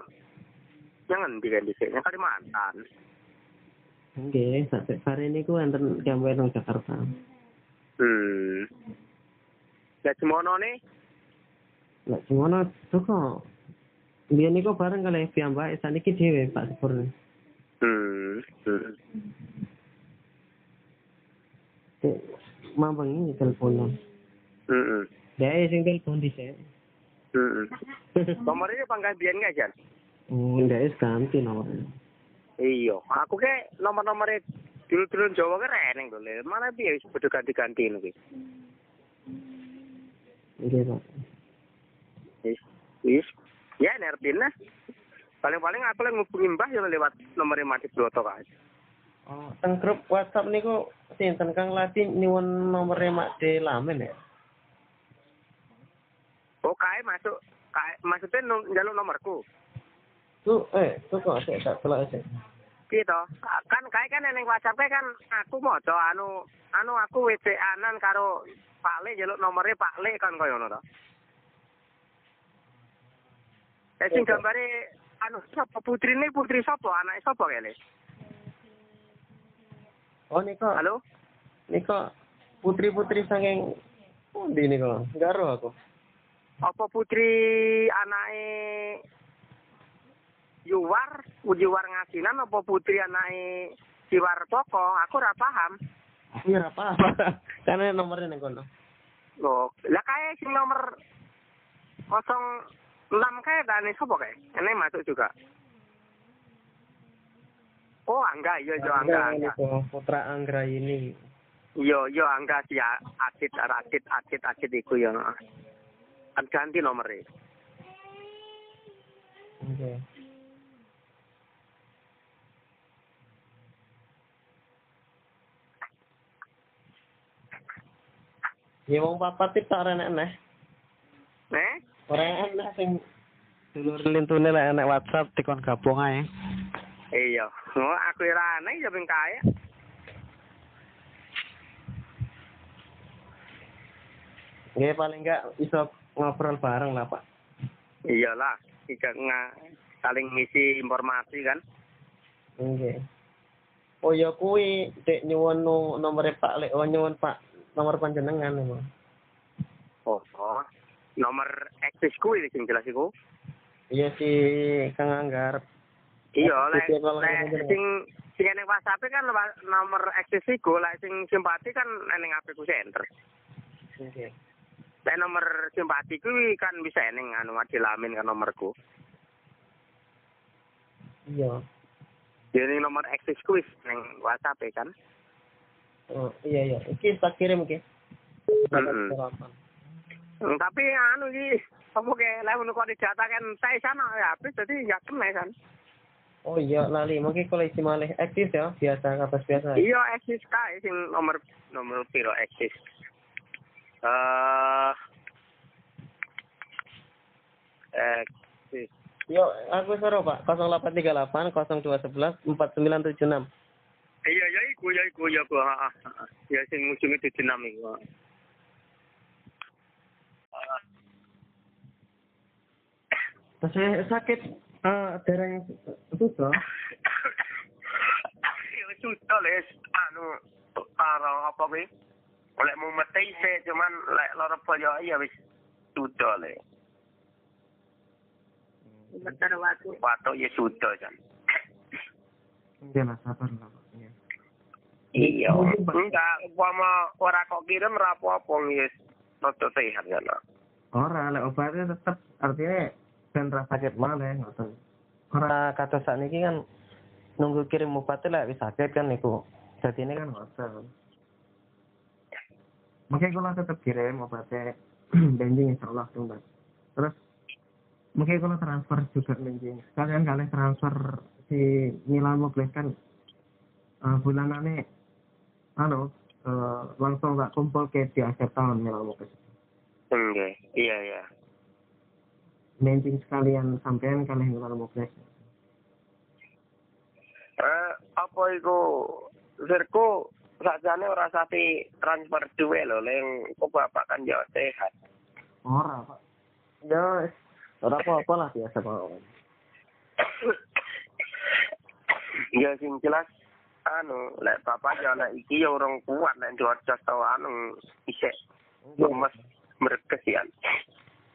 Speaker 4: jangan di kan di yang Kalimantan.
Speaker 6: Nggih, sak hari niku enten Jambai nang Jakarta.
Speaker 4: Hmm. Ya semono nih.
Speaker 6: Lek semono toko. Biyen niku bareng kali piyambak saniki dhewe Pak Sepur.
Speaker 4: Hmm. hmm.
Speaker 6: Cek mampang ini teleponan.
Speaker 4: Hmm.
Speaker 6: Dia sing telepon dhisik.
Speaker 4: Hmm. Nomornya pangkat biyen nggak Jan?
Speaker 6: Oh, ndak ganti nomornya.
Speaker 4: Iya, aku ke nomor-nomornya dulu-dulu Jawa kan reneng Le. mana piye wis padha ganti-ganti kuwi.
Speaker 6: Nggih, Pak.
Speaker 4: Wis, wis. Ya nerpin lah. Paling-paling aku lagi ngubungi Mbah yang lewat nomornya mati broto kan.
Speaker 6: Oh, teng grup WhatsApp niku sinten Kang Lati nyuwun nomere Mak De Lamen ya.
Speaker 4: Oh, kae masuk. Kae maksudnya njaluk nomorku.
Speaker 6: Tuh, eh, tuh kok sik tak delok sik.
Speaker 4: Gitu. Kan kae kan ning WhatsApp kae kan aku maca anu anu aku WC-anan karo Pak Le njaluk nomornya Pak Le kan koyo ngono to. Eh sing gambare anu sapa putrine putri sapa anake sapa kene?
Speaker 6: Oh, niku.
Speaker 4: Halo?
Speaker 6: Niku putri-putri saking pundi niku? Garo aku.
Speaker 4: Apa putri anake Yuwar, Yuwar ngasinan apa putri anake Siwar Poko? Aku ora paham.
Speaker 6: Aku ora paham. Karena nomornya ning kono.
Speaker 4: Loh, lah kae sing nomor 06 kae dane sapa kae? Ini masuk juga. Oh, Angga, iya, iya, Angga, Angga.
Speaker 6: niku Putra Anggra ini.
Speaker 4: Iya, iya, Angga si Acit, Acit, Acit, Acit iku ya. Kan ganti nomornya.
Speaker 6: Oke. Ya wong papat iki tak ora enek.
Speaker 4: Eh?
Speaker 6: Ora enek sing dulur lintune lek enek WhatsApp dikon gabung ae.
Speaker 4: Iya. Oh, aku ora aneh ya ping kae.
Speaker 6: Nggih paling enggak iso ngobrol bareng lah, Pak.
Speaker 4: Iyalah, nga saling ngisi informasi kan.
Speaker 6: Nggih. Oh ya kuwi dek nyuwun nomore Pak Lek, oh nyuwun Pak nomor panjenengan emang.
Speaker 4: Oh, oh. Nomor eksis kuwi sing jelas iku.
Speaker 6: Iya si Kang Anggar.
Speaker 4: Iya, lek sing sing ning WhatsApp kan wa- nomor eksis iku, lek sing simpati kan ning HP ku center.
Speaker 6: Nggih.
Speaker 4: Lek nomor simpati kuwi kan bisa ning anu dilamin kan nomorku.
Speaker 6: Iya.
Speaker 4: Jadi nomor eksis kuwi ning WhatsApp kan.
Speaker 6: Oh, iya iya. Iki tak kirim iki.
Speaker 4: Mm-mm. Hmm, tapi anu iki apa ke lek ngono kok didata kan saya sana ya habis jadi enggak kena kan.
Speaker 6: Oh iya, lali. Mungkin kalau isi malih aktif ya, biasa kapas biasa.
Speaker 4: Iya eksis kae sing nomor nomor piro eksis. Eh eksis.
Speaker 6: Yo, aku suruh Pak, 0838 0211 4976.
Speaker 4: Iya ya iku ya iku ya ku heeh. Ya sing ujunge 76 iku.
Speaker 6: Terus saya sakit eh dereng susah.
Speaker 4: Ya sudah les anu karo apa kuwi? Oleh mau mati se cuman lek lara boyo ya wis sudah le.
Speaker 10: Bentar waktu.
Speaker 4: Waktu ya sudah jan.
Speaker 6: Iya lah, sabar lah. Iya.
Speaker 4: Enggak, umpama ora kok kirim ora apa-apa wis rada sehat kan.
Speaker 6: Ora, lek obatnya tetep artinya ben ra sakit malah ngoten. Ora kata sakniki kan nunggu kirim obatnya lek wis sakit kan niku. Jadi ini kan ngoten. Makanya kalau tetap kirim obatnya benjing insya Allah tunggu. Terus mungkin kalau transfer juga benjing. Kalian kalian transfer si Milan Mobles kan uh, bulanannya anu eh, langsung tak kumpul ke di akhir tahun nih mau ke
Speaker 10: Nggih. Iya, iya.
Speaker 6: Mencing sekalian sampean kalian kalau mau ke
Speaker 10: Eh, apa iku Sirku sajane ora sati transfer duwe lho leng kok bapak kan yo sehat.
Speaker 6: ora pak ya ora apa-apa lah biasa pak
Speaker 10: ya sing jelas anu lek bapak yo nek iki yo urung kuat nek cuaca tau anu isek lemes merkesian.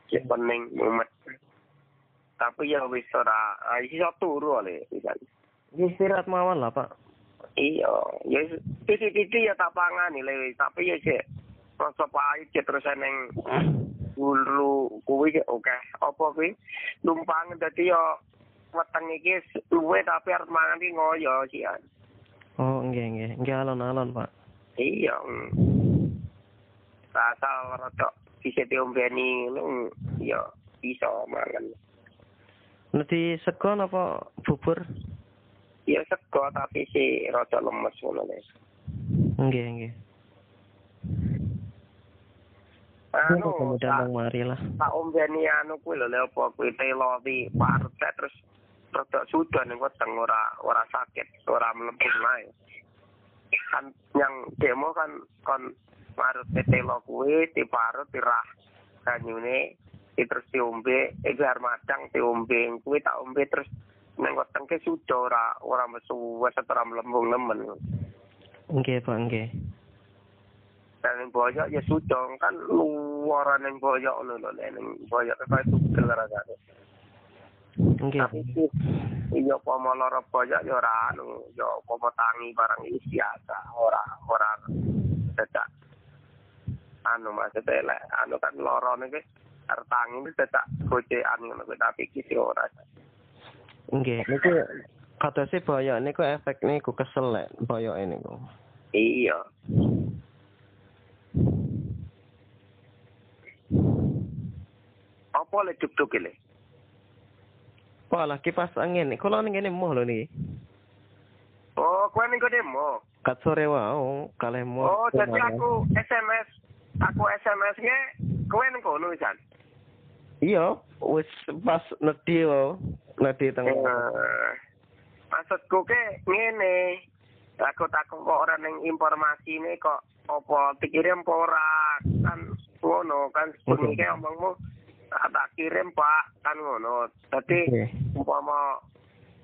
Speaker 10: Ya pening mumet. Tapi ya wis ora ah, iso turu oleh pisan.
Speaker 6: istirahat mawon lah pak
Speaker 10: Iya, ya titik-titik ya tak pangani le, tapi ya sih rasa pahit ya terus neng dulu kuwi ya oke. Apa kuwi numpang dadi yo weteng iki luwe tapi arep mangan iki ngoyo sih.
Speaker 6: Oh nggih nggih nggih alon-alon pak
Speaker 10: Iya. mm. Asal rada bisa diombeni ngono ya bisa mangan.
Speaker 6: nanti segon apa bubur
Speaker 10: Ya sego tapi si rada lemes ngono le.
Speaker 6: nggih nggih
Speaker 10: Anu,
Speaker 6: kemudian
Speaker 10: tak-
Speaker 6: mari lah
Speaker 10: tak ombeni anu kuwi lho apa kuwi telo di kae terus rada sudah ning weteng ora ora sakit ora mlempung lae kan yang demo kan kon marut telo kuwi diparut dirah banyune di terus diombe eh biar macang diombe kuwi tak ombe terus ning weteng ke sudah ora ora mesu wis ora mlempung nemen.
Speaker 6: Nggih pak nggih.
Speaker 10: Dan boyok ya sudah kan luar ning boyok lho lho ning boyok kaya tugel rasane
Speaker 6: nggih
Speaker 10: tapi sih iya pomo loro boyok ya ora anu ya pomo tangi barang iki biasa ora ora dadak anu maksudnya lek anu kan loro niki arep tangi iki dadak gocekan ngono kuwi tapi iki sih ora.
Speaker 6: Nggih niku katose boyok niku efek niku kesel lek boyok niku.
Speaker 10: Iya. Apa le cuk-cuk
Speaker 6: Pala, kipas angin nih. Kalau angin ini mau lo nih.
Speaker 10: Oh, kowe ning kene mau.
Speaker 6: Kat sore wow, kalau mau.
Speaker 10: Oh, jadi aku SMS, aku SMS nya kowe nih kau nulisan.
Speaker 6: Iya, wis pas nanti lo, nanti teng.
Speaker 10: Eh, maksudku ke ngene, aku takut kok ora ning informasine ini kok opo pikirin ora kan, ngono kan, mm-hmm. sebenarnya omongmu. Tak kirim pak kan ngono
Speaker 6: Oke.
Speaker 10: umpama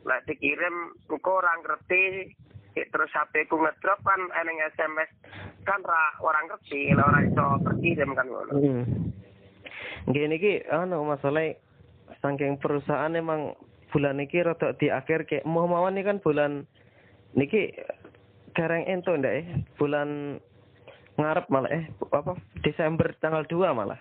Speaker 10: lek dikirim engko ora ngerti terus HP ku ngedrop kan eneng SMS kan ra orang ngerti lah ora iso terkirim kan ngono
Speaker 6: Hmm. Gini ki, anu masalah saking perusahaan emang bulan niki rada di akhir kayak mau mawon nih kan bulan niki garang ento ndak eh bulan ngarep malah eh apa Desember tanggal 2 malah.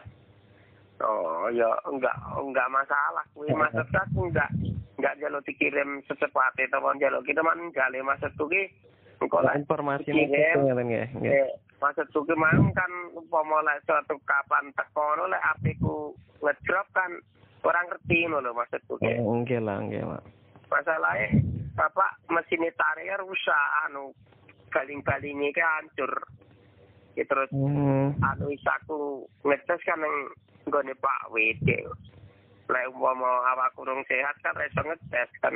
Speaker 10: Oh ya enggak enggak masalah kuwi maksud aku enggak enggak jaluk dikirim secepatnya teman jaluk kita man jale maksudku ki engko lek
Speaker 6: informasi mungkin ngeten nggih. nggih.
Speaker 10: maksudku ki mang kan umpama lek suatu kapan tekono lek apiku ngedrop kan orang ngerti ngono lho maksudku ki
Speaker 6: Oh, nggih lah nggih, Pak.
Speaker 10: masalahnya bapak mesin tarik rusak anu galing-galingnya ki hancur ya terus
Speaker 6: Hmm.
Speaker 10: anu isaku ngetes kan yang nggone Pak WD. Lek umpama awak kurang sehat kan iso ngetes kan.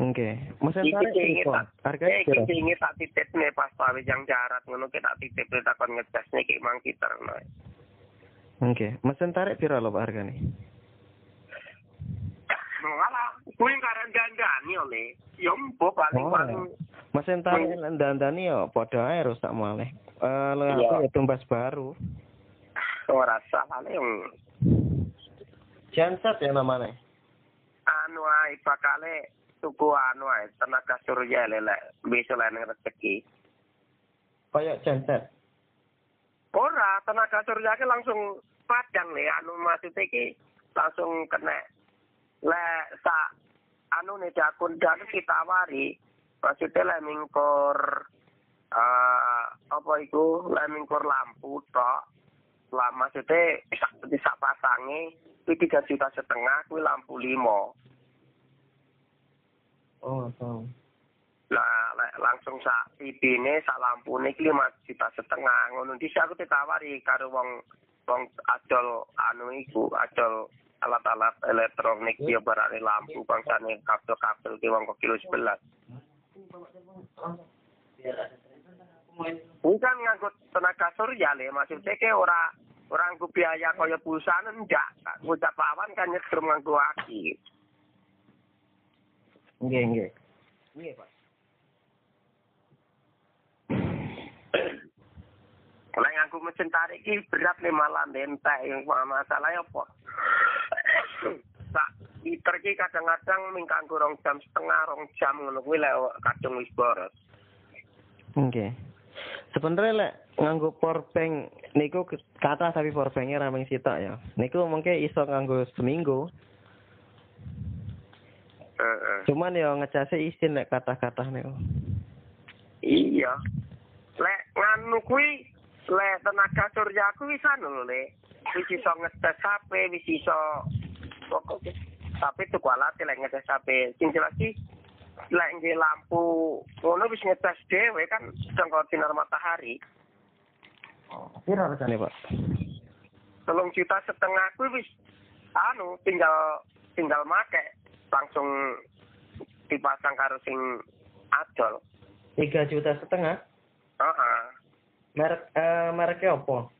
Speaker 6: Nggih. Mesin
Speaker 10: Iki
Speaker 6: tarik piro?
Speaker 10: iki
Speaker 6: piro?
Speaker 10: sing ingin tak titip nih pas pawe yang jarat ngono ki tak titip nih takon ngetes nih ki mang kita no.
Speaker 6: Nggih. Mesin tarik piro lho Pak hargane?
Speaker 10: Malah kuwi karan gandani oleh. Ya mbok paling
Speaker 6: Oh,
Speaker 10: paling
Speaker 6: Mesin tarik dandani yo padha ae rusak malih. Eh lha
Speaker 10: Iya.
Speaker 6: aku ya tumbas baru.
Speaker 10: Ora salah yang
Speaker 6: Genset ya namanya.
Speaker 10: anu ae bakale tuku anu ae tenaga surya lelek besok lain rezeki.
Speaker 6: Kayak genset.
Speaker 10: Ora, tenaga surya ki langsung padang le anu maksudnya ki langsung kena le sa anu nih jakun dan kita wari maksudnya le mingkor eh apa itu le mingkor lampu tok lah maksudnya bisa bisa pasangi itu tiga juta setengah kuwi lampu limo
Speaker 6: Oh, tahu.
Speaker 10: lah langsung sak TV-ne sak lampune iki 5 juta setengah. Ngono dhisik aku ditawari karo wong wong adol anu iku adol alat-alat elektronik dia barane lampu bangsane kabel-kabel ki wong kilo 11 bukan ngangkut tenaga surya le maksudnya ke ora orang nganggo biaya kaya pulsa enggak ngucap awan kan nyetrum nganggo aki
Speaker 6: Nggih, nggih. Nggih, Pak.
Speaker 10: Lek nganggo mesin tarik iki berat le malah entek yang masalah apa? Sak liter iki kadang-kadang ming kanggo rong jam setengah, rong jam ngono kuwi lek kadung wis boros.
Speaker 6: Oke. Sebenarnya lek nganggo power bank niku kata tapi power banknya rameng sitok ya. Niku mungkin iso nganggo seminggu.
Speaker 10: Heeh.
Speaker 6: Cuman ya ngecase isin lek kata-kata niku.
Speaker 10: Iya. Lek nganu kuwi lek tenaga surya kuwi wis anu lho le. Wis iso ngetes HP, wis iso pokok tapi tuku alat lek ngetes HP. Sing jelas lek nggih lampu ngono wis ngetes dhewe kan sangka sinar matahari.
Speaker 6: Piro regane, Pak?
Speaker 10: Telung juta setengah kuwi wis anu tinggal tinggal make langsung dipasang karo sing adol.
Speaker 6: Tiga juta setengah.
Speaker 10: Heeh.
Speaker 6: Merek eh mereknya apa?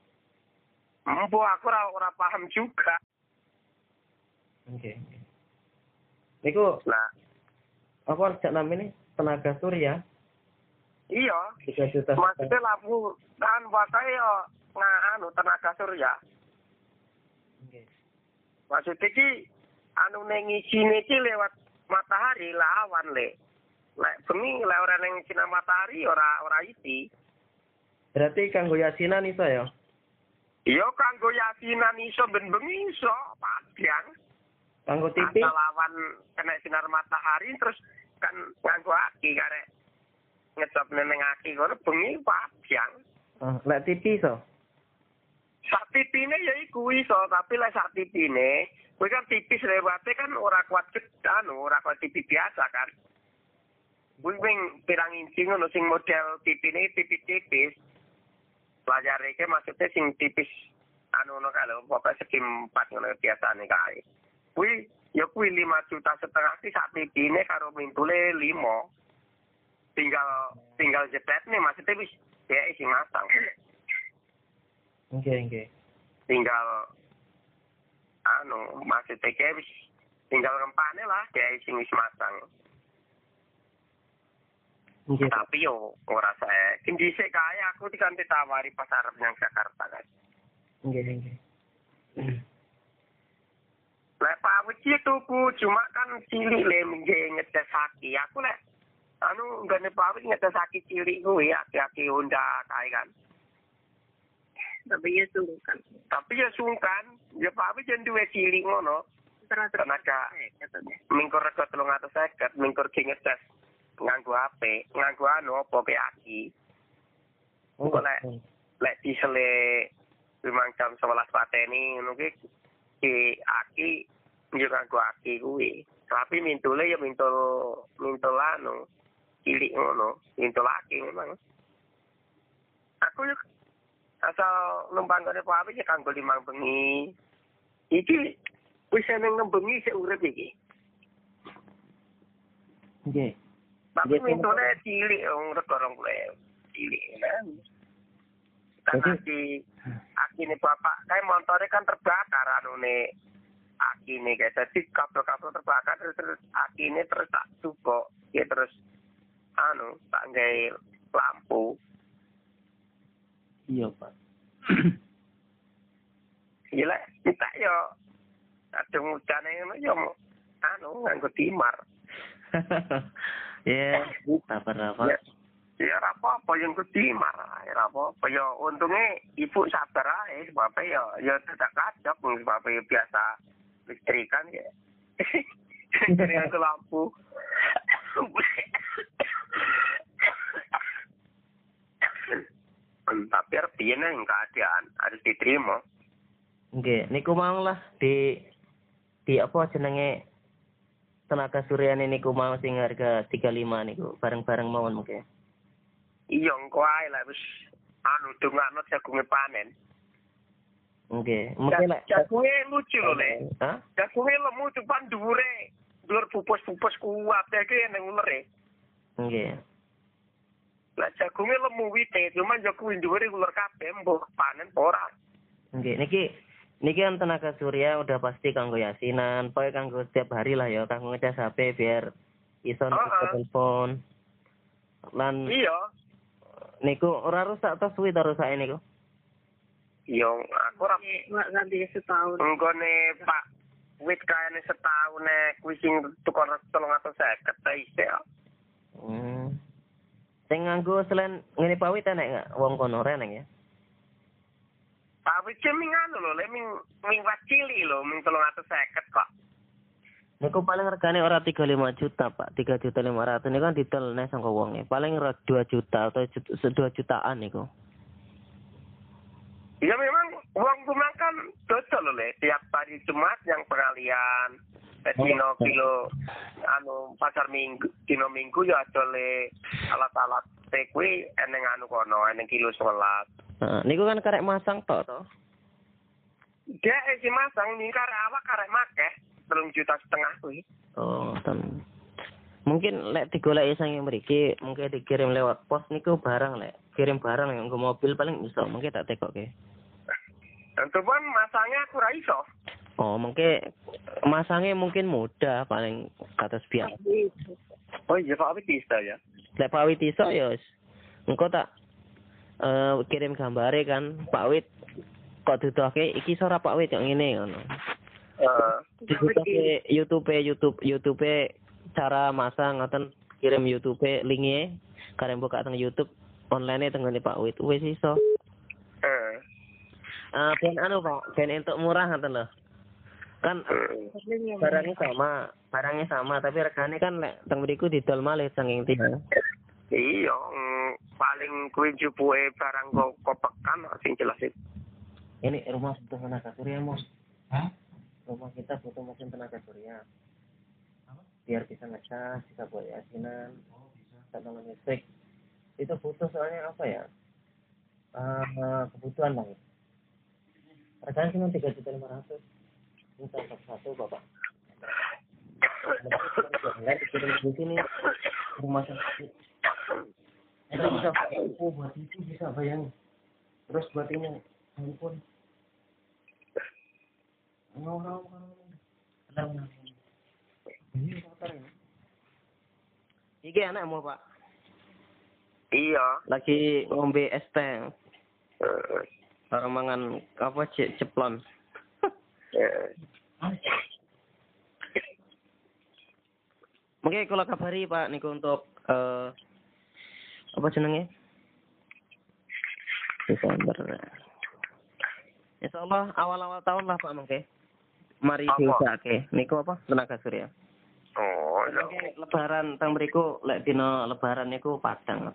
Speaker 10: Empu aku ora ora paham juga.
Speaker 6: Oke. Niku
Speaker 10: Nah,
Speaker 6: apa cak namanya tenaga surya
Speaker 10: iya.
Speaker 6: tiga juta.
Speaker 10: Maksudnya lampu kan pakai yo nganu tenaga surya.
Speaker 6: Oke.
Speaker 10: Maksudnya ki anu ning isine ki lewat matahari lah awan le. Lek bengi lek ora ning sinar matahari ora ora isi.
Speaker 6: Berarti kanggo yasinan iso ya?
Speaker 10: Iya kanggo yasinan iso ben bengi iso padang.
Speaker 6: Kanggo TV?
Speaker 10: Asal awan kena sinar matahari terus kan nganggo aki karek ngecap neneng aki kono bengi padang.
Speaker 6: Ah, lek TV iso?
Speaker 10: sak tipine ya iku iso tapi lek sak tipine kuwi kan tipis lewate kan ora kuat cekan ora kuat TV biasa kan kuwi wing pirang inci ngono sing model tipine tipis-tipis layare iki maksudnya sing tipis anu ngono kalau pokoknya segi empat ngono biasane kae kuwi ya kuwi lima juta setengah sih sak tipine karo mintule limo tinggal tinggal jepet nih maksudnya wis ya isi masang
Speaker 6: Oke, oke.
Speaker 10: tinggal anu maksudnya kayak wis tinggal ngempane lah kayak sing wis masang
Speaker 6: Oke.
Speaker 10: tapi yo ora saya kendi sik kaya aku dikanti tawari pas arep nyang Jakarta kan
Speaker 6: Oke, oke.
Speaker 10: Lek pawit iki tuku cuma kan cilik le mengge ngetes aki. Aku lek anu nggane pawit ngetes aki cilik kuwi aki-aki Honda kae kan.
Speaker 1: Tapi ya sungkan.
Speaker 10: tapi ya sungkan. Ya pawit jan duwe cilik ngono. Tenaga. mingkur rego telung atus seket mingkur ki ngetes nganggo HP nganggo anu apa ke aki.
Speaker 6: Oh,
Speaker 10: Lek. lek disele limang jam sebelas pateni ngono ki ki aki yo nganggo aki kuwi. Tapi mintule ya mintul mintul anu cilik ngono mintul aki memang. Aku yo asal numpang kene Abi ya kanggo limang bengi. Iki wis seneng nembengi sik urip iki.
Speaker 6: Oke.
Speaker 10: tapi
Speaker 6: Iya,
Speaker 10: mintune cilik wong rong puluh cilik kan
Speaker 6: Jadi-
Speaker 10: di akine bapak. Kayak motornya kan terbakar anu nih. Akine kayak jadi kabel-kabel terbakar terus, terus akine terus tak cukup ya terus anu tak nggae lampu.
Speaker 6: Iya, Pak.
Speaker 10: gila kita yo. Kadung udan ngono yo anu nganggo timar
Speaker 6: Ya, sabar lah,
Speaker 10: ya
Speaker 6: Pak.
Speaker 10: Ya apa-apa yang ku timar ya apa-apa. Ya untungnya ibu sabar ae sebabnya ya ya tidak kacok sebabnya ya biasa listrikan ya. Dari aku lampu. Tapi artinya yang keadaan harus diterima.
Speaker 6: Oke, niku mau lah di di apa jenenge
Speaker 7: tenaga surya niku mau sing harga 35 niku. Bareng-bareng mawon mungkin.
Speaker 10: Iya engko ae lah wis anu dongakno jagunge panen.
Speaker 7: Oke, mungkin lek
Speaker 10: Jagunge lucu lho, Le.
Speaker 7: Hah?
Speaker 10: Jagunge lemu depan dhuwure. Dhuwur pupus-pupus kuat iki ning ulere.
Speaker 7: Nggih.
Speaker 10: Lah jagunge lemu wite, cuman yo kuwi dhuwure uler kabeh mbok panen ora.
Speaker 7: Nggih, niki niki kan tenaga surya udah pasti kanggo yasinan, pokoke kanggo setiap hari lah ya, kanggo ngecas HP biar iso
Speaker 10: Heeh.
Speaker 7: telepon. Lan
Speaker 10: Iya.
Speaker 7: Niku ora rusak to suwi to rusake niku.
Speaker 10: Iya, aku ora
Speaker 5: Nggak ganti setahun.
Speaker 10: Enggone Pak wit kayane setahun nek kuwi sing tukar 350 ta isih.
Speaker 7: Hmm. Sing nganggo selain ngene pawit enek enggak wong kono ora enek ya?
Speaker 10: Pak wit ki ming anu lho, le ming ming wacili lho, ming 350 kok.
Speaker 7: Niku paling regane ora 35 juta, Pak. 3 juta 500 niku kan didol nek sangka wonge. Paling ora 2 juta atau 2 jutaan niku.
Speaker 10: Ya memang uang rumah kan dodol lho, le. Tiap hari Jumat yang pengalian. Eh, Dino kilo anu pasar minggu dino minggu ya adole alat-alat teh kuwi eneng anu kono eneng kilo sebelas
Speaker 7: Nah, niku kan karek masang tok to.
Speaker 10: dia isi masang nih karek awak karek makeh telung juta setengah kuwi
Speaker 7: Oh, ten. Mungkin lek digoleki sange mriki, mungkin dikirim lewat pos niku barang lek. Kirim barang yang nggo mobil paling bisa, mungkin tak tekoke.
Speaker 10: Tentu pun masangnya aku ra iso.
Speaker 7: Oh, mungkin masangnya mungkin mudah paling atas biasa.
Speaker 10: Oh iya Pak Abi bisa ya.
Speaker 7: Lek Pak Wit iso ya. Engko tak eh kirim gambare kan Pak Wit kok dudoke iki sora Pak Wit kok ngene ngono.
Speaker 10: Eh,
Speaker 7: Didudoke YouTube YouTube YouTube cara masang ngoten kirim YouTube linknya karen buka teng YouTube online teng ngene Pak Wit wis iso.
Speaker 10: eh,
Speaker 7: Eh ben anu Pak, ben entuk murah ngoten lho. Kan barangnya sama, barangnya sama tapi regane kan lek teng mriku didol malih saking tiga.
Speaker 10: Iya, mm, paling kuwi jupuke barang kok kopekan sing jelas itu.
Speaker 7: Ini rumah butuh tenaga surya, Mos. Hah? Rumah kita butuh mesin tenaga surya. Biar bisa ngecas, bisa buat yasinan, bisa bangun listrik. Itu butuh soalnya apa ya? Eh kebutuhan bang. Harganya cuma tiga juta lima ratus. Ini contoh satu bapak. Enggak dikirim di sini rumah sakit. Itu bisa oh, buat itu bisa bayangin. Terus buat ini handphone. Ngomong ngomong. Ini kotor ini. Iki anak mau pak.
Speaker 10: Iya.
Speaker 7: Lagi ngombe es teh.
Speaker 10: Eh,
Speaker 7: Orang mangan apa cek ceplon. Mungkin kalau kabari pak niku untuk eh apa jenenge? Desember. Insya Allah awal-awal tahun lah pak mungkin. Mari diusahake. Niku apa? Tenaga surya.
Speaker 10: Oh, iya.
Speaker 7: Lebaran tang mriku lek dina lebaran niku padang.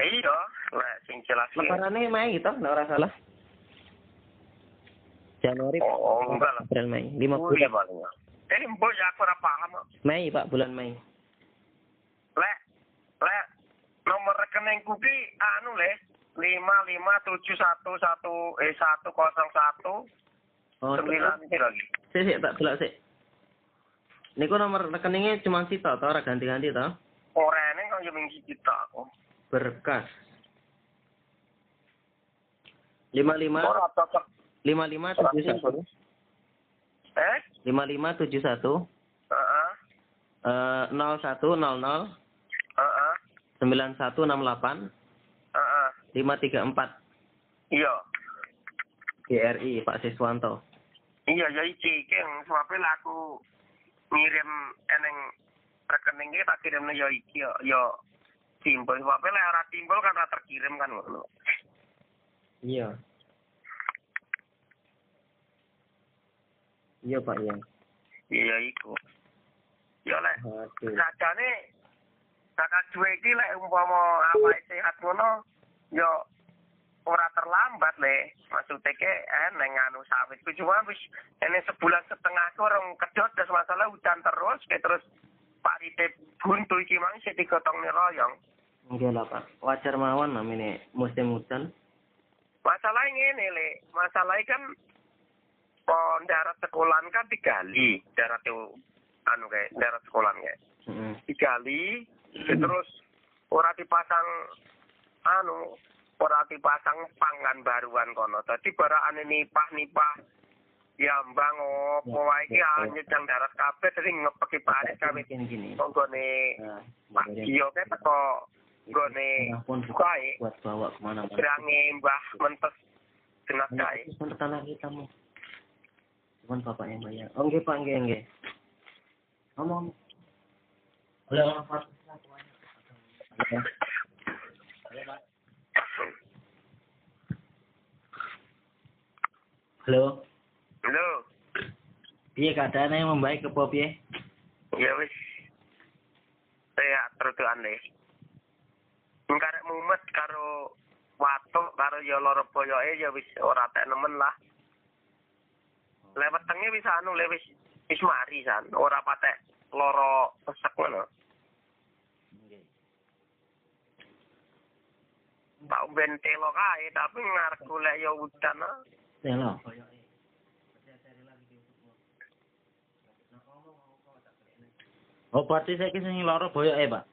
Speaker 10: Iya, lek sing jelas.
Speaker 7: Lebarane Mei gitu, nek ora salah. Januari,
Speaker 10: Oh, enggak lah.
Speaker 7: April, Mei. Lima bulan.
Speaker 10: paling. Ini mbok ya aku ora paham.
Speaker 7: Mei, Pak, bulan Mei.
Speaker 10: Lek lek nomor rekeningku ki anu le lima lima tujuh satu satu eh satu kosong satu
Speaker 7: Oh,
Speaker 10: sembilan ini lagi.
Speaker 7: sik sik tak delok sik. Niku nomor rekeningnya cuma sito to, ora ganti-ganti to.
Speaker 10: Orene kok yo ming kita aku.
Speaker 7: Berkas. lima lima
Speaker 10: Ora
Speaker 7: lima lima
Speaker 10: Ora
Speaker 7: tujuh satu.
Speaker 10: Eh?
Speaker 7: lima lima tujuh satu eh nol satu nol nol sembilan satu enam delapan lima tiga empat
Speaker 10: Iya.
Speaker 7: GRI Pak Siswanto.
Speaker 10: Iya ya iki iki yang sebabnya lah aku ngirim eneng rekening iki tak kirimnya ya iki ya ya timbul sebabnya lah ora timbul kan ora terkirim kan ngono.
Speaker 7: Iya. Iya Pak iya.
Speaker 10: Iya iku. Ya lek sajane kakak duwe iki lek umpama awake sehat ngono ya ora terlambat le. Maksudnya ke eh neng anu sawit. Ku cuma wis ini sebulan setengah ku orang kedot terus masalah hujan terus kayak terus Pak Rite buntu iki mang sih digotong nih royong.
Speaker 6: Enggak lah Pak. Wajar mawon namanya musim hujan.
Speaker 10: masalahnya ini le. Masalahnya kan oh, darat sekolahan kan digali. Darat itu anu kayak darat sekolahan kayak digali terus ora dipasang anu ora dipasang pangan baruan kono dadi baraan nipah nipah ya mbang opo wae iki hanya jang darat kabeh dadi ngepeki parit kami
Speaker 6: Gini gini.
Speaker 10: nggone
Speaker 6: Nah,
Speaker 10: Pak Gio kae teko
Speaker 6: Ampun
Speaker 10: kae
Speaker 6: buat bawa ke mana-mana.
Speaker 10: berange Mbah Mentes jenaz kae
Speaker 6: Cuman tanah kita mau. Cuman bapak yang bayar. Oh enggak Pak, enggak enggak. Ngomong. Boleh orang Pak. Halo.
Speaker 10: lho
Speaker 6: Iya keadaannya? Yang membaik ke Pop ya?
Speaker 10: ya wis saya tertuan deh karek mumet karo watuk karo ya loro boyoke ya wis ora tak nemen lah. Lewat tenge wis anu le wis wis mari san. Ora patek loro pesek ngono. Tak ben telo kae tapi ngarep golek ya udan
Speaker 6: telo. Oh. oh, berarti saiki sing loro boyoke, Pak.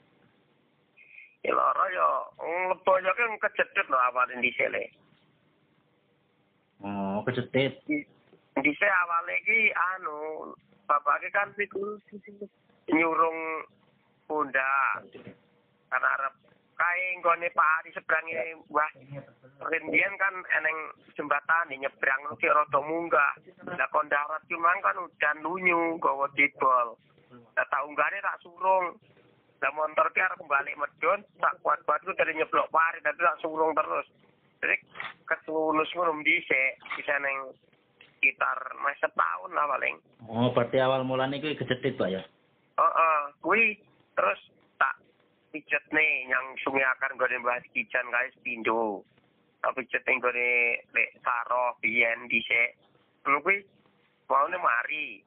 Speaker 10: Ya loro yo, boyoke kecetit lho awake dhisik le.
Speaker 6: Oh, kecetit.
Speaker 10: Dhisik awale iki anu, bapake kan figur nyurung pundak. Karena arep kae nggone Pak Ari sebrange Mbah Rindian kan eneng jembatan di nyebrang lu ki rada munggah. Lah kon darat cuma kan udan lunyu gawa dibol. Lah tak unggane tak surung. Lah motor ki arep balik medun, tak kuat batu dari nyeblok parit tapi tak surung terus. Jadi ketulus ngono dhisik bisa neng sekitar mas setahun lah paling.
Speaker 6: Oh, berarti awal mulanya itu kejetit, Pak ya?
Speaker 10: Heeh, kuwi terus pijet nih yang sungai akar gue bahas kijan guys pindu. Tak pijet nih gue lek saro biyen dhisik. Kuwi maune mari.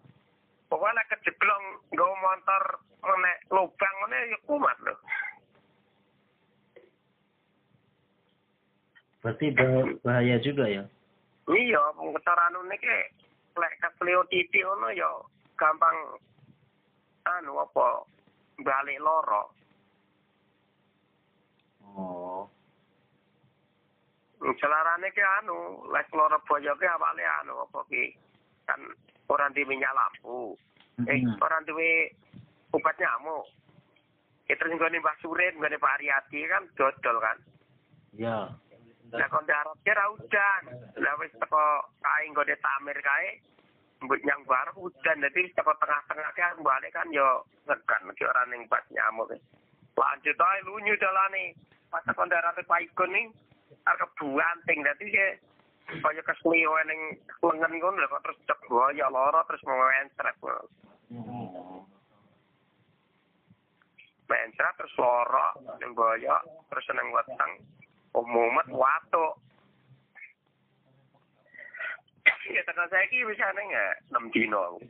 Speaker 10: Pokoknya kejeblong nggawa motor menek lubang ngene ya kumat lho.
Speaker 6: Berarti bah- bahaya juga ya?
Speaker 10: Iya, pengetar anu niki lek kesleo titik ngono ya gampang anu apa balik loro.
Speaker 6: Oh.
Speaker 10: Celarane ki anu, lek loro boyo ki awale anu apa ki kan di minyak lampu. Eh,
Speaker 6: Mhm.
Speaker 10: orang duwe obat nyamuk. Itu nggone Mbah Surin, nggone Pak Ariati kan dodol kan.
Speaker 6: Ya.
Speaker 10: Lah kon darat kira udan. Lah wis teko kae nggone tamir kae mbut nyang bar udan dadi teko tengah-tengah kan balik kan yo ngekan ki ora ning pas nyamuk. Lanjut ae lunyu dalane. Pas teko darat Pak Ikon ning arep buanting dadi ke kaya keslio ning lengen ngono lho kok terus cek ya loro terus mencret. Mencret terus loro ning boyo terus nang weteng. Umumet watu. Ya tekan saya bisa neng ya dino aku.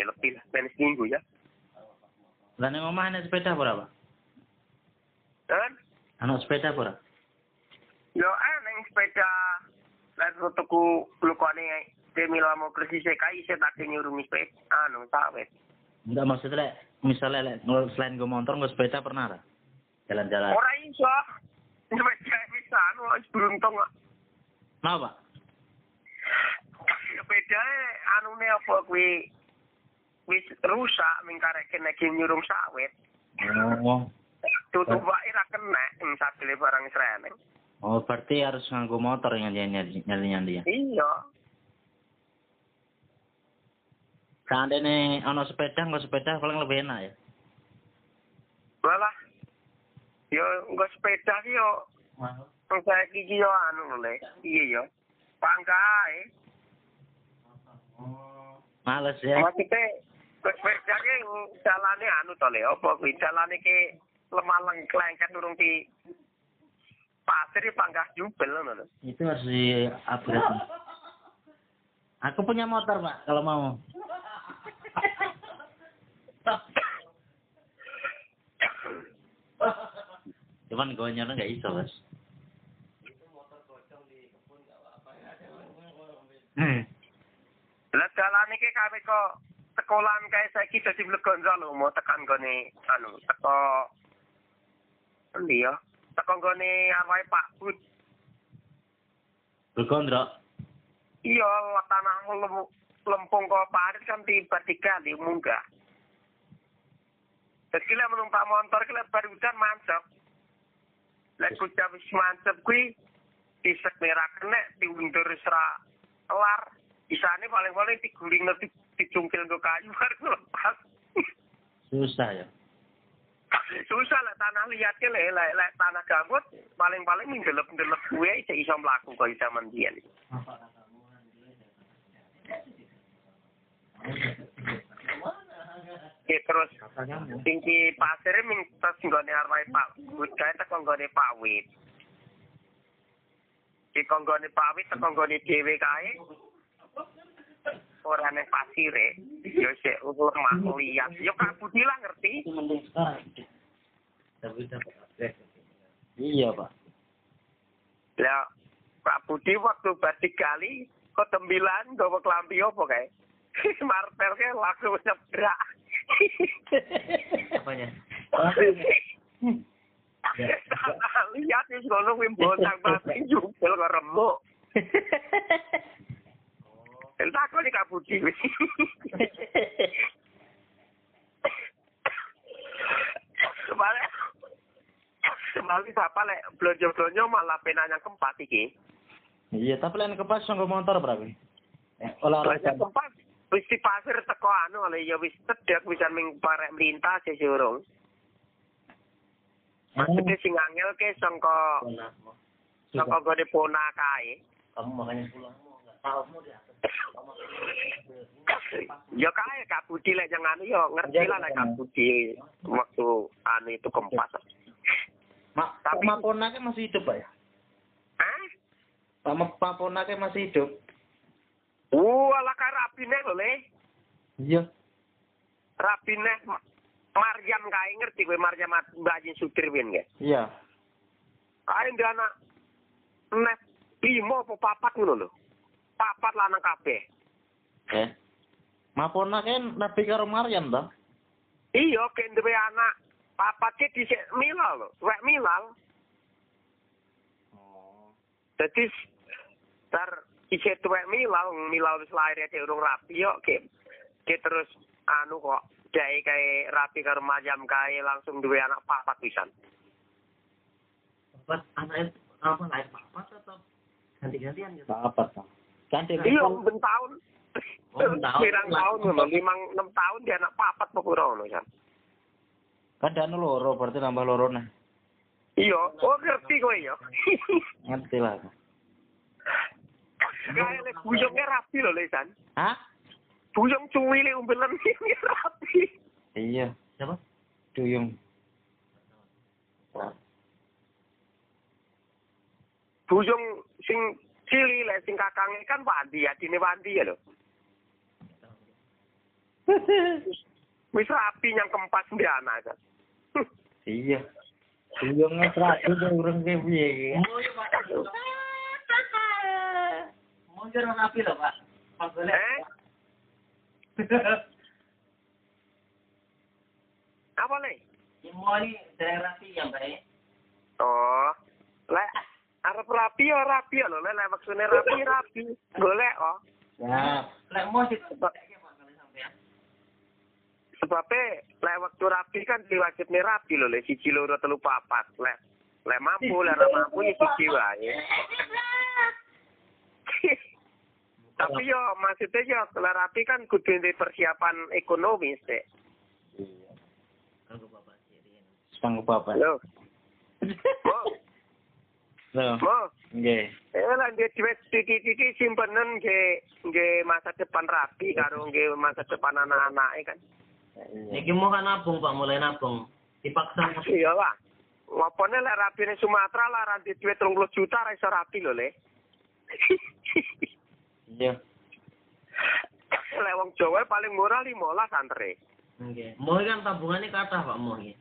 Speaker 10: Ya lebih lah, seminggu ya.
Speaker 6: Lah ning omah ana sepeda apa Pak?
Speaker 10: Dan
Speaker 6: Ana sepeda apa ora?
Speaker 10: yo ah neng sepeda lek tuku glukone Demila mau krisis kai saya tak nyurungi sepeda anu sawit.
Speaker 6: Enggak maksudnya lek misalnya lek ngel- selain gue motor gue sepeda pernah ora? Jalan-jalan.
Speaker 10: Ora iso. Sepeda bisa anu beruntung kok.
Speaker 6: Nah, Pak?
Speaker 10: sepeda anune apa kuwi wis rusak mingkarek kena nyurung sawit.
Speaker 6: Oh.
Speaker 10: Tutup wae ra kena ing sadele barang sreneng.
Speaker 6: Oh, berarti harus nganggo motor yang nyali nyali ya.
Speaker 10: Iya.
Speaker 6: Seandainya ono sepeda nggak sepeda paling lebih enak ya.
Speaker 10: Malah yo nggo sepeda ki yo wong saiki ki yo anu lho le. Iya yo. Pangkae.
Speaker 6: Males ya.
Speaker 10: Maksudnya sepeda ki jalane anu to le apa kuwi jalane ki lemah lengkleng kan durung di pasir ya panggah jubel ngono lho.
Speaker 11: Itu harus di upgrade. Aku punya motor, Pak, kalau mau. Cuman gonyolnya nggak iso, Mas. Hmm.
Speaker 10: Lah dalane iki kae kok sekolahan kae saiki dadi mlegonjo lho mau tekan gone anu teko endi ya teko gone arwahe Pak Bud
Speaker 11: Berkondro.
Speaker 10: iya tanah lem, lempung kok parit kan tiba-tiba di munggah Terus kila menumpak motor kila baru hujan mancep. Lek kucap wis mancep kuwi isek merah kena diundur sera kelar. Isane paling-paling diguling nanti dicungkil ke kayu baru lepas.
Speaker 11: Susah ya.
Speaker 10: Susah lah tanah liat ke le, lek lek tanah gambut paling-paling minggelep-ngelep gue isek iso mlaku kok zaman biyen. Oke, terus tinggi pasirnya ming terus nggone arwai Pak Bud kae teko nggone Pak Wit. Di konggone Pak Wit teko nggone dhewe kae. Ora nek pasire, yo sik lemah liat. Yo Kak Budi lah ngerti.
Speaker 11: Iya, Pak.
Speaker 10: Lah Pak Budi waktu batik kali kok tembilan gawa kelambi opo kae? Martel kae langsung nyebrak.
Speaker 11: Apanya?
Speaker 10: Lihat wis ngono kuwi bontang pasti jubel kok remuk. Entah kok di Kak Budi. Kemarin Kemarin siapa lek blonjo-blonjo malah penanya keempat iki.
Speaker 11: Iya, tapi lain kepas sanggo motor berapa? Eh, olahraga.
Speaker 10: Banyak tempat wis di pasir teko anu ale ya wis cedek bisa ming parek melintas ya urung. Maksudnya sing angel ke sangka sangka gede pona kae.
Speaker 11: Kamu makanya pulang mau nggak tahu mau di atas.
Speaker 10: Ya kae Kak Budi lek jangan anu ya ngerti lah lek Kak Budi waktu anu itu kempas.
Speaker 11: Mak,
Speaker 10: Tapi-
Speaker 11: Pak Ponake masih hidup, Pak ya?
Speaker 10: Hah?
Speaker 11: Pak Pak Ponake masih hidup.
Speaker 10: Wah, lah kae rapine lho le.
Speaker 11: Iya.
Speaker 10: Rapine Ma- Maryam kae ngerti kowe Maryam Mbak Jin Sudirwin ya.
Speaker 11: Iya.
Speaker 10: Kae ndek anak net limo apa papat ngono lho. Papat lanang kabeh.
Speaker 11: Eh. Ma Ponake Nabi karo Maryam, toh?
Speaker 10: Iya, kayak duwe anak papat ke dhisik milal lho, wek milal. Dadi tar isih tuwek milal, milal wis lahir ya urung rapi yo ke ke terus anu kok dae kae rapi karo Maryam kae langsung duwe anak papat pisan.
Speaker 11: Pas anaknya apa lahir papat atau ganti-gantian gitu? Papat, Pak. Ganti
Speaker 10: Iya, ben tahun.
Speaker 11: Oh, ben tahun.
Speaker 10: Pirang tahun ngono, limang enam tahun dia anak papat apa kurang ngono kan.
Speaker 11: Kadang loro berarti nambah loro nah.
Speaker 10: Iya, oh ngerti kowe ya.
Speaker 11: Ngerti lah.
Speaker 10: Kae lek rapi lho Lesan.
Speaker 11: Hah?
Speaker 10: Buyong cuwile umbelan ini rapi.
Speaker 11: Iya. Siapa? Duyung.
Speaker 10: Buyong sing cili lek sing kakange kan Wandi, adine Wandi ya lho. Wis rapi yang keempat di anak kan.
Speaker 11: Iya. Duyungnya terakhir dia urung kayak piye. Jalan api loh, Pak. Pas
Speaker 10: Eh? Apa le?
Speaker 11: Mau ini daerah rapi ya, Pak.
Speaker 10: Oh. Lek arep rapi ya rapi ya lho, lek maksudnya rapi rapi. Golek oh.
Speaker 11: Ya. Lek mau sih
Speaker 10: Sebabnya lek waktu rapi kan diwajibnya rapi lho, lek siji loro telu papat. Lek lek mampu, lek ora mampu ya siji wae. Tapi yo maksudnya yo lek rapi kan kudu di persiapan ekonomis deh.
Speaker 11: Sanggup apa?
Speaker 10: Lho. Mo,
Speaker 11: Loh.
Speaker 10: Mo.
Speaker 11: Nggih.
Speaker 10: Eh lah dia titik-titik simpenan ke ke masa depan rapi karo ke masa depan anak-anak kan.
Speaker 11: Iki mau kan nabung, Pak, mulai nabung. Dipaksa.
Speaker 10: Iya lah. ngopone lek rapi ning Sumatera lah ranti duit 30 juta ra iso rapi lho, Le.
Speaker 11: Iya.
Speaker 10: lek wong Jawa paling murah 15 antre.
Speaker 11: Nggih. Moh kan tabungannya kathah Pak iki.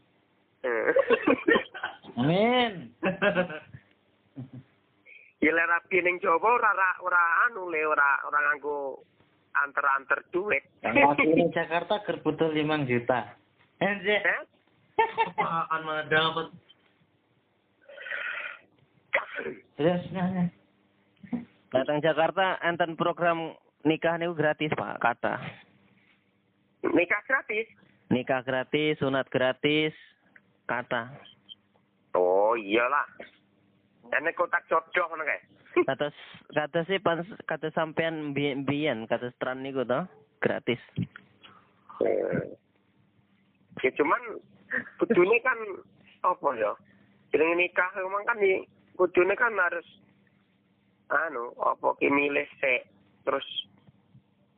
Speaker 10: Eh.
Speaker 7: Amin.
Speaker 10: Ya lek rapi ning Jawa ora ora, ora anu le ora ora nganggo anter-anter duit.
Speaker 11: Waktu di Jakarta ker butuh 5 juta. Enje.
Speaker 10: Eh?
Speaker 11: Apaan mana dapat? Terus nanya.
Speaker 6: Datang Jakarta enten program nikah niku gratis Pak, kata.
Speaker 10: Nikah gratis.
Speaker 6: Nikah gratis, sunat gratis, kata.
Speaker 10: Oh iyalah. Ene kotak jodoh ngono kae.
Speaker 6: Kata kata sih pas kata sampean bi- biyen kata stran niku to gratis.
Speaker 10: Eh. Ya cuman kudune kan apa ya? Jenenge nikah memang kan di kudune kan harus anu apa ki milih sik terus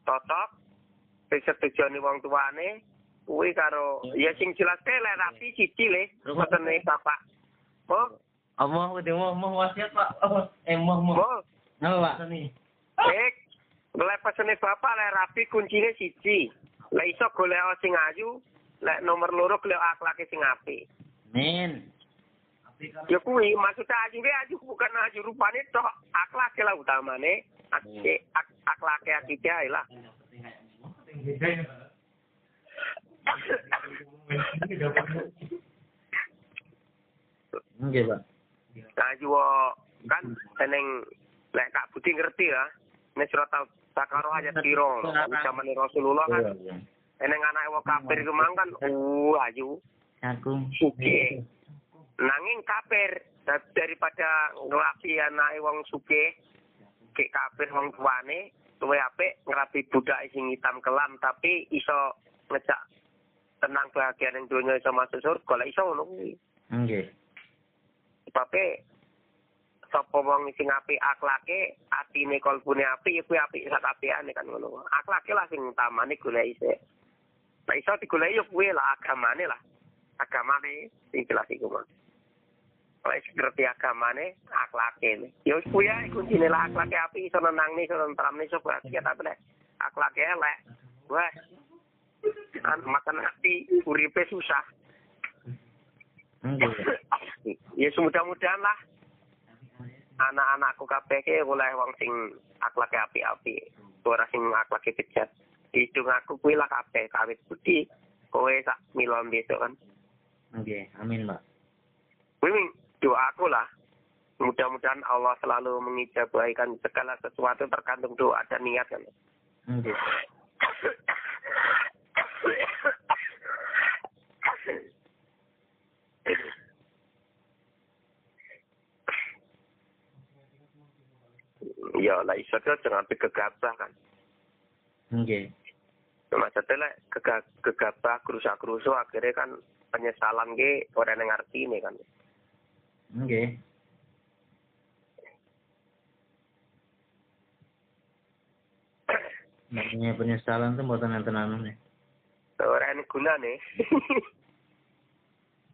Speaker 10: totok disetujoni wong tuane kuwi karo ya sing jelas teh lek rapi siji le mboten bapak. Oh,
Speaker 11: Allah udah mau mau wasiat Pak. Oh, eh mau mau. Napa Pak?
Speaker 10: Eh, lek pesene bapak lek rapi kuncine siji. Lek iso golek sing ayu, lek nomor loro golek akhlake sing apik.
Speaker 11: Min.
Speaker 10: Ya kuwi maksudnya ayu ge ayu bukan ayu rupane tok akhlak lah utamane. Ak ak akhlake akike ae lah.
Speaker 11: Nggih, Pak.
Speaker 10: Ayu kan seneng lek Kak Budi ngerti ya. Nek surat Al-Baqarah ayat piro zaman Rasulullah kan eneng anake wong kafir kemang kan uh ayu
Speaker 11: Aku.
Speaker 10: Nanging kafir da- daripada ngelapi anake wong sugih ke kafir wong tuane luwe apik ngerapi budak sing hitam kelam tapi iso ngejak tenang bahagia ning donya iso masuk surga lah iso ngono kuwi.
Speaker 11: Nggih.
Speaker 10: Sebabnya sapa wong sing apik akhlake, atine kalbune apik ya kuwi apik sak apikane kan ngono. Akhlake lah sing utamane golek isih. Lah iso digoleki ya kuwi lah agamane lah. Agamane sing jelas iku mah. Kalau iso ngerti agamane, akhlake. Ya wis kuwi ae kuncine lah akhlake apik iso nenangne iso nentramne iso bahagia tapi lek akhlake elek. Wah. Kan makan hati, uripe susah.
Speaker 11: Nggih.
Speaker 10: ya semudah-mudahan lah anak-anakku kabeh ki oleh wong sing akhlake apik-apik ora sing akhlake bejat hidung aku kuwi lah kabeh kawit budi kowe sak milon besok kan
Speaker 11: Nggih. Amin, Pak.
Speaker 10: kuwi doaku lah mudah-mudahan Allah selalu mengijabahikan segala sesuatu tergantung doa dan niat kan
Speaker 11: Nggih.
Speaker 10: ya lah iso tuh jangan sampai gegabah kan
Speaker 11: Nggih.
Speaker 10: maksudnya lek kega- gegabah kerusak-kerusu akhirnya kan penyesalan ge ora nang artine kan
Speaker 11: Nggih. Namanya penyesalan tuh buatan enten anu nih.
Speaker 10: ora ana gunane ya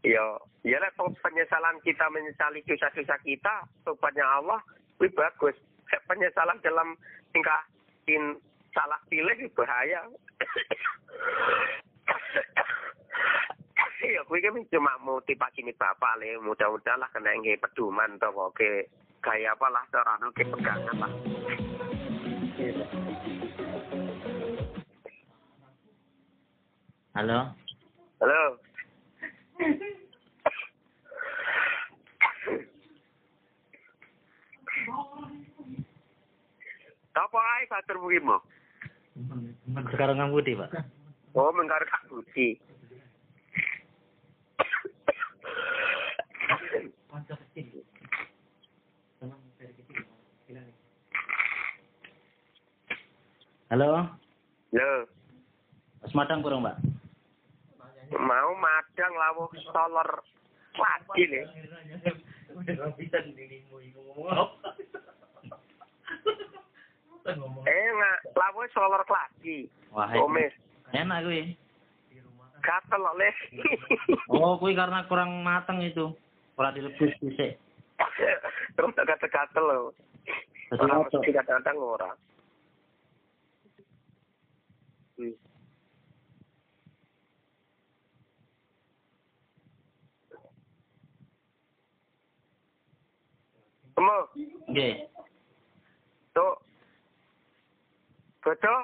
Speaker 10: ya lek penyesalan kita menyesali dosa-dosa kita tobatnya Allah kuwi bagus. Penyesalan dalam tingkah in salah pilih bahaya. Ya kuwi kan cuma motivasi nih bapak le mudah-mudahan lah kena nggih pedoman to oke. Gaya apa lah cara anu ke pegangan lah.
Speaker 11: Halo.
Speaker 10: halo Apa ae batur mungkin mau?
Speaker 11: Sekarang Kang Budi, Pak.
Speaker 10: Oh, mengkar Kak Budi.
Speaker 11: Halo.
Speaker 10: Yo,
Speaker 11: Mas Madang kurang, Pak.
Speaker 10: Mau madang lawuh solar lagi le. Eh, nggak lawuh solar lagi.
Speaker 11: Wah,
Speaker 10: Omes,
Speaker 11: enak kuwi.
Speaker 10: gatel le.
Speaker 11: Oh, kuwi karena kurang mateng itu. ora dilebus dhisik.
Speaker 10: Terus agak gatel loh. Orang mesti kadang-kadang ora. Hmm. Temu,
Speaker 11: Nggih.
Speaker 10: tuh. Betul,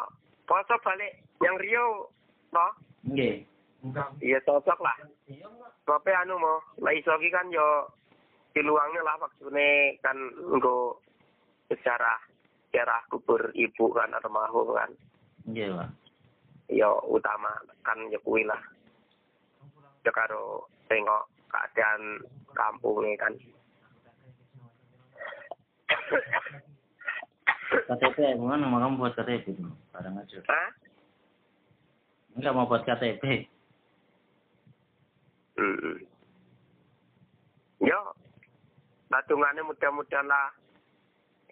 Speaker 10: poso balik yang Rio, toh?
Speaker 11: Nggih.
Speaker 10: Iya cocok lah. Tapi anu mau, lah iso kan yo diluangnya lah maksudnya kan nggo sejarah sejarah kubur ibu kan almarhum kan.
Speaker 11: Nggih, Pak.
Speaker 10: Yo utama kan yo kuwi lah. Yo karo tengok keadaan kampungnya kan.
Speaker 11: KTP, gimana mau kamu buat KTP itu? Barang aja.
Speaker 10: Hah?
Speaker 11: Enggak mau buat KTP.
Speaker 10: Hmm. Yo, batungane mudah-mudahan lah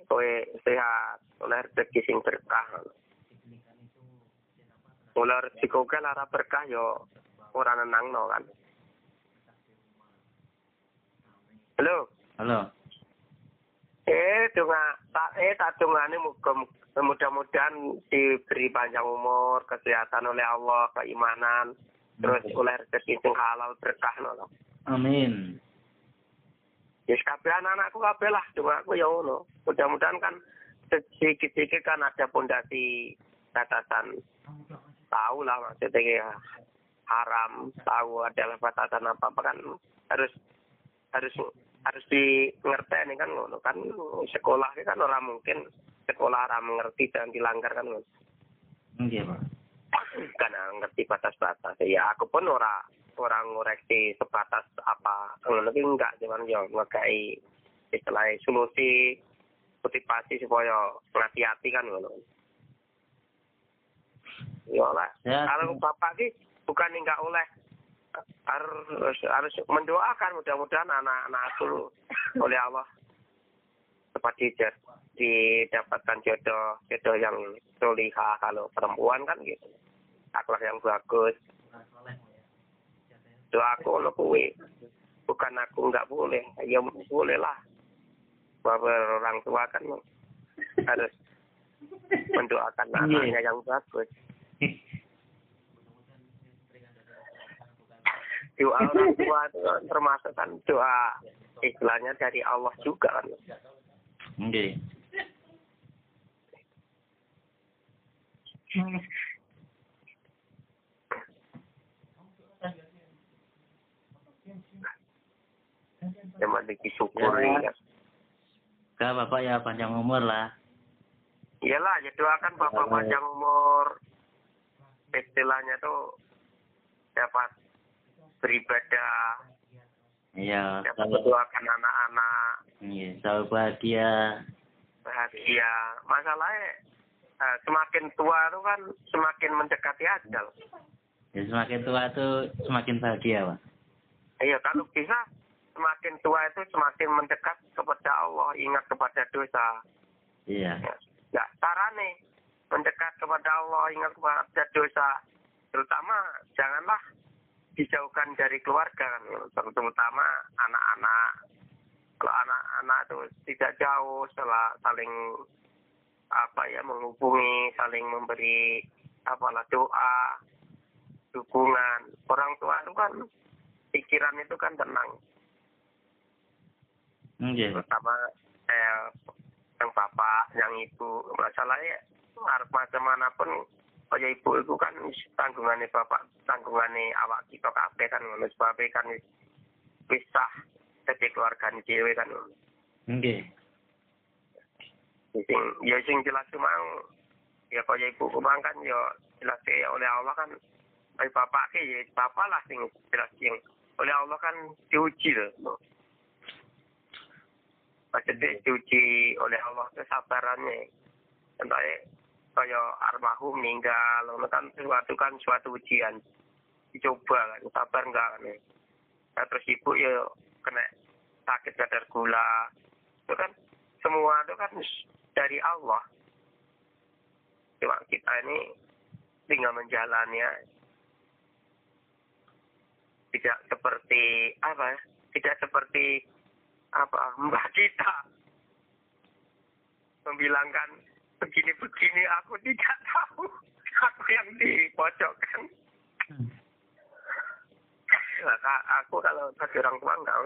Speaker 10: kowe sehat, oleh rezeki sing berkah. Oleh rezeki kowe lara berkah yo ora nenangno kan. Halo,
Speaker 11: Halo.
Speaker 10: Eh dunga tak eh tak mudah-mudahan diberi panjang umur, kesehatan oleh Allah, keimanan, terus oleh rezeki sing halal berkah no.
Speaker 11: Amin.
Speaker 10: Ya kabeh anak-anakku kabeh lah, cuma aku ya ngono. Mudah-mudahan kan sedikit-sedikit kan ada pondasi batasan tahu lah maksudnya ya, haram, tahu adalah batasan apa apa kan harus harus harus di ngerti kan ngono. Kan sekolah kan orang mungkin sekolah orang mengerti dan dilanggar kan ngono.
Speaker 11: Nggih, Pak.
Speaker 10: karena ngerti batas-batas. Ya aku pun ora orang ngoreksi sebatas apa. Ngono ki enggak cuman yo ngekai istilahnya solusi motivasi supaya hati-hati kan ngono. Yo lah
Speaker 11: Ya,
Speaker 10: kalau bapak ki bukan enggak oleh harus harus mendoakan mudah-mudahan anak-anak aku oleh Allah cepat dijad, didapatkan jodoh jodoh yang solihah kalau perempuan kan gitu. Akhlak yang bagus. Doaku lo kuwi. Bukan aku nggak boleh. Ya boleh lah bahwa orang tua kan harus mendoakan anaknya yang bagus doa orang tua itu kan termasuk kan doa istilahnya dari Allah juga kan
Speaker 11: Nggih.
Speaker 10: yang memiliki syukuri
Speaker 11: Ya. Enggak, Bapak ya panjang umur lah.
Speaker 10: iyalah ya doakan bapak
Speaker 11: Ya.
Speaker 10: panjang umur istilahnya tuh dapat beribadah
Speaker 11: Iya,
Speaker 10: dapat
Speaker 11: selalu
Speaker 10: mendoakan anak-anak
Speaker 11: iya, selalu bahagia.
Speaker 10: bahagia masalahnya eh, semakin tua tuh kan semakin mendekati ajal
Speaker 11: Ya, semakin tua tuh semakin bahagia, Pak.
Speaker 10: iya kalau bisa semakin tua itu semakin mendekat kepada Allah ingat kepada dosa
Speaker 11: Iya.
Speaker 10: ya carane mendekat kepada Allah ingat kepada dosa terutama janganlah dijauhkan dari keluarga kan terutama anak-anak. Kalau anak-anak itu tidak jauh setelah saling apa ya menghubungi saling memberi apalah doa dukungan. Orang tua itu kan pikiran itu kan tenang.
Speaker 11: Nggih.
Speaker 10: pertama eh, yang bapak, yang ibu, masalahnya harus macam mana pun kaya ibu itu kan tanggungannya bapak, tanggungannya awak kita kabeh kan ngono sebabnya kan wis pisah jadi keluarga dhewe kan ngono.
Speaker 11: Nggih.
Speaker 10: sing ya sing jelas cuma ya kaya ibu kumang kan ya jelas ya oleh Allah kan oleh bapak ke ya bapak lah sing jelas yang oleh Allah kan diuji loh maksudnya diuji oleh Allah kesabarannya sampai kaya almarhum meninggal ngono kan suatu kan suatu ujian. Dicoba kan sabar enggak kan nah, terus ibu ya kena sakit kadar gula. Itu kan semua itu kan dari Allah. Cuma kita ini tinggal menjalannya tidak seperti apa ya? Tidak seperti apa? Mbak kita. Membilangkan begini-begini aku tidak tahu aku yang dipojokkan Nah, ka- aku kalau jadi orang tua enggak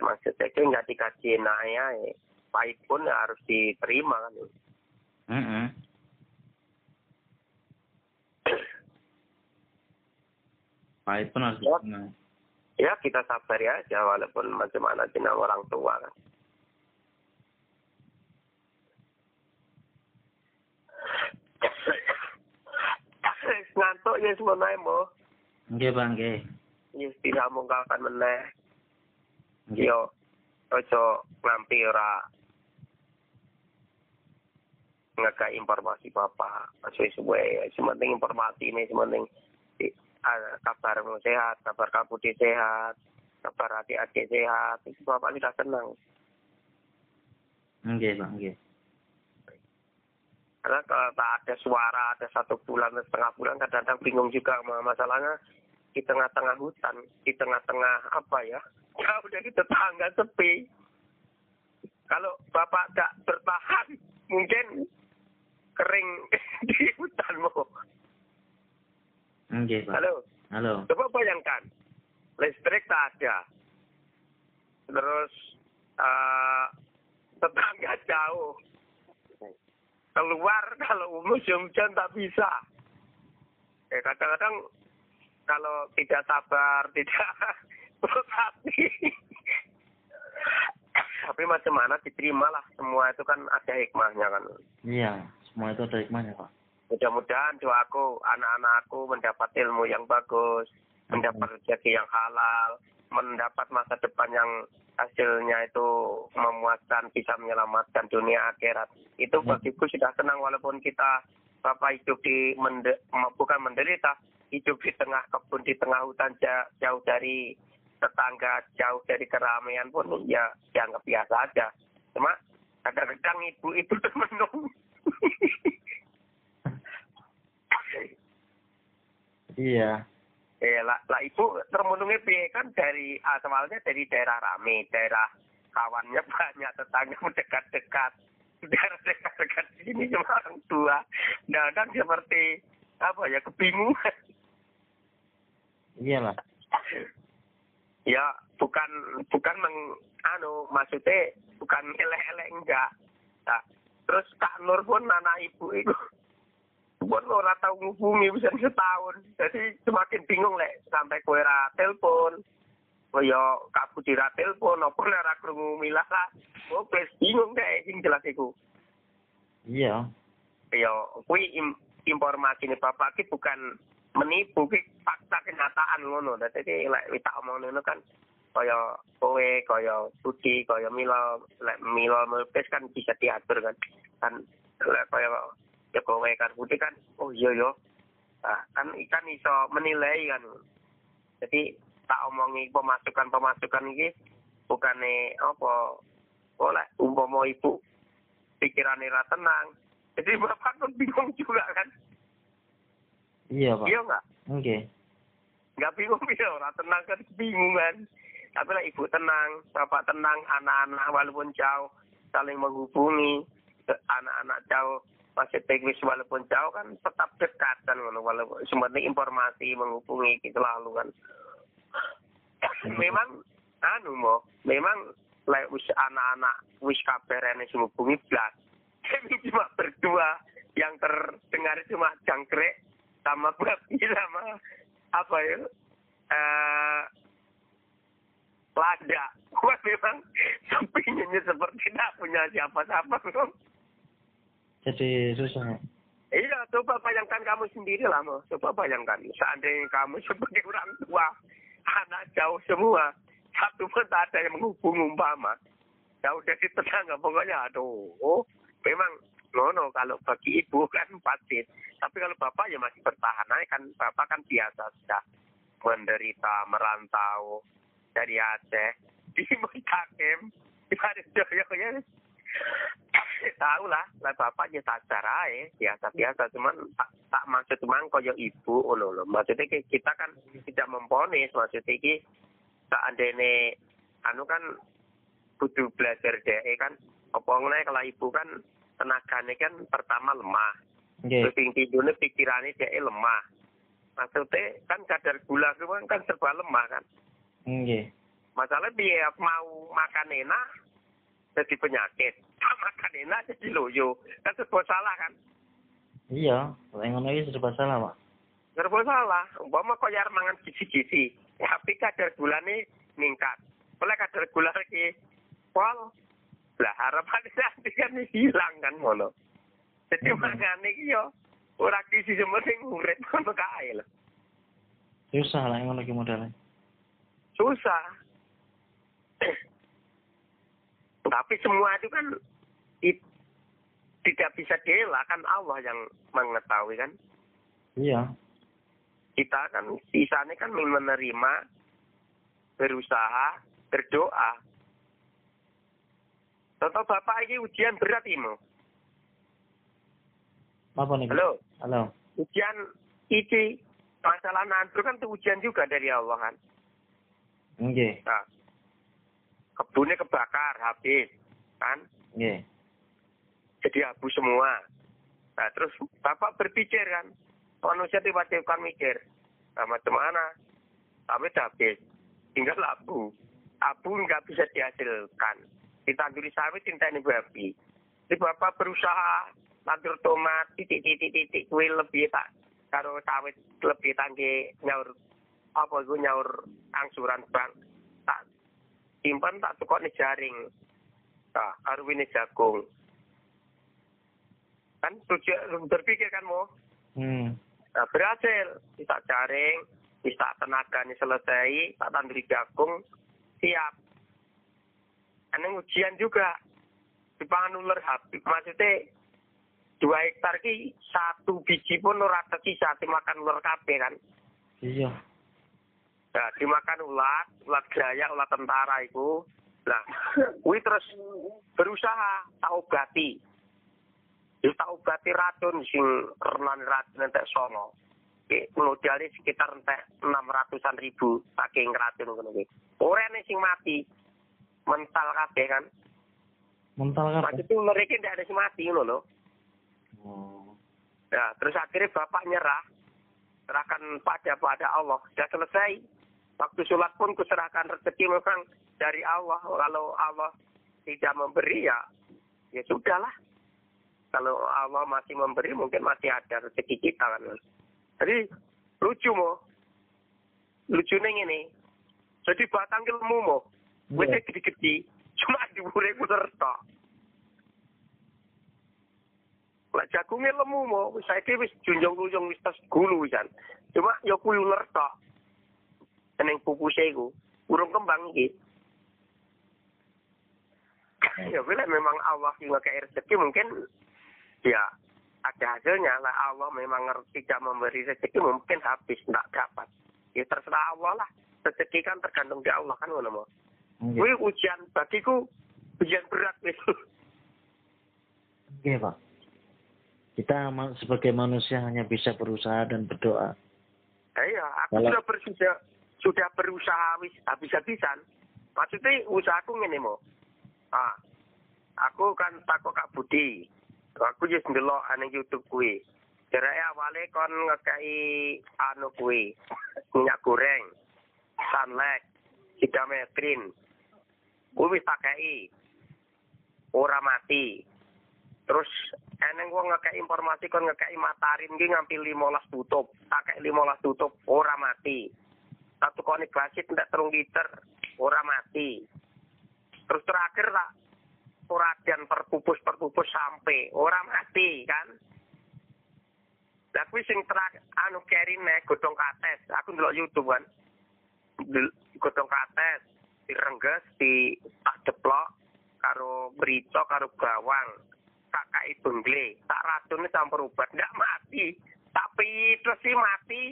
Speaker 10: maksudnya itu nggak dikasih naya ya. pahit pun ya harus diterima kan
Speaker 11: Heeh. Pahit pun harus
Speaker 10: Ya.
Speaker 11: diterima.
Speaker 10: Ya kita sabar ya aja walaupun bagaimana cina orang tua kan. Ngantuk ya semuanya mau
Speaker 11: Nggih, Bang, nggih.
Speaker 10: ya tidak mungkalkan meneh. Yo ojo ngampi ora ngekak informasi bapak. Sesuai. Sementing informasi ini sementing kabarmu sehat kabar kamu di sehat kabar adik-adik sehat. Itu bapak sudah senang.
Speaker 11: Nggih, Bang, nggih.
Speaker 10: karena kalau tak ada suara ada satu bulan setengah bulan kadang-kadang bingung juga masalahnya di tengah-tengah hutan di tengah-tengah apa ya? Jauh dari tetangga sepi. Kalau bapak tak bertahan mungkin kering di hutanmu
Speaker 11: Nggih, Pak.
Speaker 10: halo.
Speaker 11: Halo.
Speaker 10: coba bayangkan listrik tak ada. Terus eh, tetangga jauh. Keluar kalau musim hujan tak bisa. Eh kadang-kadang kalau tidak sabar tidak berhati tapi macam mana diterima lah. Semua itu kan ada hikmahnya kan.
Speaker 11: Iya, semua itu ada hikmahnya, Pak.
Speaker 10: Mudah-mudahan doaku anak-anakku mendapat ilmu yang bagus mendapat rezeki yang halal mendapat masa depan yang hasilnya itu memuaskan bisa menyelamatkan dunia akhirat. Itu bagiku sudah senang walaupun kita bapak hidup di mende, bukan menderita hidup di tengah kebun di tengah hutan ja- jauh dari tetangga jauh dari keramaian pun ya dianggap biasa aja. Cuma kadang-kadang ibu itu termenung
Speaker 11: Iya.
Speaker 10: Eh, lah, lah ibu termenungnya piye kan dari asalnya dari daerah rame, daerah kawannya banyak, tetangga dekat-dekat, daerah dekat-dekat sini cuma orang tua. Nah, kan seperti apa ya kebingungan.
Speaker 11: Iyalah.
Speaker 10: Ya, bukan bukan meng, anu maksudnya bukan elek-elek enggak. Nah, terus Kak Nur pun anak ibu itu pun ora tahu ngubungi bisa setahun. Jadi semakin bingung lek sampai kowe ra telepon. Kaya Kak Budi ra telepon apa lek ra krungu milah lah. Wis bingung deh sing jelas iku.
Speaker 11: Iya.
Speaker 10: Ya, kuwi im, informasi ini Bapak ki bukan menipu ki fakta kenyataan ngono. Dadi lek wis tak omong ngono kan kaya kowe, kaya Budi, kaya Mila, lek Mila melukis kan bisa diatur kan. Kan lek kaya ya kan Budi kan oh iya yo. Nah, kan ikan iso menilai kan. Jadi tak omongi pemasukan-pemasukan iki bukane apa oleh umpama ibu pikirannya ra tenang. Jadi bapak pun bingung juga kan.
Speaker 11: Iya, Pak.
Speaker 10: Iya nggak?
Speaker 11: Nggih.
Speaker 10: nggak bingung ya orang tenang kan kebingungan tapi lah ibu tenang bapak tenang anak-anak walaupun jauh saling menghubungi anak-anak jauh masih teknis walaupun jauh kan tetap dekat kan walaupun sebenarnya informasi menghubungi gitu lalu kan. Memang anu mo memang like wis anak-anak wis kabarane sing hubungi blas. Kami cuma berdua yang terdengar cuma jangkrik sama babi sama apa ya? Eh lada. Gua memang sepinya seperti tidak punya siapa-siapa.
Speaker 11: Jadi susah.
Speaker 10: iya coba bayangkan kamu sendiri lah mo. Coba bayangkan. Seandainya kamu sebagai orang tua anak jauh semua satu pun tak ada yang menghubung umpama. Jauh dari tetangga pokoknya aduh. Oh, memang ngono kalau bagi ibu kan pasti tapi kalau bapak ya masih bertahan aja kan. Bapak kan biasa sudah menderita merantau dari Aceh. Di Mutakim di Joyo ya tahu lah lah bapak ya tak cara biasa biasa cuman tak, tak maksud cuman koyo ibu ngono lho maksudnya ki- kita kan tidak memponis maksudnya ki seandainya anu kan butuh belajar deh kan apa ngene kalau ibu kan tenaganya kan pertama lemah
Speaker 7: Nggih.
Speaker 10: terus yang tidurnya pikirannya dia lemah maksudnya kan kadar gula kan, kan serba lemah kan
Speaker 7: Nggih.
Speaker 10: masalah dia mau makan enak jadi penyakit. Makan enak jadi loyo kan serba salah kan?
Speaker 7: Iya, lek ngono iki serba salah, Pak.
Speaker 10: serba salah. Umpama kok ya mangan gizi-gizi tapi kadar gulanya meningkat. Oleh kadar gula lagi pol. Lah harapan nanti kan hilang kan ngono. Jadi makanya iki yo ora gizi sementing urip ngono kae lho.
Speaker 7: Susah lah ngono iki modalnya.
Speaker 10: susah tapi semua itu kan i- tidak bisa dielak kan Allah yang mengetahui kan
Speaker 7: Iya.
Speaker 10: kita kan sisanya kan menerima berusaha berdoa Contoh bapak ini ujian berat ini
Speaker 7: Apa nih?
Speaker 10: halo
Speaker 7: Halo.
Speaker 10: ujian ini masalah nanti kan itu ujian juga dari Allah kan
Speaker 7: Nggih.
Speaker 10: nah, kebunnya kebakar habis kan
Speaker 7: Nggih.
Speaker 10: jadi abu semua. Nah, terus Bapak berpikir kan, manusia tiba-tiba kan mikir, nah, macam mana? Kami habis, tinggal abu. Abu nggak bisa dihasilkan. Ditanduri sawit cinta ini babi. Jadi Bapak berusaha tandur tomat, titik-titik-titik, kue lebih tak, kalau sawit lebih tangki nyaur, apa itu nyaur angsuran bank, simpan tak tukok nih jaring. Nah, ini jagung. Kan tujuan berpikir kan mau
Speaker 7: Hmm.
Speaker 10: nah, berhasil. Bisa jaring bisa tenaganya selesai tak tanduri jagung siap. Ini ujian juga. Di pangan ular habis. Maksudnya dua hektar ki satu biji pun ora tersisa dimakan ular kabeh kan?
Speaker 7: Iya.
Speaker 10: Nah, dimakan ulat, ulat gaya, ulat tentara itu. Nah, kuwi terus berusaha tak obati. Ya tak obati racun sing renan racun entek sono. Modalnya sekitar entek 600-an ribu saking racun ngono kuwi. Ora sing mati. Mental kabeh kan.
Speaker 7: Mental kan?
Speaker 10: Maksudnya mereka tidak ada sing mati ngono lho.
Speaker 7: Oh.
Speaker 10: Ya, terus akhirnya bapak nyerah. Serahkan pada pada Allah. Sudah selesai. Waktu sholat pun kuserahkan rezeki memang dari Allah. Kalau Allah tidak memberi ya, ya sudahlah. Kalau Allah masih memberi mungkin masih ada rezeki kita kan. Jadi lucu mo. Lucunya ini. Jadi batang ilmu mo. Wis
Speaker 7: Iya.
Speaker 10: gede-gede. Cuma diure ku tok. Lah jagunge lemu mo, saiki wis junjung-junjung wis tes gulu wisan. Cuma ya kuwi uler Ning pupuse iku urung kembang iki. ya bila memang Allah yang ngekei rezeki mungkin ya ada hasilnya lah Allah memang ngerti tidak memberi rezeki mungkin habis tidak dapat ya terserah Allah lah rezeki kan tergantung di Allah kan
Speaker 7: Nggih.
Speaker 10: Kuwi ujian bagiku ujian berat wis
Speaker 7: Nggih, Pak. Kita sebagai manusia hanya bisa berusaha dan berdoa.
Speaker 10: Iya, aku
Speaker 7: Kalau-
Speaker 10: sudah berusaha sudah berusaha wis habis-habisan. Maksudnya usahaku ngene mo. Ah, aku kan takut Kak Budi. Aku just ndelok ane YouTube kuwi. Jerake awale kon ngekei anu kuwi. Minyak goreng, sunlight, sidametrin. Kuwi wis tak kei. Ora mati. Terus eneng gua ngekei informasi kon ngekei matarin ki ngambil 15 tutup. Tak kei 15 tutup ora mati. Satu konik basit ndak terung liter ora mati. Terus terakhir tak uradian perpupus perpupus sampai ora mati kan. Kuwi sing terakhir anu kerine godhong kates. Aku ndelok YouTube kan. Godhong kates direngges di tak jeplok karo merica karo bawang tak kai bengle tak racune campur obat ndak mati tapi terus sih mati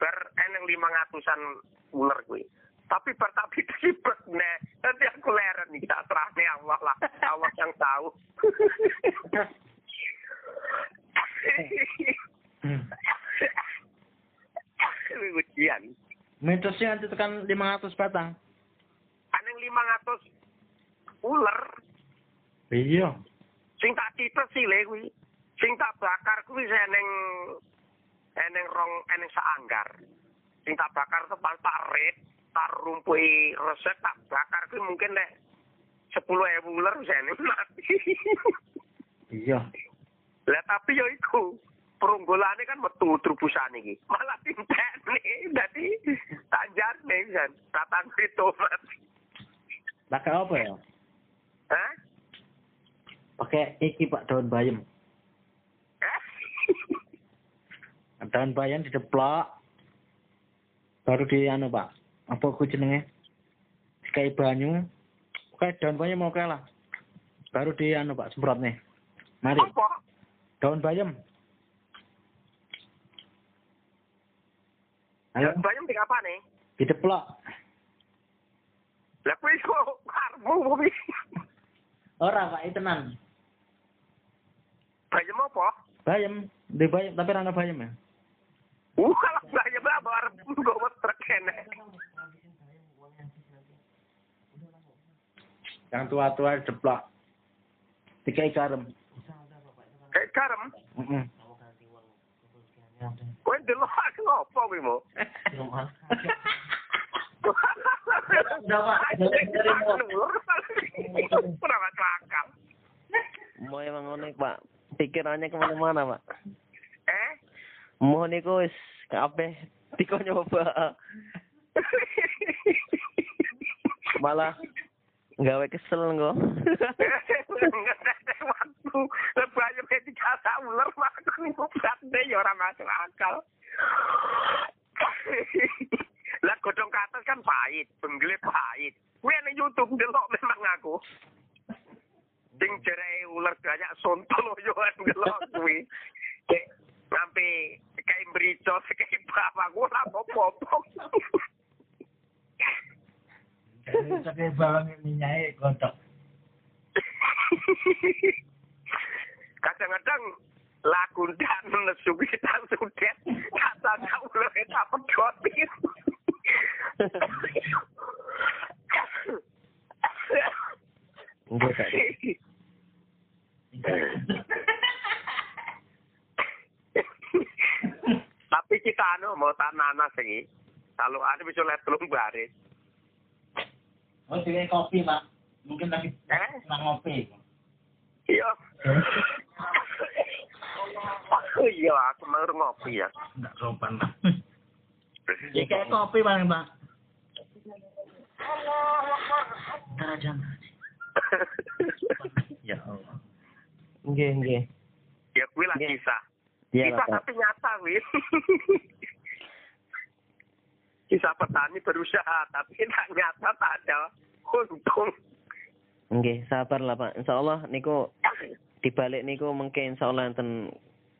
Speaker 10: ber eneng lima ngatusan ular kuwi tapi ber tapi sibet nek nanti aku leren iki tak serahne Allah lah. Allah yang tahu.
Speaker 12: Hmm.
Speaker 10: Ujian.
Speaker 12: Mitosnya nanti tekan 500 batang.
Speaker 10: Aneng 500 ular.
Speaker 12: Iya.
Speaker 10: Sing tak tipes sih le kuwi. Sing tak bakar kuwi eneng eneng rong eneng saanggar. Sing tak bakar tuh pas parit, tar rumpui resep tak bakar kuwi mungkin nek 10 ewu ular wis eneng mati.
Speaker 12: Iya.
Speaker 10: Lah tapi yo iku perunggulane kan metu trubusan iki. Malah tintekne dadi tanjane kan. Tatan tomat.
Speaker 12: Pakai apa ya?
Speaker 10: Hah?
Speaker 12: Pakai iki Pak daun bayam.
Speaker 10: Hah?
Speaker 12: Daun bayam dideplok. Baru di anu Pak. Apa ku jenenge? Kayak banyu. Kayak daun bayam oke lah. Baru di anu Pak semprot nih. Mari.
Speaker 10: Apa?
Speaker 12: Daun bayam. Ayo,
Speaker 10: Bayam di apa nih?
Speaker 12: dideplok.
Speaker 10: Lah kuwi kok karmu kuwi.
Speaker 12: Ora Pak, itu tenan.
Speaker 10: Bayam apa?
Speaker 12: Bayam, di bayam tapi rana bayam ya.
Speaker 10: Uh, kalau bayam apa arep nggo truk kene.
Speaker 12: Yang tua-tua deplok. Dikai garam.
Speaker 10: Kayak garam.
Speaker 12: Heeh.
Speaker 10: Kowe delok aku ngopo kuwi mo?
Speaker 7: Mau emang ngono Pak. Pikirannya ke mana-mana Pak.
Speaker 10: Eh?
Speaker 7: Mau niku wis kabeh tiko nyoba. Malah gawe kesel engko.
Speaker 10: Waktu bayam tiga ular aku ngubate ya ora masuk akal. Lah godhong ke atas kan pahit, benggele pahit. Kuwi ning YouTube delok memang aku. Sing jere ular banyak sontol yo delok kuwi. Sampai kayak brito kayak bapak gue lah popo
Speaker 12: sakit banget minyak kocok
Speaker 10: kadang-kadang lagu dan nesu kita sudah kata kau loh kita pedoti
Speaker 7: Enggak,
Speaker 10: Tapi kita anu mau tanana sih. Kalau ada bisa lihat belum baris.
Speaker 12: Oh, sini kopi, Pak. Mungkin lagi
Speaker 10: Eh?
Speaker 12: senang ngopi.
Speaker 10: Iya. Oh iya, aku mau ngopi ya.
Speaker 12: Enggak sopan, Pak. Ya kayak kopi paling, Pak. Ntar aja. Ya Allah.
Speaker 7: Nggih, nggih.
Speaker 10: ya kuwi lah kisah.
Speaker 7: Iya Pak.
Speaker 10: tapi nyata, Win. Kisah petani berusaha, tapi tak nyata tak ada untung.
Speaker 7: Nggih, sabar lah Pak. Insyaallah niku dibalik niku mungkin insyaallah enten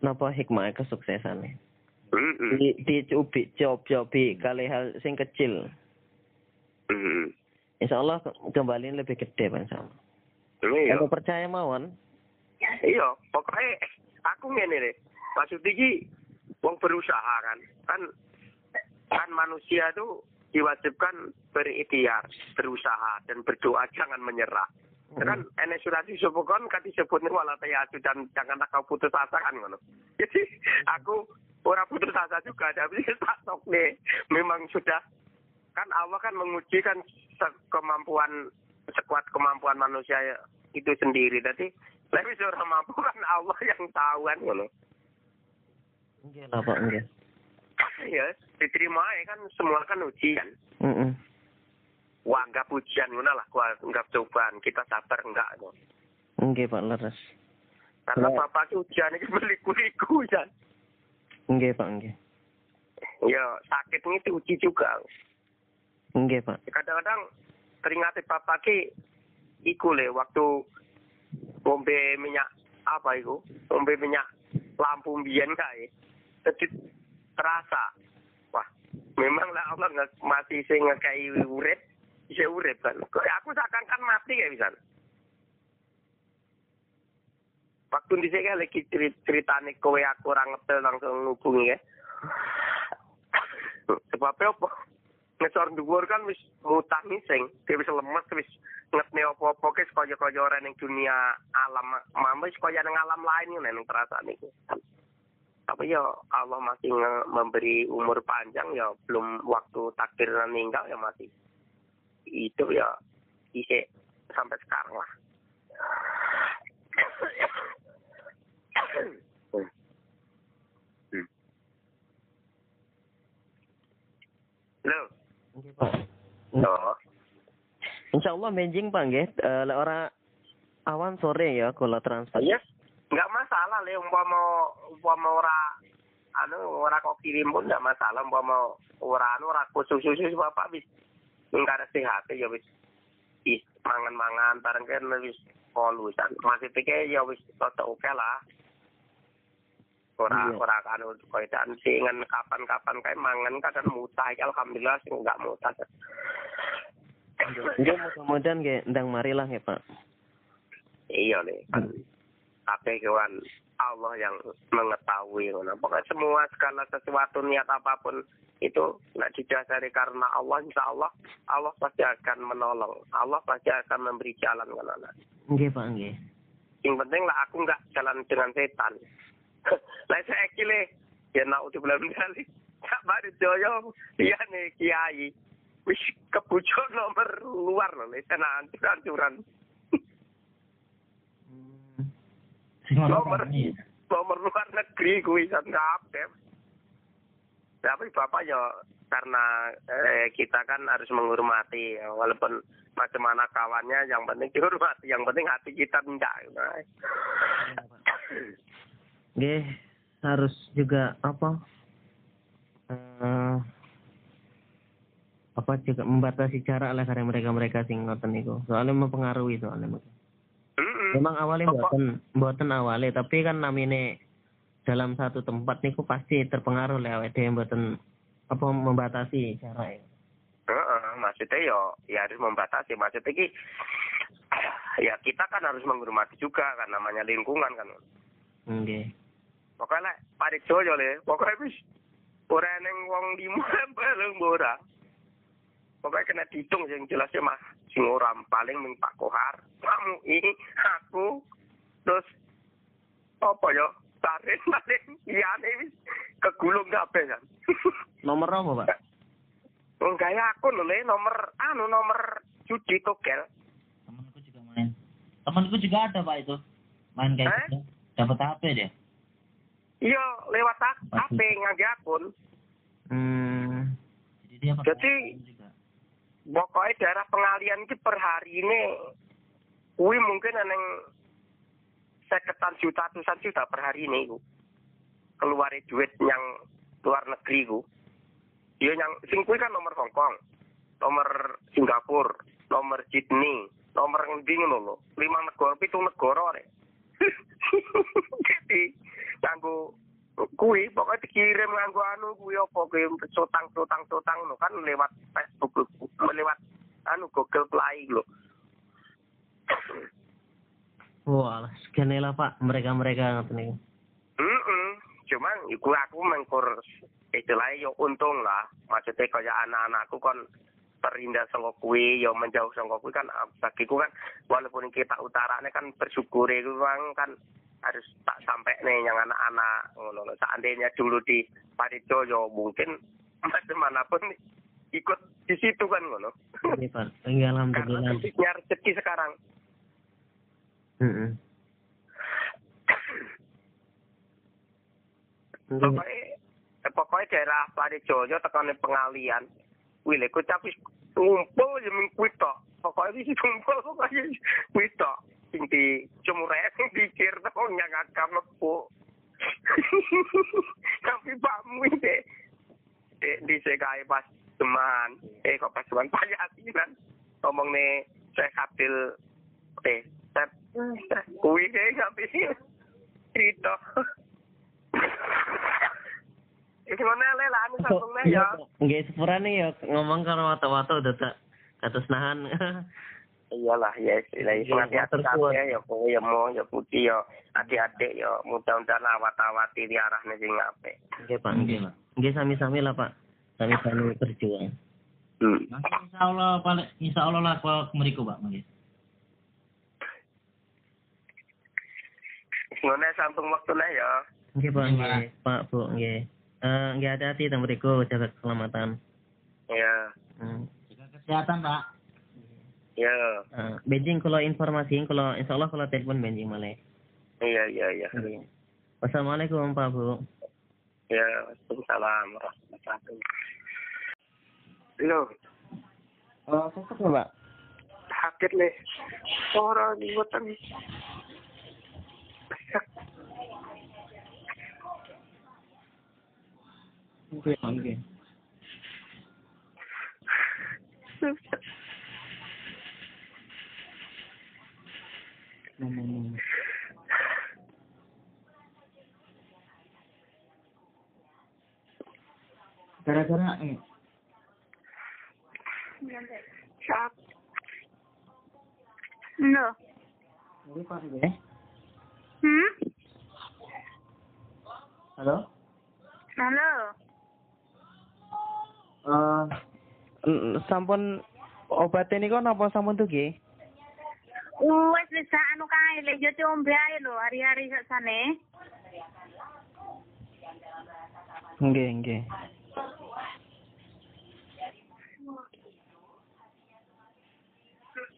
Speaker 7: napa hikmah kesuksesan
Speaker 10: Mm-mm.
Speaker 7: di dicobi cobi kali hal sing kecil
Speaker 10: Mm-mm.
Speaker 7: insyaallah ke- kembali lebih gede Pak insyaallah
Speaker 10: Iya.
Speaker 7: kalau percaya mawon
Speaker 10: Iya, pokoknya aku ngene deh. Maksud iki wong berusaha kan. Kan kan manusia itu diwajibkan berikhtiar, berusaha dan berdoa jangan menyerah. Ya Kan enek surat Yusuf kan kan disebutnya wala tayasu dan janganlah kau putus asa kan ngono. Jadi aku ora putus asa juga tapi tak sok nih. Memang sudah kan Allah kan menguji kan kemampuan sekuat kemampuan manusia itu sendiri. Jadi tapi seorang mampu kan Allah yang tahu kan ngono.
Speaker 7: Nggih lah Pak nggih
Speaker 10: ya, diterima aja kan semua kan ujian.
Speaker 7: heeh
Speaker 10: Wah, anggap ujian ngono lah, anggap cobaan. Kita sabar enggak
Speaker 7: nggih Pak leres
Speaker 10: Karena
Speaker 7: Ya.
Speaker 10: bapak ujian ini meliku-liku ya.
Speaker 7: nggih Pak nggih
Speaker 10: Ya, sakit ini diuji juga.
Speaker 7: nggih Pak
Speaker 10: Kadang-kadang teringat bapak ki iku le waktu ngombe minyak apa iku? Ngombe minyak lampu mbiyen kae. Jadi terasa. Wah, memang lah Allah nggak masih sing ngekei urip, bisa urip kan. Kok aku seakan kan mati kayak bisa. waktu di sini lagi cerit ceritane kowe aku orang ngetel langsung ngubungi ya sebabnya apa ngesor dhuwur kan wis mutah mising dia wis lemes wis ngetne apa-apa ke kaya-kaya ora ning dunia alam mama wis kaya ning alam lain ning perasaan iku tapi ya Allah masih memberi umur panjang ya belum waktu takdir meninggal ya masih hidup ya isi sampai sekarang lah Hmm. Halo.
Speaker 6: Nggih, Pak.
Speaker 10: Oh.
Speaker 6: Insya Allah benjing Pak nggih. Eh, lek ora awan sore ya kalau transfer.
Speaker 10: Yes. Enggak masalah le umpama umpama ora anu ora kok kirim pun enggak masalah umpama ora anu ora khusus-khusus bapak wis enggak ada sehat ya wis wis mangan-mangan bareng kan wis polusan. Masih pikir ya wis tetep oke lah. Ora
Speaker 6: Iya.
Speaker 10: ora kan koyo dan singen kapan-kapan kayak mangan kadang mutah ya alhamdulillah sing enggak mutah.
Speaker 6: Nggih mudah-mudahan nggih ndang marilah ya Pak.
Speaker 10: Iya kan tapi kawan Allah yang mengetahui ngono. Pokoknya semua segala sesuatu niat apa pun itu nak didasari karena Allah insya Allah Allah pasti akan menolong. Allah pasti akan memberi jalan kan
Speaker 6: Nggih Pak nggih.
Speaker 10: yang penting lah aku nggak jalan dengan setan. Lah saya kile ya nak udah bulan kali. Tak baru joyo iya nih kiai. Wis kebujuk nomor luar loh saya nanti hancuran
Speaker 11: Sing ono
Speaker 10: Nomor. nomor luar negeri kuwi san kabeh. Tapi bapak ya karena eh, kita kan harus menghormati ya, walaupun macam mana kawannya yang penting dihormati yang penting hati kita enggak nah.
Speaker 6: Nggih, harus juga apa? Eh apa juga membatasi jarak lah karena mereka-mereka sing ngoten niku. Soalnya mempengaruhi soalnya. Memang awalnya mboten mboten awalnya, tapi kan namine dalam satu tempat niku pasti terpengaruh oleh awake dhewe mboten apa membatasi jarak.
Speaker 10: Heeh, maksudnya ya ya harus membatasi maksudnya ki ya kita kan harus menghormati juga kan namanya lingkungan kan
Speaker 6: Nggih.
Speaker 10: pokoknya lek parik joyo le pokoknya wis ora neng wong lima bareng ora pokoknya kena dihitung yang jelasnya mah sing ora paling ming Pak Kohar kamu ini aku terus apa ya tarik paling iya nih kegulung kabeh kan
Speaker 6: Nomor apa, Pak?
Speaker 10: enggak ya aku lho le nomor anu nomor judi togel
Speaker 11: Temanku juga main. Temanku juga ada Pak itu. Main kayak
Speaker 10: Eh?
Speaker 11: gitu. Dapat HP dia.
Speaker 10: iya lewat HP ngangge akun
Speaker 6: Hmm.
Speaker 11: Jadi dia pakai
Speaker 10: Jadi-. Pokoknya daerah pengalian itu per hari ini kuwi mungkin neng seketan juta ratusan juta per hari ini ku. keluar duit yang luar negeri ku. Dia yang sing kuwi kan nomor Hong Kong nomor Singapura nomor Sydney nomor ngendi ngono lho. Lima negara pitu negara rek jadi nganggo kuwi pokoknya dikirim nganggo anu kuwi apa kuwi sotang sotang sotang no kan lewat Facebook lewat anu Google Play lho
Speaker 6: Wah, sekian lah Pak, mereka-mereka ngoten niku.
Speaker 10: Heeh. Cuman iku aku mengkur istilahnya yo untung lah. Maksudnya kaya anak-anakku kan terhindar sangka kuwi, yo menjauh sangka kuwi kan bagiku kan walaupun kita utarane kan bersyukur itu kan, kan harus tak sampai nih yang anak-anak ngono. Seandainya dulu di Parijo yo mungkin macam-manapun ikut di situ kan ngono.
Speaker 6: Nggih, Pak.
Speaker 10: Karena
Speaker 6: alhamdulillah.
Speaker 10: titiknya rezeki sekarang.
Speaker 6: Heeh. Nggih.
Speaker 10: pokoknya eh, pokoknya daerah Parijoyo tekan pengalian wih lek kocak wis ngumpul ya tok pokoknya wis ngumpul pokoknya wis di cemure sing dikir tok nyang akam lepu tapi pakmu iki eh di sekai pas teman eh kok pas teman payasinan ngomong nih saya kapil eh saya kuwi deh tapi cerita. Iki mana le? Lah anu sambung ya.
Speaker 6: Nggih, sepurane ya ngomong karo watu-watu udah tak kados nahan.
Speaker 10: iyalah ya istilah
Speaker 2: Iya,
Speaker 10: hati-hati kabeh ya kowe ya mau ya putih ya adik-adik ya mudah-mudahan awat-awati di arahnya sing apik.
Speaker 2: Nggih Pak, nggih Pak. Nggih sami-sami lah Pak. Sami-sami berjuang.
Speaker 10: Hmm.
Speaker 11: Insya Allah paling insya Allah lah kalau meriku pak mungkin.
Speaker 10: Ngono sampung waktune ya.
Speaker 2: Nggih Pak, nggih. Pak, Bu, nggih. Eh, nggih hati-hati teng mriku jaga keselamatan.
Speaker 10: Ya.
Speaker 2: Hmm.
Speaker 11: Jaga kesehatan pak.
Speaker 10: Ya.
Speaker 2: Benjing kalau informasi kalau insya Allah kalau telepon benjing malah.
Speaker 10: Iya iya iya.
Speaker 2: Nggih. Wassalamualaikum Pak Bu.
Speaker 10: Ya, Waalaikumsalam warahmatullahi wabarakatuh. Lo,
Speaker 2: Oh, sesek nggak Pak?
Speaker 10: sakit nih. Orang di hutan.
Speaker 2: Nggih,
Speaker 11: Gara-gara eh.
Speaker 5: No. Hmm?
Speaker 2: Halo?
Speaker 5: Halo.
Speaker 2: Eh, sampun obat ini kok napa sampun tuh nggih?
Speaker 5: Wes bisa anu kae le yo diombe ae lho hari-hari sakjane.
Speaker 2: Nggih, nggih.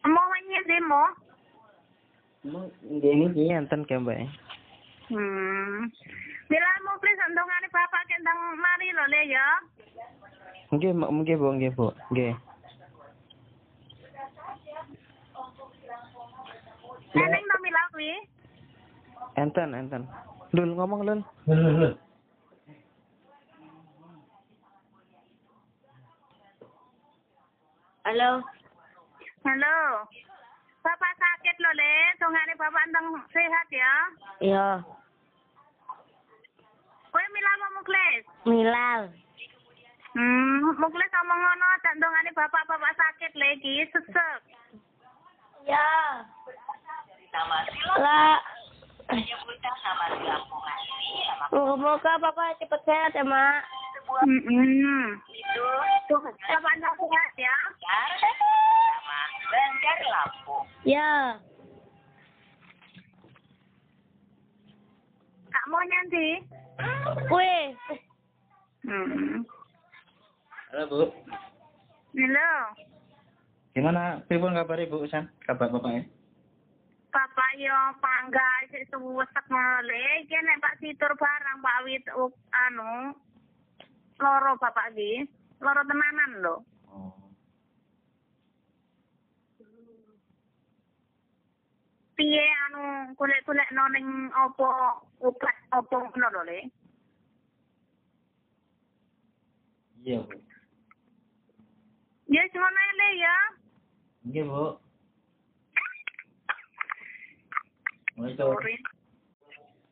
Speaker 5: Mau menyet demo?
Speaker 2: Nggih niki enten ke Mbak.
Speaker 5: Hmm. Bila mau please ndongane bapak kendang mari lho le ya.
Speaker 2: Nggih, Mbak, nggih Bu, nggih Bu. Nggih.
Speaker 5: Neneng to mila kuwi.
Speaker 2: Enten, enten. Lul ngomong Lul.
Speaker 3: Halo.
Speaker 5: Halo. Bapak sakit lho le, dongane bapak ndang sehat ya.
Speaker 3: Iya.
Speaker 5: Kowe mila mau muklis.
Speaker 3: Milal.
Speaker 5: Hmm, muklis ngomong ngono tak dongane bapak-bapak sakit lagi sesek.
Speaker 3: Ya. Lah. Moga-moga Bapak cepat sehat ya, Mak.
Speaker 5: Hmm. Tuh, sehat ya.
Speaker 3: Ya.
Speaker 5: Kak mau nyanti?
Speaker 3: Kue.
Speaker 5: Hmm.
Speaker 11: halo bu.
Speaker 5: Halo.
Speaker 11: Gimana? Pripun kabar ibu San? Kabar bapaknya?
Speaker 5: Bapak yo pangga sik suwesek ngele iki nek Pak Situr barang Pak Wit anu loro bapak iki loro tenanan lho
Speaker 11: Oh.
Speaker 5: piye anu golek-golek no ning opo obat opo ngono lho le
Speaker 11: Iya bu.
Speaker 5: ya ngono le ya
Speaker 11: Nggih bu. Mulai
Speaker 5: sorry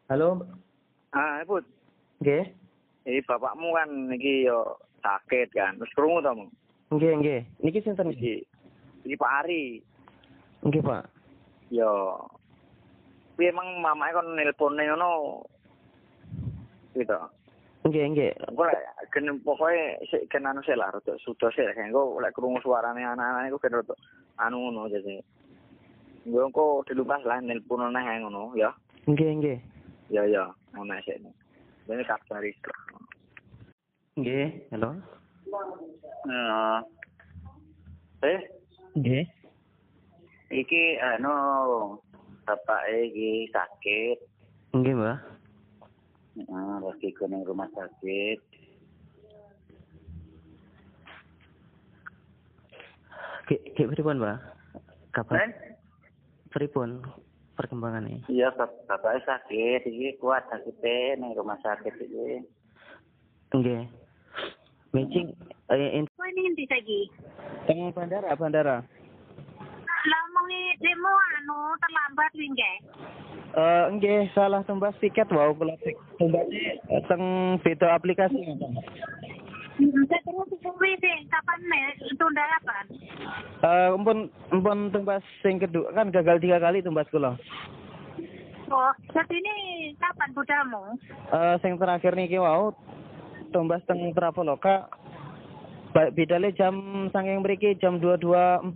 Speaker 2: Halo,
Speaker 13: Ah, Put.
Speaker 2: nggih.
Speaker 13: Iki bapakmu kan iki yo sakit kan. Terus krungu to, Mung?
Speaker 2: Nggih, nggih. Niki sinten iki?
Speaker 13: Iki Pak Ari.
Speaker 2: Nggih, Pak.
Speaker 13: Yo piye emang mamake kon nelpone ngono gitu.
Speaker 2: Nggih, nggih.
Speaker 13: Engko lek gen pokoke sik gen anu sik lah rada sudo sik lek engko lek krungu suarane anak-anak iku gen rada anu ngono jadi. Engko engko dilupas lah nelpon neh ae ngono ya.
Speaker 2: Nggih, nggih.
Speaker 13: Ya ya, ngono sik. Dene kabari.
Speaker 2: Nggih, halo.
Speaker 13: Nah. Eh,
Speaker 2: Nggih.
Speaker 13: iki anu bapak iki sakit
Speaker 2: Nggih, Mbak.
Speaker 13: Heeh, lagi ke rumah sakit
Speaker 2: Ki ki pripun, Mbak? Kabar
Speaker 13: Ben?
Speaker 2: Pripun perkembangannya?
Speaker 13: iya bap- bapaknya sakit iki kuat sakitnya ning rumah sakit iki
Speaker 2: Nggih. Mencing eh in-
Speaker 5: kowe ning ndi saiki
Speaker 2: teng bandara, bandara.
Speaker 5: lah omongi demo anu terlambat winge
Speaker 2: Eh nggih, salah tembas tiket wau kula tik- tumbasnya eh, teng beda aplikasi
Speaker 5: Hmm, terus sih kapan nih tunda kapan?
Speaker 2: Eh, umpun umpun tumbas sing kedua kan gagal tiga kali tumbas kula.
Speaker 5: Oh, jadi ini kapan budalmu?
Speaker 2: Eh, sing terakhir niki wau tumbas teng Traveloka bidale jam sanging mriki jam 22.40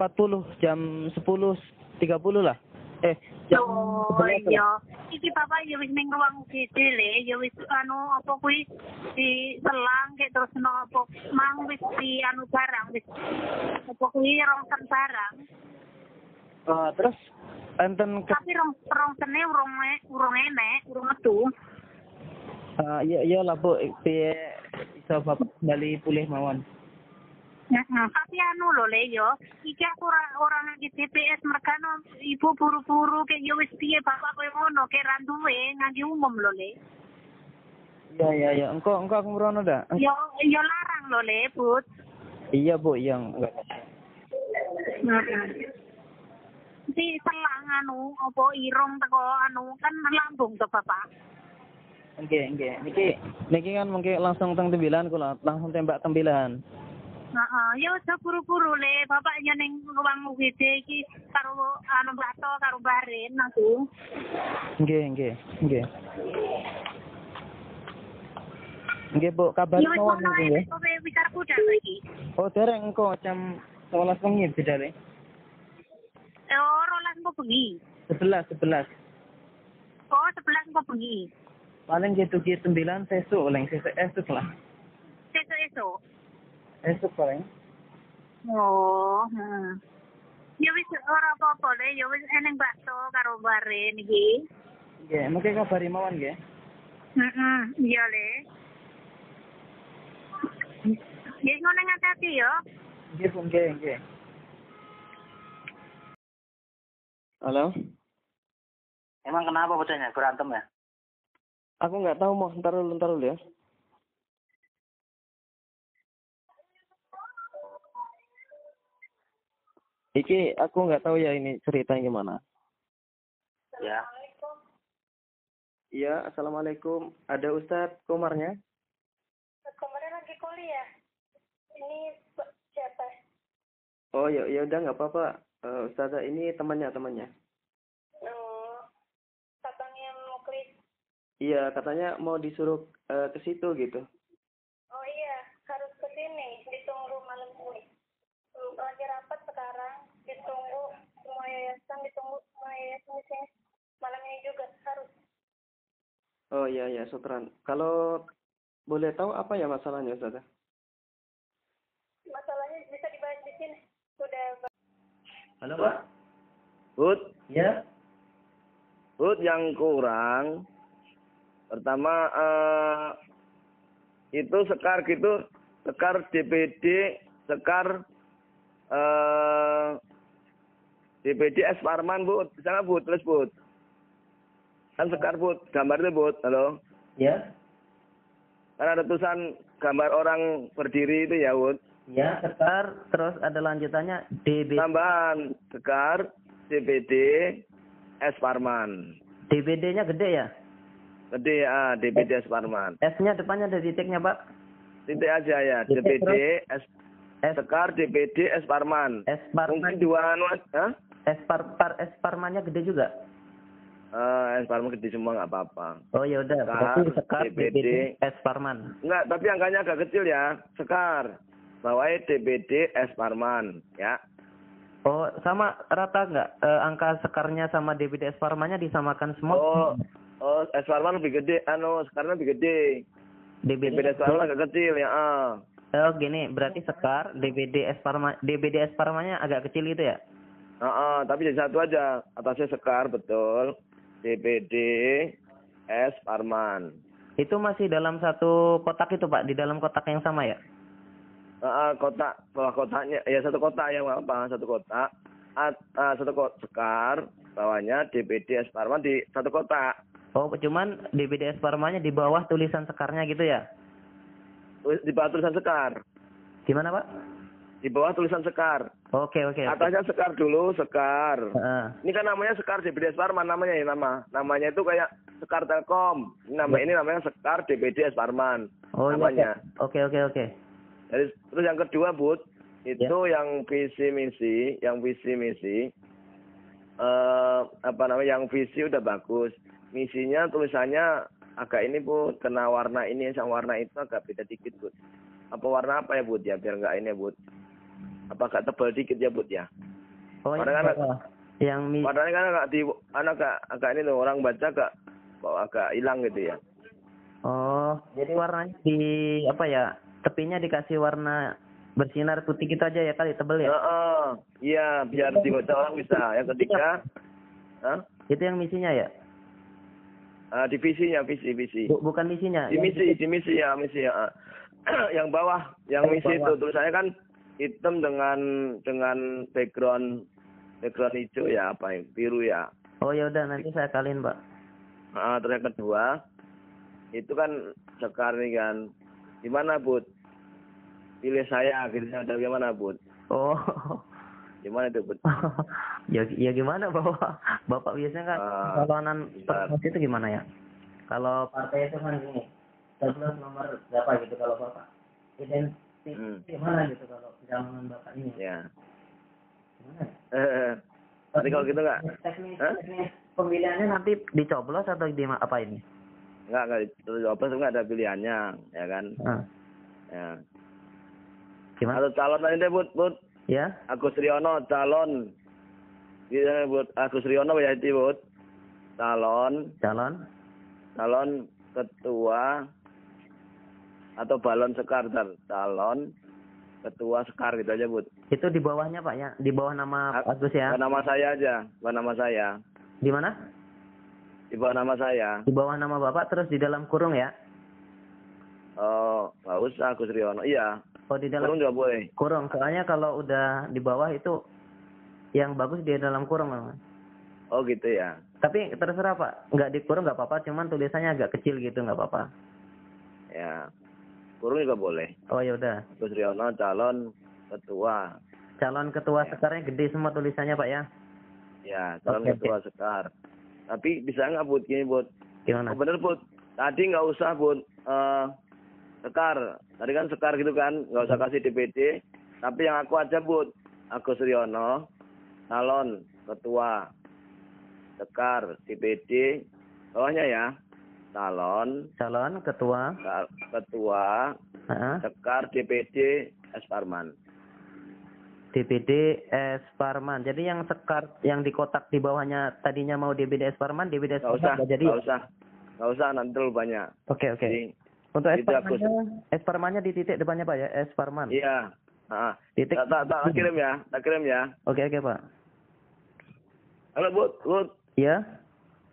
Speaker 2: jam 10.30 lah. Eh, jam
Speaker 5: Oh
Speaker 2: 11 lah.
Speaker 5: iya. Iki bapak ya wis ning ruang UGD le, ya wis anu apa kuwi di selang kayak terus no apa mang wis di anu barang wis apa kuwi rongsen barang.
Speaker 2: Eh, terus enten ke
Speaker 5: Tapi rong rongsene urung e- urung enek, urung metu.
Speaker 2: eh, iya iya lah Bu, piye iso Bapak kembali pulih mawon.
Speaker 5: Heeh, tapi anu lho le yo, iki aku ora ora nang di TPS merkano ibu buru-buru kayak yo wis piye bapak kowe ngono kayak ra duwe ngangge umum lho le.
Speaker 2: Iya iya iya, engko engko aku merono dah.
Speaker 5: Yo yo larang lho le, Bud.
Speaker 2: Iya Bu, iya enggak.
Speaker 5: Heeh. Di selang anu apa irung teko anu kan lambung to bapak.
Speaker 2: Nggih nggih, niki niki kan mungkin langsung teng tembilan kula, langsung tembak tembilan.
Speaker 5: Heeh, yo aja buru-buru le, bapak ning ruang UGD iki karo anu bato karo Baren aku.
Speaker 2: Nggih nggih nggih. Nggih Bu, kabar
Speaker 5: wis
Speaker 2: mawon niki nggih.
Speaker 5: bicara kuda lagi.
Speaker 2: Oh, dereng engko jam 11 wengi bidale.
Speaker 5: Oh, rolas kok bengi.
Speaker 2: 11 11.
Speaker 5: Oh, sebelas kok bengi.
Speaker 2: Paling gitu ki 9 sesuk paling sesuk esuk lah.
Speaker 5: Esok-esok.
Speaker 2: Esuk paling.
Speaker 5: Oh, hmm. Ya wis ora apa-apa le, ya wis eneng bakso karo Baren iki.
Speaker 2: Nggih, mungkin kabari mawon nggih.
Speaker 5: Heeh, iya le. Ya ngono ngati yo.
Speaker 2: Nggih Bu, nggih nggih. Halo?
Speaker 12: Emang kenapa bocahnya berantem ya?
Speaker 2: Aku nggak tahu mau ntar dulu ntar dulu ya. Iki aku nggak tahu ya ini ceritanya gimana.
Speaker 12: Ya.
Speaker 7: Iya, assalamualaikum. Ada Ustadz Komarnya?
Speaker 14: Kuliah. Ini siapa?
Speaker 7: Oh ya, ya udah nggak apa-apa. Eh, Ustazah ini temannya temannya.
Speaker 14: Oh, abangnya Muklis.
Speaker 7: Iya, katanya mau disuruh eh, ke situ gitu.
Speaker 14: Oh iya, harus ke sini. Ditunggu malam ini. Lagi rapat sekarang. Ditunggu semua yayasan, ditunggu semua yayasan di sini. Malam ini juga harus.
Speaker 7: Oh iya iya, Sutran. Kalau boleh tahu apa ya masalahnya Ustazah?
Speaker 14: Masalahnya bisa dibahas di sini. Sudah
Speaker 15: Halo Pak. Bud,
Speaker 7: Ya.
Speaker 15: Bud yang kurang. Pertama eh, itu sekar gitu, sekar DPD, sekar eh DPD S Parman Bud, bisa nggak Bud? Terus Bud. Kan sekar gambar itu Bud, halo.
Speaker 7: Ya.
Speaker 15: Kan ada tulisan gambar orang berdiri itu ya Bud.
Speaker 7: Ya, sekar terus ada lanjutannya DB
Speaker 15: Tambahan sekar DPD S Parman.
Speaker 7: DBD-nya gede ya?
Speaker 15: Gede ah DPD S Parman.
Speaker 7: S-nya depannya ada titiknya, Pak.
Speaker 15: Titik aja ya,
Speaker 7: Titik
Speaker 15: DPD S
Speaker 7: S
Speaker 15: Sekar DPD S Parman.
Speaker 7: S Parman.
Speaker 15: Mungkin dua anu Hah?
Speaker 7: S par, par S Parmannya gede juga.
Speaker 15: Eh, S Parman gede semua nggak apa-apa.
Speaker 7: Oh ya udah,
Speaker 15: Sekar,
Speaker 7: sekar
Speaker 15: DBD.
Speaker 7: DBD S Parman.
Speaker 15: Enggak, tapi angkanya agak kecil ya. Sekar. Bawahnya DPD S Parman, ya.
Speaker 7: Oh, sama rata nggak eh, angka sekarnya sama DBD S Parmannya disamakan semua?
Speaker 15: Oh, oh S Parman lebih gede, anu sekarang lebih gede.
Speaker 7: DBD,
Speaker 15: DPD S Parman agak kecil ya. Ah.
Speaker 7: Oh gini, berarti sekar DBD S Parma DBD S Parmannya agak kecil gitu ya?
Speaker 15: Ah, ah, tapi jadi satu aja. Atasnya Sekar betul. DPD S Parman.
Speaker 7: Itu masih dalam satu kotak itu Pak, di dalam kotak yang sama ya?
Speaker 15: Ah, kotak bawah kotaknya ya satu kotak ya apa satu kotak At, ah, satu kotak sekar bawahnya DPD S Parman di satu kotak
Speaker 7: Oh, cuman DBD S Parmannya di bawah tulisan sekarnya gitu ya?
Speaker 15: Di bawah tulisan sekar
Speaker 7: Gimana Pak?
Speaker 15: di bawah tulisan sekar
Speaker 7: Oke oke. oke.
Speaker 15: atasnya sekar dulu sekar
Speaker 7: Heeh.
Speaker 15: ini kan namanya sekar DPD S Parman namanya ya nama namanya itu kayak sekar Telkom nama ini namanya sekar DPD S Parman
Speaker 7: Oh iya,
Speaker 15: namanya
Speaker 7: Pak. Oke oke oke.
Speaker 15: Jadi, terus yang kedua, Bud, itu
Speaker 7: Ya.
Speaker 15: yang visi misi, yang visi misi eh apa namanya? Yang visi udah bagus. Misinya tulisannya agak ini, Bud, kena warna ini sama warna itu agak beda dikit, Bud. Apa warna apa ya, Bud? Ya biar enggak ini, Bud. Apa agak tebal dikit ya, Bud ya?
Speaker 7: Oh, yang
Speaker 15: Warna kan.
Speaker 7: Yang mi
Speaker 15: Warnanya kan agak di anak agak, agak ini loh, orang baca agak kok agak hilang gitu ya.
Speaker 7: Oh, jadi warnanya di apa ya? Tepinya dikasih warna bersinar putih gitu aja ya kali tebel ya.
Speaker 15: Heeh. Iya, biar dibaca orang bisa. Yang ketiga, Hah?
Speaker 7: Itu yang misinya ya?
Speaker 15: Ah, divisinya, visi, visi.
Speaker 7: Bu- bukan misinya.
Speaker 15: Di
Speaker 7: yang
Speaker 15: misi, di misi ya, misi ya. ah. yang bawah, yang misi
Speaker 7: bawah.
Speaker 15: itu tulisannya kan hitam dengan dengan background background hijau ya, apa ya, biru ya.
Speaker 7: Oh ya udah nanti saya kaliin, Pak.
Speaker 15: Ah, terus yang kedua, itu kan sekarang kan, gimana Bud? Pilih saya, gitu ada gimana Bud?
Speaker 7: Oh.
Speaker 15: Gimana itu Bud?
Speaker 7: ya ya gimana Bapak? Bapak biasanya kan calonan
Speaker 15: bentar.
Speaker 7: promosi itu gimana ya? Kalau partai itu kan gini, sebelum nomor berapa gitu kalau Bapak identik
Speaker 15: Hmm.
Speaker 7: gimana gitu kalau jalanan Bapak ini?
Speaker 15: Ya.
Speaker 7: Gimana ya?
Speaker 15: Eh, Nanti kalau gitu nggak?
Speaker 7: Teknis,
Speaker 15: Hah?
Speaker 7: teknis pemilihannya nanti dicoblos atau di apa ini?
Speaker 15: Enggak, enggak. Terus apa nggak ada pilihannya, ya kan?
Speaker 7: Ah,
Speaker 15: Ya.
Speaker 7: Gimana?
Speaker 15: Atau calon lain deh, Bud, Bud.
Speaker 7: Ya?
Speaker 15: Agus Riono, calon. Gitu, Bud. Agus Riono ya itu, Bud. Calon,
Speaker 7: Calon?
Speaker 15: calon ketua atau balon sekar, calon ketua sekar gitu aja, Bud.
Speaker 7: Itu di bawahnya Pak ya? Di bawah nama
Speaker 15: Ah,
Speaker 7: Agus ya?
Speaker 15: Nama saya aja, bukan nama saya.
Speaker 7: Di mana?
Speaker 15: Di bawah nama saya.
Speaker 7: Di bawah nama Bapak terus di dalam kurung ya?
Speaker 15: Oh, usah Agus Riono. Iya,
Speaker 7: Oh di dalam
Speaker 15: kurung juga boleh.
Speaker 7: kurung. Soalnya kalau udah di bawah itu yang bagus di dalam kurung memang.
Speaker 15: Oh gitu ya.
Speaker 7: Tapi terserah Pak, nggak dikurung nggak apa-apa, cuman tulisannya agak kecil gitu nggak apa-apa.
Speaker 15: Ya. Kurung juga boleh.
Speaker 7: Oh ya udah.
Speaker 15: Agus Riono calon ketua.
Speaker 7: Calon ketua
Speaker 15: Ya.
Speaker 7: sekarang gede semua tulisannya Pak ya?
Speaker 15: Ya, calon
Speaker 7: Oke,
Speaker 15: ketua sekar. Tapi bisa nggak Bud gini Bud?
Speaker 7: Gimana?
Speaker 15: Oh, bener Bud. Tadi nggak usah Bud. Eh, sekar. Tadi kan sekar gitu kan. Nggak usah kasih DPD. Tapi yang aku aja Bud. Agus Riono. Calon ketua. Sekar. DPD. Bawahnya ya. Calon.
Speaker 7: Calon ketua.
Speaker 15: Ketua.
Speaker 7: Heeh.
Speaker 15: Sekar DPD. S. Parman.
Speaker 7: DPD S Parman. Jadi yang sekar yang di kotak di bawahnya tadinya mau DPD S Parman, DPD S
Speaker 15: usah.
Speaker 7: Parman nggak jadi.
Speaker 15: Nggak usah. Nggak usah. Nanti terlalu banyak.
Speaker 7: Oke oke.
Speaker 15: Jadi,
Speaker 7: Untuk S
Speaker 15: itu aku-
Speaker 7: Parmannya, S Parmannya di titik depannya Pak ya, S Parman.
Speaker 15: Iya. Ah,
Speaker 7: Titik.
Speaker 15: tak, tak, tak, kirim ya, tak kirim ya.
Speaker 7: Oke oke Pak.
Speaker 15: Halo Bud, Bud,
Speaker 7: Iya.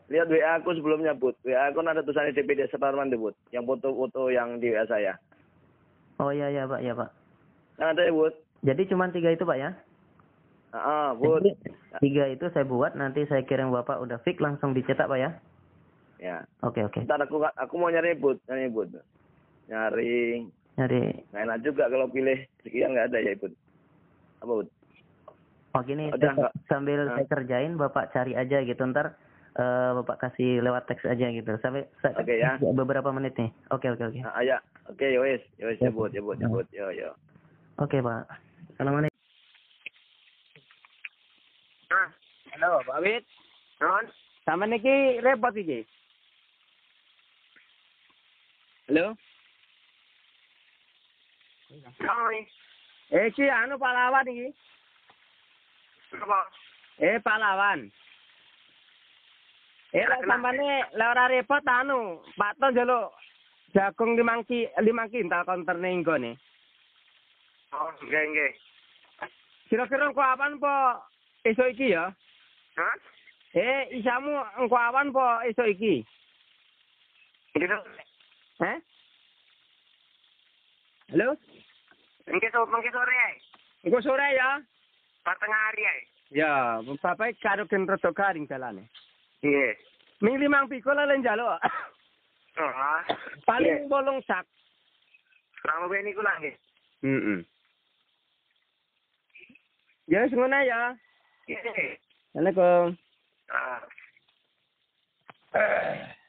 Speaker 15: lihat WA aku sebelumnya Bud. WA aku kan ada tulisannya DPD Separman deh Bud. Yang foto-foto yang di WA saya.
Speaker 7: Oh iya iya Pak, iya Pak.
Speaker 15: Yang ada ya Bud.
Speaker 7: Jadi cuma tiga itu Pak ya?
Speaker 15: Ah, ah, Bud.
Speaker 7: Jadi, tiga itu saya buat, nanti saya kirim Bapak udah fix langsung dicetak Pak ya?
Speaker 15: Ya.
Speaker 7: Oke oke.
Speaker 15: Ntar aku aku mau nyari Bud, nyari Bud. Nyari
Speaker 7: Nyari.
Speaker 15: nggak enak juga kalau pilih sekian nggak ada ya Bud. Apa Bud?
Speaker 7: Oh gini,
Speaker 15: Udah,
Speaker 7: saya- sambil
Speaker 15: Ah.
Speaker 7: saya kerjain Bapak cari aja gitu ntar eh, Bapak kasih lewat teks aja gitu. Sampai sa-
Speaker 15: Oke, ya.
Speaker 7: beberapa menit nih. Oke oke oke.
Speaker 15: Ah, ya. Oke, ya wes, ya wes ya Bud, ya Bud, ya Bud. Yo yo.
Speaker 7: Oke Pak. Assalamualaikum.
Speaker 10: Halo, Pak Wit. Non, sama niki repot iki. Halo. Eh, iki anu pahlawan iki.
Speaker 13: Apa?
Speaker 10: Eh, pahlawan. Eh, lek sampane lek ora repot anu, Pak Ton njaluk jagung limang ki limang kintal konterne nggone.
Speaker 13: Oh, nggih, nggih.
Speaker 10: Kira-kira engko awan po esuk iki ya?
Speaker 13: Hah?
Speaker 10: Eh, isamu engko awan po esuk iki?
Speaker 13: Gitu.
Speaker 10: Eh? Halo?
Speaker 13: Mungkin so, mungkin sore ae.
Speaker 10: Engko sore ya?
Speaker 13: Patengah hari ae.
Speaker 10: Ya, bapak karo gen rada garing dalane.
Speaker 13: Nggih.
Speaker 10: Ming limang pikul lek njaluk.
Speaker 13: Oh.
Speaker 10: Paling bolong sak.
Speaker 13: Kamu ben iku lah nggih.
Speaker 10: Heeh. Ya, wis ngono ya.
Speaker 13: Nggih.
Speaker 10: Assalamualaikum.
Speaker 13: Ah.